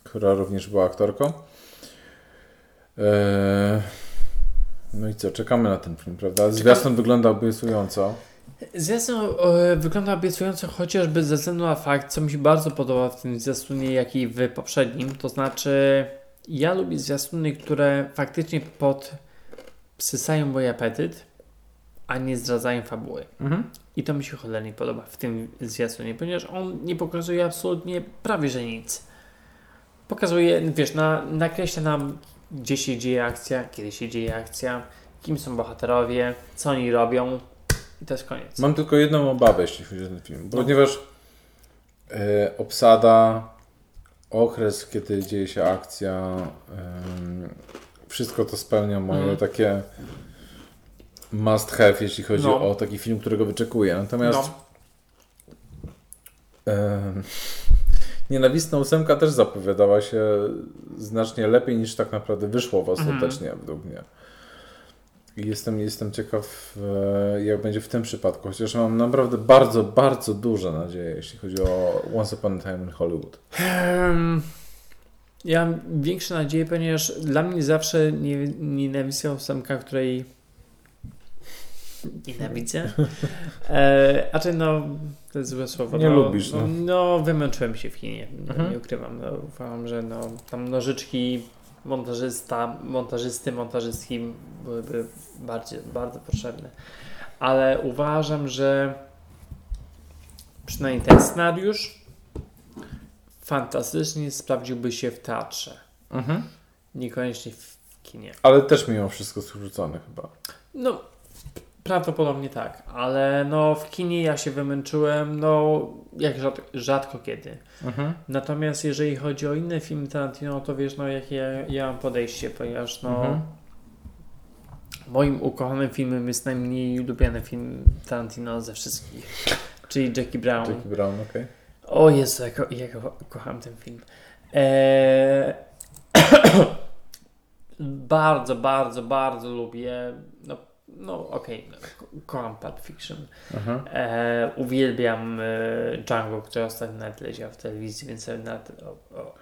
która również była aktorką. Eee, no i co, czekamy na ten film, prawda? Zwiastun wygląda obiecująco. Zwiastun e, wygląda obiecująco chociażby ze względu na fakt, co mi się bardzo podoba w tym zwiastunie, jak i w poprzednim, to znaczy ja lubię zwiastuny, które faktycznie podsysają mój apetyt, a nie zdradzają fabuły. Mhm. I to mi się cholernie podoba w tym zwiastunie, ponieważ on nie pokazuje absolutnie prawie że nic. Pokazuje, wiesz, na, nakreśla nam, gdzie się dzieje akcja, kiedy się dzieje akcja, kim są bohaterowie, co oni robią i to jest koniec. Mam tylko jedną obawę, jeśli chodzi o ten film, No. ponieważ e, obsada, okres, kiedy dzieje się akcja, wszystko to spełnia moje Mhm. takie must have, jeśli chodzi No. o taki film, którego wyczekuję. Natomiast No. Nienawistna ósemka też zapowiadała się znacznie lepiej niż tak naprawdę wyszło w ostatecznie, według mnie. I jestem, jestem ciekaw, e, jak będzie w tym przypadku, chociaż mam naprawdę bardzo, bardzo duże nadzieje, jeśli chodzi o Once Upon a Time in Hollywood. Em, ja mam większe nadzieje, ponieważ dla mnie zawsze nie, nienawistna ósemka, której nienawidzę. E, a czy no, to jest złe słowo. Nie no, lubisz, no. no. No, wymęczyłem się w kinie, no, Mhm. nie ukrywam. No, uważam, że no, tam nożyczki montażysta, montażysty, montażystki byłyby bardziej, bardzo potrzebne. Ale uważam, że przynajmniej ten scenariusz fantastycznie sprawdziłby się w teatrze. Niekoniecznie w kinie. Ale też mimo wszystko skrócony chyba. No, prawdopodobnie tak, ale no w kinie ja się wymęczyłem, no jak rzad, rzadko kiedy. Natomiast jeżeli chodzi o inne filmy Tarantino, to wiesz, no jakie ja, ja mam podejście, ponieważ no Mhm. moim ukochanym filmem jest najmniej ulubiony film Tarantino ze wszystkich, czyli Jackie Brown. Jackie Brown, okej. O Jezu, jak, jak ko- kocham ten film. Eee... bardzo, bardzo, bardzo lubię. No, no okej, no, ko- kocham Pulp Fiction. Eee, uwielbiam e, Django, który ostatnio nawet leciał w telewizji, więc nawet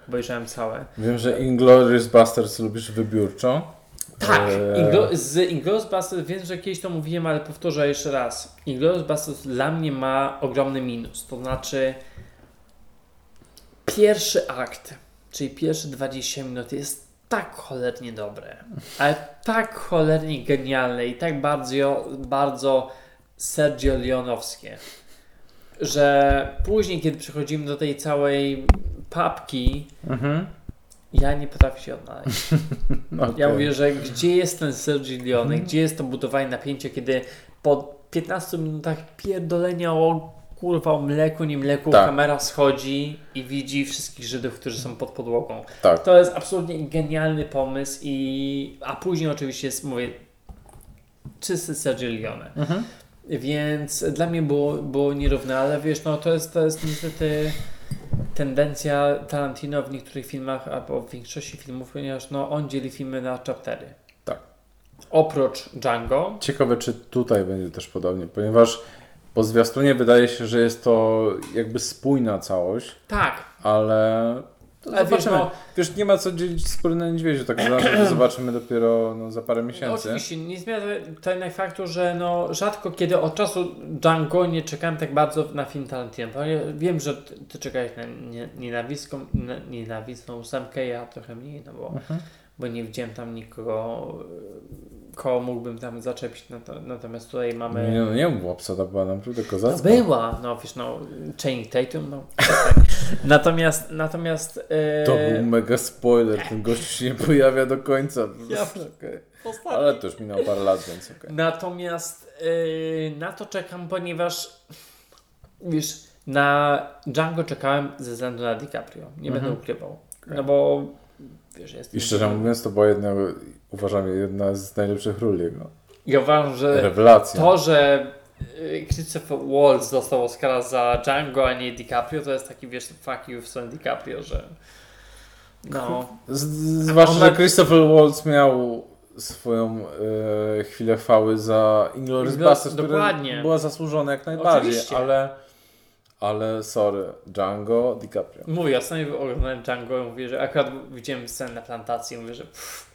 obejrzałem całe. Wiem, że Inglourious Basterds lubisz wybiórczo. Tak, Eee, Inglo- z Inglourious Basterds, wiem, że kiedyś to mówiłem, ale powtórzę jeszcze raz. Inglourious Basterds dla mnie ma ogromny minus, to znaczy pierwszy akt, czyli pierwsze 20 minut jest tak cholernie dobre, ale tak cholernie genialne i tak bardzo, bardzo Sergio Leonowskie, że później, kiedy przechodzimy do tej całej papki, Mhm. ja nie potrafię się odnaleźć. Ja Okej. mówię, że gdzie jest ten Sergio Leone, gdzie jest to budowanie napięcia, kiedy po 15 minutach pierdolenia o kurwa o mleku, nie mleku, Tak. kamera schodzi i widzi wszystkich Żydów, którzy są pod podłogą. Tak. To jest absolutnie genialny pomysł i a później oczywiście jest, mówię, czysty Sergio Leone. Mhm. Więc dla mnie było, było nierówne, ale wiesz, no to jest, to jest niestety tendencja Tarantino w niektórych filmach, albo w większości filmów, ponieważ no, on dzieli filmy na chaptery. Tak. Oprócz Django, Ciekawe, czy tutaj będzie też podobnie, ponieważ po zwiastunie wydaje się, że jest to jakby spójna całość, tak, ale to ale wiesz, zobaczymy. no, Wiesz, nie ma co dzielić spory na niedźwiedziu, tak naprawdę zobaczymy dopiero no, za parę no, miesięcy. oczywiście nie zmienia jednak faktu, że no, rzadko kiedy od czasu Django nie czekałem tak bardzo na film Tarantino. Wiem, że ty, ty czekałeś na nie- nienawistną, na nienawistną ósemkę, ja trochę mniej, no bo Mhm. bo nie widziałem tam nikogo, koło mógłbym tam zaczepić, no to, natomiast tutaj mamy... Nie, no nie mów, obsada była naprawdę No kozacka. była, no wiesz, no Channing Tatum, no. natomiast, natomiast... e, To był mega spoiler, ten gość się nie pojawia do końca. Ja- ostatni. Ale to już minęło parę lat, więc okej. Natomiast e, na to czekam, ponieważ wiesz, na Django czekałem ze względu na DiCaprio, nie będę Mhm. ukrywał. No bo wiesz, jest... I szczerze mówiąc, to była jedna, uważam, jedna z najlepszych ról jego. Ja uważam, że Rewelacja. To, że y, Christopher Waltz dostał Oscara za Django, a nie DiCaprio, to jest taki, wiesz, fuck you w stronę DiCaprio, że no, zwłaszcza, że Christopher Waltz miał swoją e, chwilę chwały za Inglourious Basterds, która dokładnie. była zasłużona jak najbardziej, Oczywiście. ale ale sorry, Django DiCaprio. Mówię, ostatnio oglądałem Django i mówię, że akurat widziałem scenę na plantacji, mówię, że pff.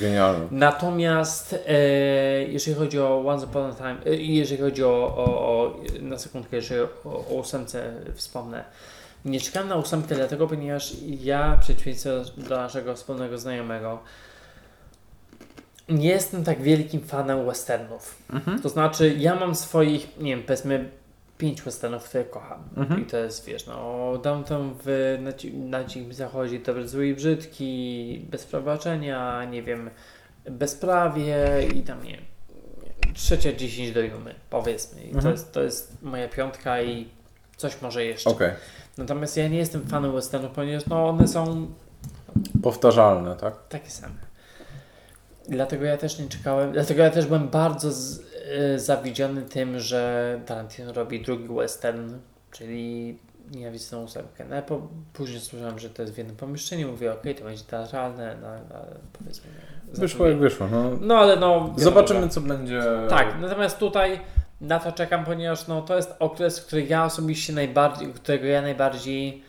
Genialny. Natomiast e, jeżeli chodzi o Once Upon a Time, e, jeżeli chodzi o, o, o na sekundkę, jeżeli o, o ósemce wspomnę, nie czekam na ósemkę dlatego, ponieważ ja, w przeciwieństwie do naszego wspólnego znajomego, nie jestem tak wielkim fanem westernów. To znaczy, ja mam swoich, nie wiem, powiedzmy pięć westernów, które kocham. Mhm. I to jest, wiesz, no, Downtown w, na, na dzikim zachodzie, Dobry, Zły i Brzydki, Bez Przebaczenia, nie wiem, Bezprawie i tam, nie trzecia dziesięć do Jumy, powiedzmy. I to, Mhm. jest, to jest moja piątka i coś może jeszcze. Okej. Natomiast ja nie jestem fanem westernów, ponieważ no, one są Powtarzalne, tak? takie same. Dlatego ja też nie czekałem, dlatego ja też byłem bardzo z, y, zawiedziony tym, że Tarantino robi drugi western, czyli Nienawistną ósemkę. No, po, później słyszałem, że to jest w jednym pomieszczeniu, mówię, okej, to będzie teatralne, no, ale powiedzmy... nie, Wyszło jak wyszło. No. No ale no... Zobaczymy, co będzie. Tak, natomiast tutaj na to czekam, ponieważ no, to jest okres, który ja osobiście najbardziej, którego ja najbardziej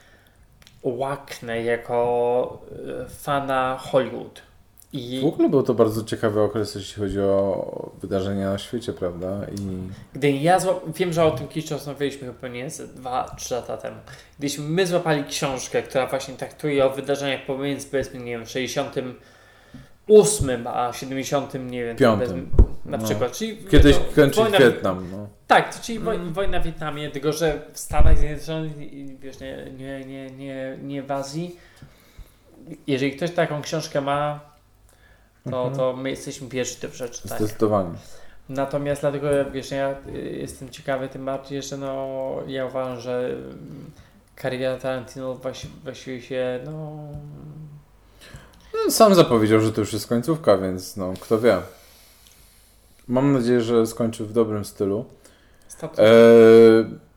łaknę jako e, fana Hollywood. I W ogóle był to bardzo ciekawy okres, jeśli chodzi o wydarzenia na świecie, prawda? I gdy ja zła... wiem, że o tym kiedyś rozmawialiśmy chyba nie 2-3 lata temu. Gdyśmy my złapali książkę, która właśnie traktuje o wydarzeniach pomiędzy powiedzmy, nie wiem, 68 a 70, nie wiem, Piątym. powiedzmy, na No. przykład. Czyli, kiedyś no, kończył wojna- Wietnam. No. Tak, czyli woj, wojna w Wietnamie, tylko że w Stanach Zjednoczonych wiesz, nie, nie, nie, nie, nie w Azji. Jeżeli ktoś taką książkę ma, to, Mhm. to my jesteśmy pierwsi to przeczytać. Zdecydowanie. Natomiast dlatego wiesz, ja y, jestem ciekawy tym bardziej, że no ja uważam, że mm, kariera Tarantino właściwie, się no No, Sam zapowiedział, że to już jest końcówka, więc no, kto wie. Mam nadzieję, że skończy w dobrym stylu. status. E,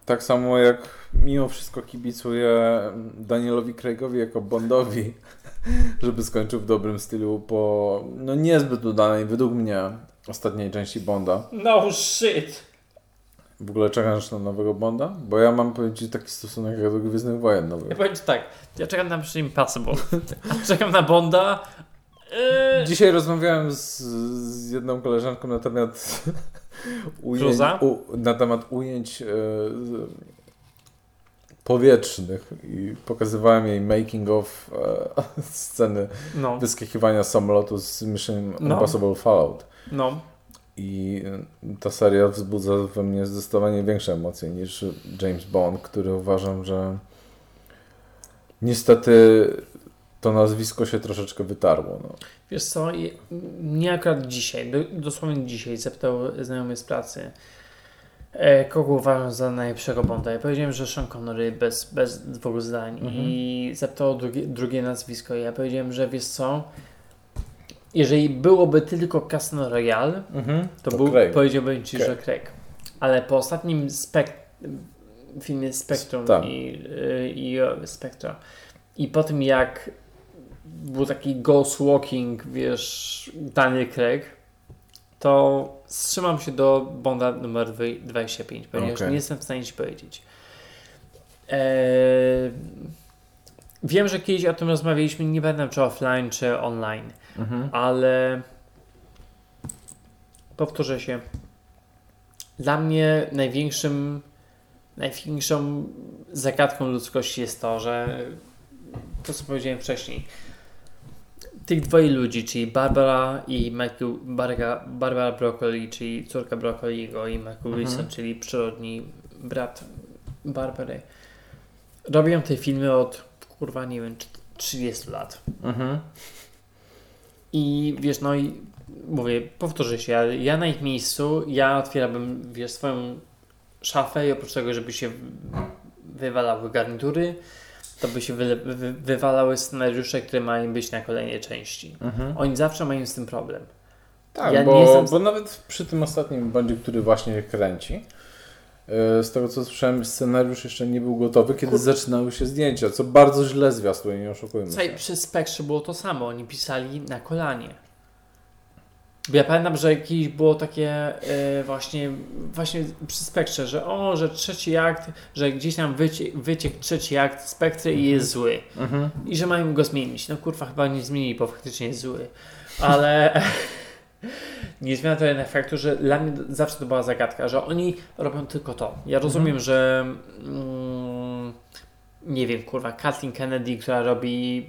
tak samo jak mimo wszystko kibicuję Danielowi Craigowi jako Bondowi, żeby skończył w dobrym stylu po no niezbyt udanej, według mnie, ostatniej części Bonda. No shit! W ogóle czekasz na nowego Bonda? Bo ja mam powiedzieć taki stosunek jak do Gwiezdnych Wojen Ja nowych. powiem ci tak, ja czekam na Mission Impossible, a czekam na Bonda. Yy, Dzisiaj rozmawiałem z, z jedną koleżanką na temat ujęć, u, na temat ujęć e, powietrznych i pokazywałem jej making of e, sceny no, wyskakiwania samolotu z Mission No. Impossible Fallout. no. I e, ta seria wzbudza we mnie zdecydowanie większe emocje niż James Bond, który uważam, że niestety to nazwisko się troszeczkę wytarło. No. Wiesz co, i- mnie akurat dzisiaj, do, dosłownie dzisiaj zapytał znajomy z pracy, e, kogo uważam za najlepszego Bonda. Ja powiedziałem, że Sean Connery bez, bez dwóch zdań Mhm. i zapytał drugie, drugie nazwisko. Ja powiedziałem, że wiesz co, jeżeli byłoby tylko Casino Royale, to, To był, Craig. powiedziałbym Ci, Craig. że Craig. Ale po ostatnim spek filmie Spectrum Tak. i, y, i e, Spectra i po tym jak był taki ghost walking, wiesz, Daniel Craig, to wstrzymam się do Bonda numer dwy- 25, ponieważ Okej. nie jestem w stanie Ci powiedzieć. Eee, wiem, że kiedyś o tym rozmawialiśmy, nie pamiętam czy offline, czy online, Mhm. ale powtórzę się. Dla mnie największym, największą zagadką ludzkości jest to, że to co powiedziałem wcześniej. Tych dwoje ludzi, czyli Barbara i Michael, Barga, Barbara Broccoli, czyli córka Broccoliego i Michael Mhm. Wilson, czyli przyrodni brat Barbary, robią te filmy od kurwa nie wiem, 30 lat. Mhm. I wiesz, no i mówię, powtórzę się, ale ja na ich miejscu, ja otwierałbym, wiesz, swoją szafę i oprócz tego, żeby się wywalały garnitury, to by się wy, wy, wywalały scenariusze, które mają być na kolejnej części. Mhm. Oni zawsze mają z tym problem. Tak, Ja bo, jestem- bo nawet przy tym ostatnim bandzie, który właśnie kręci, e, z tego co słyszałem, scenariusz jeszcze nie był gotowy, kiedy Kur- zaczynały się zdjęcia, co bardzo źle zwiastuje, nie oszukujmy Słuchaj, się. przy Spektrze było to samo, oni pisali na kolanie. Ja pamiętam, że jakieś było takie e, właśnie, właśnie przy spektrze, że o, że trzeci akt, że gdzieś tam wycie, wyciekł trzeci akt spektry i jest zły. Mhm. I że mają go zmienić. No kurwa, chyba nie zmienili, bo faktycznie jest zły. Ale nie zmienia to jednak faktu, że dla mnie zawsze to była zagadka, że oni robią tylko to. Ja rozumiem, że mm, nie wiem, kurwa, Kathleen Kennedy, która robi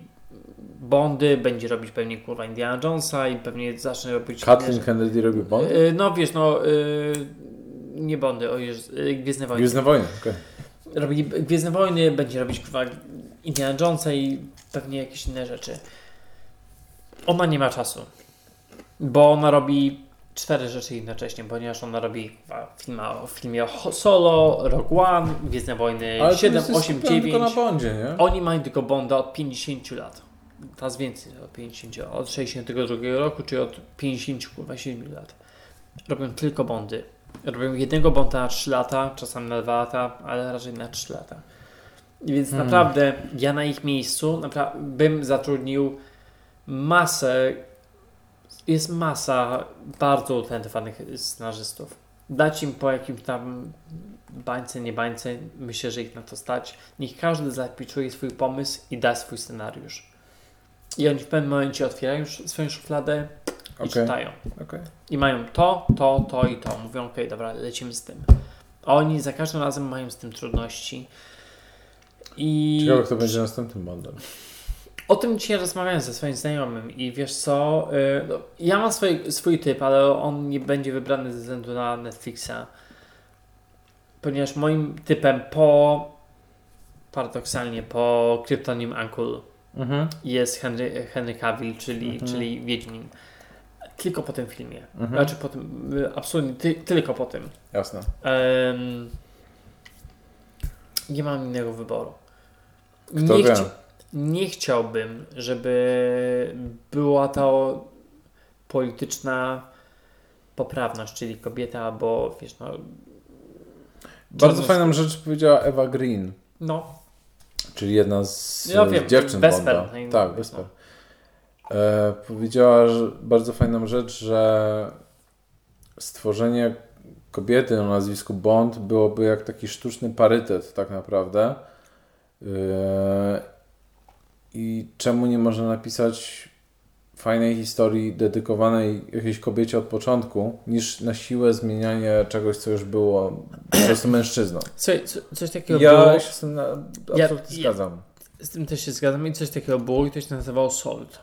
Bondy, będzie robić pewnie kurwa Indiana Jonesa i pewnie zacznie robić... Kathleen Kennedy robi Bond? Y, No wiesz, no y, nie Bondy, o Jezu, y, Gwiezdne Wojny. Gwiezdne Wojny, okej. Robi Gwiezdne Wojny, będzie robić kurwa Indiana Jonesa i pewnie jakieś inne rzeczy. Ona nie ma czasu, bo ona robi cztery rzeczy jednocześnie, ponieważ ona robi filma, o filmie o Solo, Rogue One, Gwiezdne Wojny Ale 7, to jest 8, skupione 9. tylko na Bondzie, nie? Oni mają tylko Bonda od 50 lat. Teraz więcej, od 50, od 62 roku, czy od 50, kurwa 7 lat. Robią tylko Bondy. Robią jednego Bonda na 3 lata, czasami na 2 lata, ale raczej na 3 lata. Więc Hmm. naprawdę ja na ich miejscu bym zatrudnił masę, jest masa bardzo utalentowanych scenarzystów. Dać im po jakimś tam bańce, nie bańce, myślę, że ich na to stać. Niech każdy zapiczuje swój pomysł i da swój scenariusz. I oni w pewnym momencie otwierają swoją szufladę i Okej. czytają. Okej. I mają to, to, to i to. Mówią, okej, dobra, lecimy z tym. Oni za każdym razem mają z tym trudności. I Ciekawe, kto będzie następnym Bondem. o tym dzisiaj rozmawiałem ze swoim znajomym i wiesz co, y, no, ja mam swój, swój typ, ale on nie będzie wybrany ze względu na Netflixa. Ponieważ moim typem po, paradoksalnie, po Kryptonim Uncle Mhm. jest Henry, Henry Cavill, czyli, Mhm. czyli Wiedźmin. Tylko po tym filmie. Mhm. Znaczy po tym, absolutnie, ty, tylko po tym. Jasne. Em, nie mam innego wyboru. Kto nie, wie? chcia- nie chciałbym, żeby była to polityczna poprawność, czyli kobieta, albo wiesz, no. Bardzo fajną rzecz powiedziała Eva Green, No, czyli jedna z, Ja wiem, z dziewczyn Bonda. no Tak, Vesper. E, powiedziała że bardzo fajną rzecz, że stworzenie kobiety o nazwisku Bond byłoby jak taki sztuczny parytet tak naprawdę. E, I czemu nie można napisać fajnej historii dedykowanej jakiejś kobiecie od początku, niż na siłę zmienianie czegoś, co już było po prostu mężczyzną. Słuchaj, co, coś takiego Ja było. się z tym na, Ja- absolutnie ja- zgadzam. Z tym też się zgadzam i coś takiego było i to się nazywało Salt.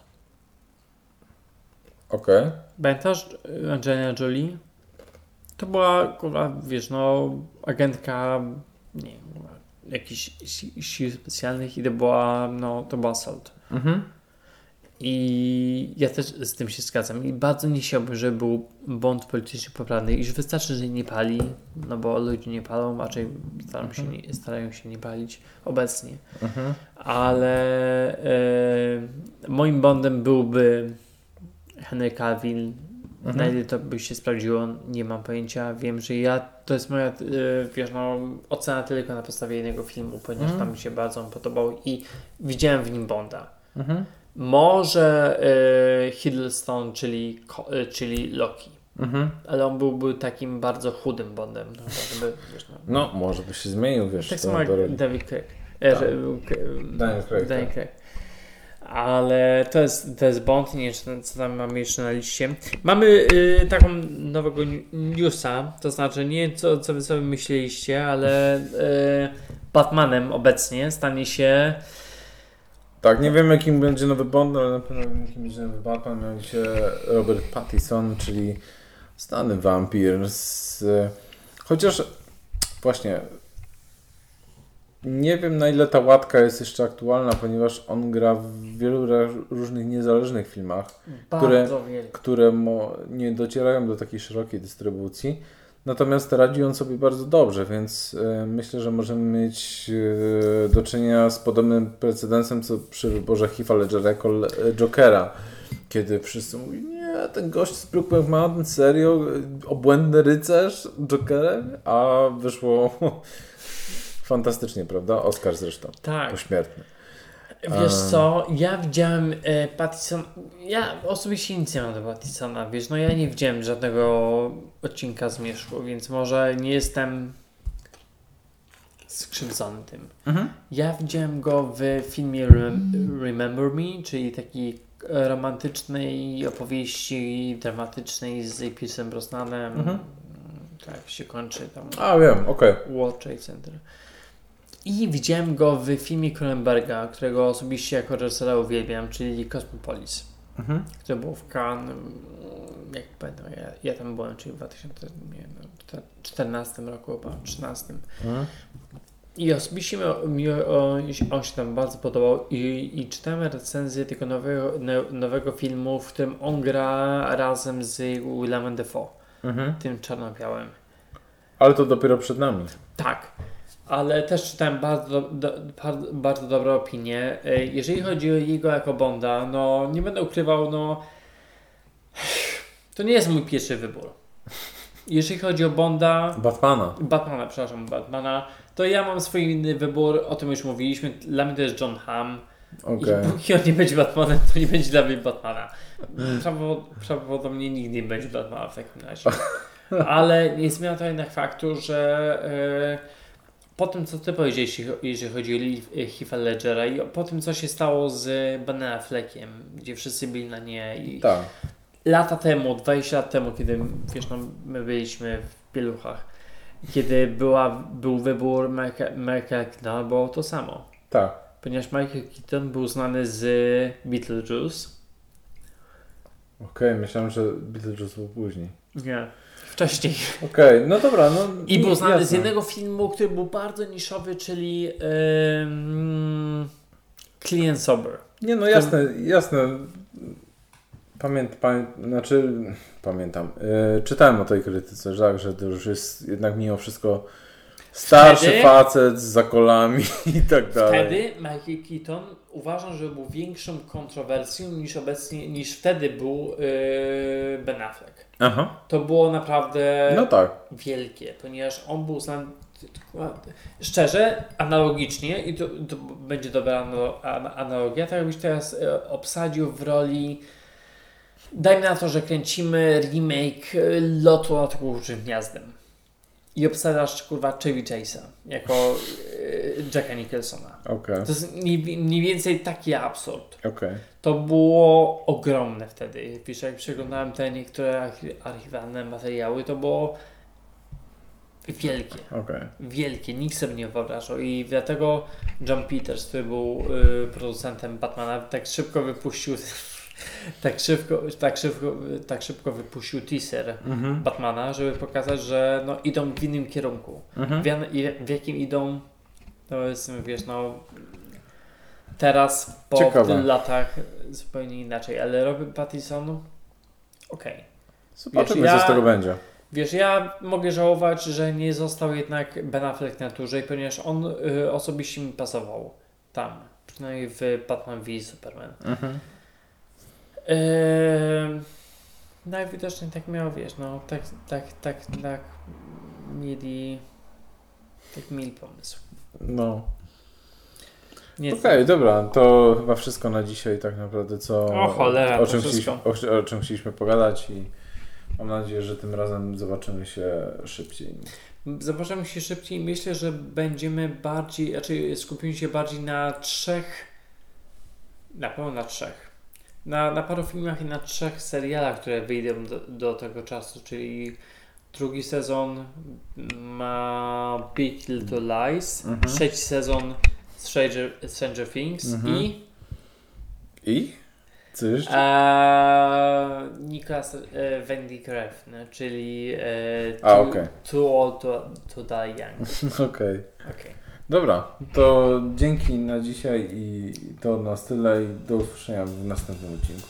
Okej. Pamiętasz y, Angelina Jolie? To była, kurwa, wiesz, no, agentka, nie wiem, jakichś si- sił specjalnych i to była, no, to była Salt. Mhm. I ja też z tym się zgadzam. I bardzo nie chciałbym, żeby był błąd politycznie poprawny. Iż wystarczy, że nie pali, no bo ludzie nie palą, raczej starają się nie, starają się nie palić obecnie. Mhm. Ale e, moim bondem byłby Henry Cavill. Mhm. Na ile to by się sprawdziło, nie mam pojęcia. Wiem, że ja, to jest moja, e, wiesz, no, ocena tylko na podstawie jednego filmu, ponieważ Mhm. tam mi się bardzo on podobał i widziałem w nim Bonda. Mhm. Może e, Hiddleston, czyli, e, czyli Loki. Mhm. Ale on byłby takim bardzo chudym Bondem. No, żeby, wiesz, no. No, może by się zmienił, wiesz. Tak samo jak David Craig. E, Tak. Daniel Craig, Daniel tak. Craig. Ale to jest, to jest Bond, nie wiem, co tam mamy jeszcze na liście. Mamy y, taką nowego newsa, to znaczy nie co, co wy sobie myśleliście, ale y, Batmanem obecnie stanie się Tak, nie wiem jakim będzie nowy Bond, ale na pewno wiem jakim będzie nowy Batman. Mianowicie Robert Pattinson, czyli znany wampir. Z... Chociaż właśnie nie wiem na ile ta łatka jest jeszcze aktualna, ponieważ on gra w wielu różnych niezależnych filmach. Które- bardzo wielki. które mo- nie docierają do takiej szerokiej dystrybucji. Natomiast radzi on sobie bardzo dobrze, więc e, myślę, że możemy mieć e, do czynienia z podobnym precedensem, co przy wyborze Heath'a Ledgera jako Le- Jokera, kiedy wszyscy mówili, nie, ten gość z Brookback Mountain, serio, obłędny rycerz Jokerem, a wyszło fantastycznie, prawda? Oscar zresztą, Tak. pośmiertny. Wiesz co, ja widziałem e, Pattison, ja osobiście nic nie mam do Pattisona, wiesz, no ja nie widziałem żadnego odcinka Zmierzchu, więc może nie jestem skrzywdzony tym. Mhm. Ja widziałem go w filmie Rem- Remember Me, czyli takiej e, romantycznej opowieści dramatycznej z Pierce'em Brosnanem. Mhm. Tak się kończy tam A, wiem, okej. World Trade Center. I widziałem go w filmie Cronenberga, którego osobiście jako reżysera uwielbiam, czyli Cosmopolis, Mhm. który był w Cannes, mm, jak pamiętam, ja, ja tam byłem, czyli w 2014 roku, chyba 13. Mhm. I osobiście mi, on, on się tam bardzo podobał i, i czytałem recenzję tego nowego, no- nowego filmu, w którym on gra razem z Willemem Defoe, Mhm. tym czarno-białym. Ale to dopiero przed nami. Tak, ale też czytałem bardzo, do, bardzo, bardzo dobre opinie. E, Jeżeli chodzi o jego jako Bonda, no nie będę ukrywał, no to nie jest mój pierwszy wybór. Jeżeli chodzi o Bonda, Batmana. Batmana, przepraszam, Batmana, to ja mam swój inny wybór, o tym już mówiliśmy. Dla mnie to jest John Hamm. Okej. I póki on nie będzie Batmanem, to nie będzie dla mnie Batmana. Prawdopodobnie nigdy nie będzie Batmana w takim razie. Ale nie zmienia to jednak faktu, że e, po tym, co ty powiedziałeś, jeśli- jeżeli chodzi o Li- Heath'a Ledgera i po tym, co się stało z Ben Affleckiem, gdzie wszyscy byli na nie i Tak. lata temu, 20 lat temu, kiedy wiesz, no, my byliśmy w pieluchach, kiedy była, był wybór Michael Michael Keatona, było to samo. Tak. Ponieważ Michael Keaton był znany z Beetlejuice. Okej, myślałem, że Beetlejuice był później. Nie. Wcześniej. Okej, no dobra, no I był znany z jasne. jednego filmu, który był bardzo niszowy, czyli um, Clean Sober. Nie, no jasne, jasne. Pamięt, pamię, znaczy, pamiętam. Yy, czytałem o tej krytyce, że tak, że to już jest jednak mimo wszystko starszy Wtedy- facet z zakolami i tak dalej. Wtedy Michael Keaton uważam, że był większą kontrowersją niż obecnie, niż wtedy był yy, Ben Affleck. Aha, To było naprawdę no tak. wielkie, ponieważ on był znany szczerze, analogicznie i to, to będzie dobra analogia, tak jakbyś teraz e, obsadził w roli dajmy na to, że kręcimy remake e, Lotu nad Kukułczym Gniazdem i obsadzasz kurwa Chevy Chase'a jako e, Jacka Nicholsona. Okej, To jest mniej, mniej więcej taki absurd. okej. To było ogromne wtedy. Wiesz, jak przeglądałem te niektóre archi- archiwalne materiały, to było wielkie. okej. Wielkie. Nikt sobie nie wyobrażał. I dlatego John Peters, który był y, producentem Batmana, tak szybko wypuścił tak szybko, tak szybko, tak szybko wypuścił teaser Mhm. Batmana, żeby pokazać, że no, idą w innym kierunku. Mhm. W, w jakim idą, to jest, wiesz, no teraz po Ciekawe. latach zupełnie inaczej, ale Robert Pattinson, okej. Zobaczymy, Wiesz, co ja- z tego będzie. Wiesz, ja mogę żałować, że nie został jednak Ben Affleck na dłużej, ponieważ on y, osobiście mi pasował tam, przynajmniej w Batman v Superman. Mhm. Eee, najwidoczniej tak miało, wiesz, no tak, tak, tak, tak mieli, tak mieli pomysł. No. Okej, dobra, to chyba wszystko na dzisiaj tak naprawdę, co O cholera, o czym, chcieliśmy, o, o czym chcieliśmy pogadać i mam nadzieję, że tym razem zobaczymy się szybciej. Zobaczymy się szybciej. Myślę, że będziemy bardziej, znaczy skupimy się bardziej na trzech, na pewno na trzech, na, na paru filmach i na trzech serialach, które wyjdą do, do tego czasu, czyli drugi sezon ma Big Little Lies, Mhm. trzeci sezon Stranger, Stranger Things Mhm. i I? Co jeszcze? e, Nicholas e, Wendy Refn, czyli e, A, Too, okej. too Old to, to Die Young. Okej. Okay. Dobra, to dzięki na dzisiaj i to nas tyle i do usłyszenia w następnym odcinku.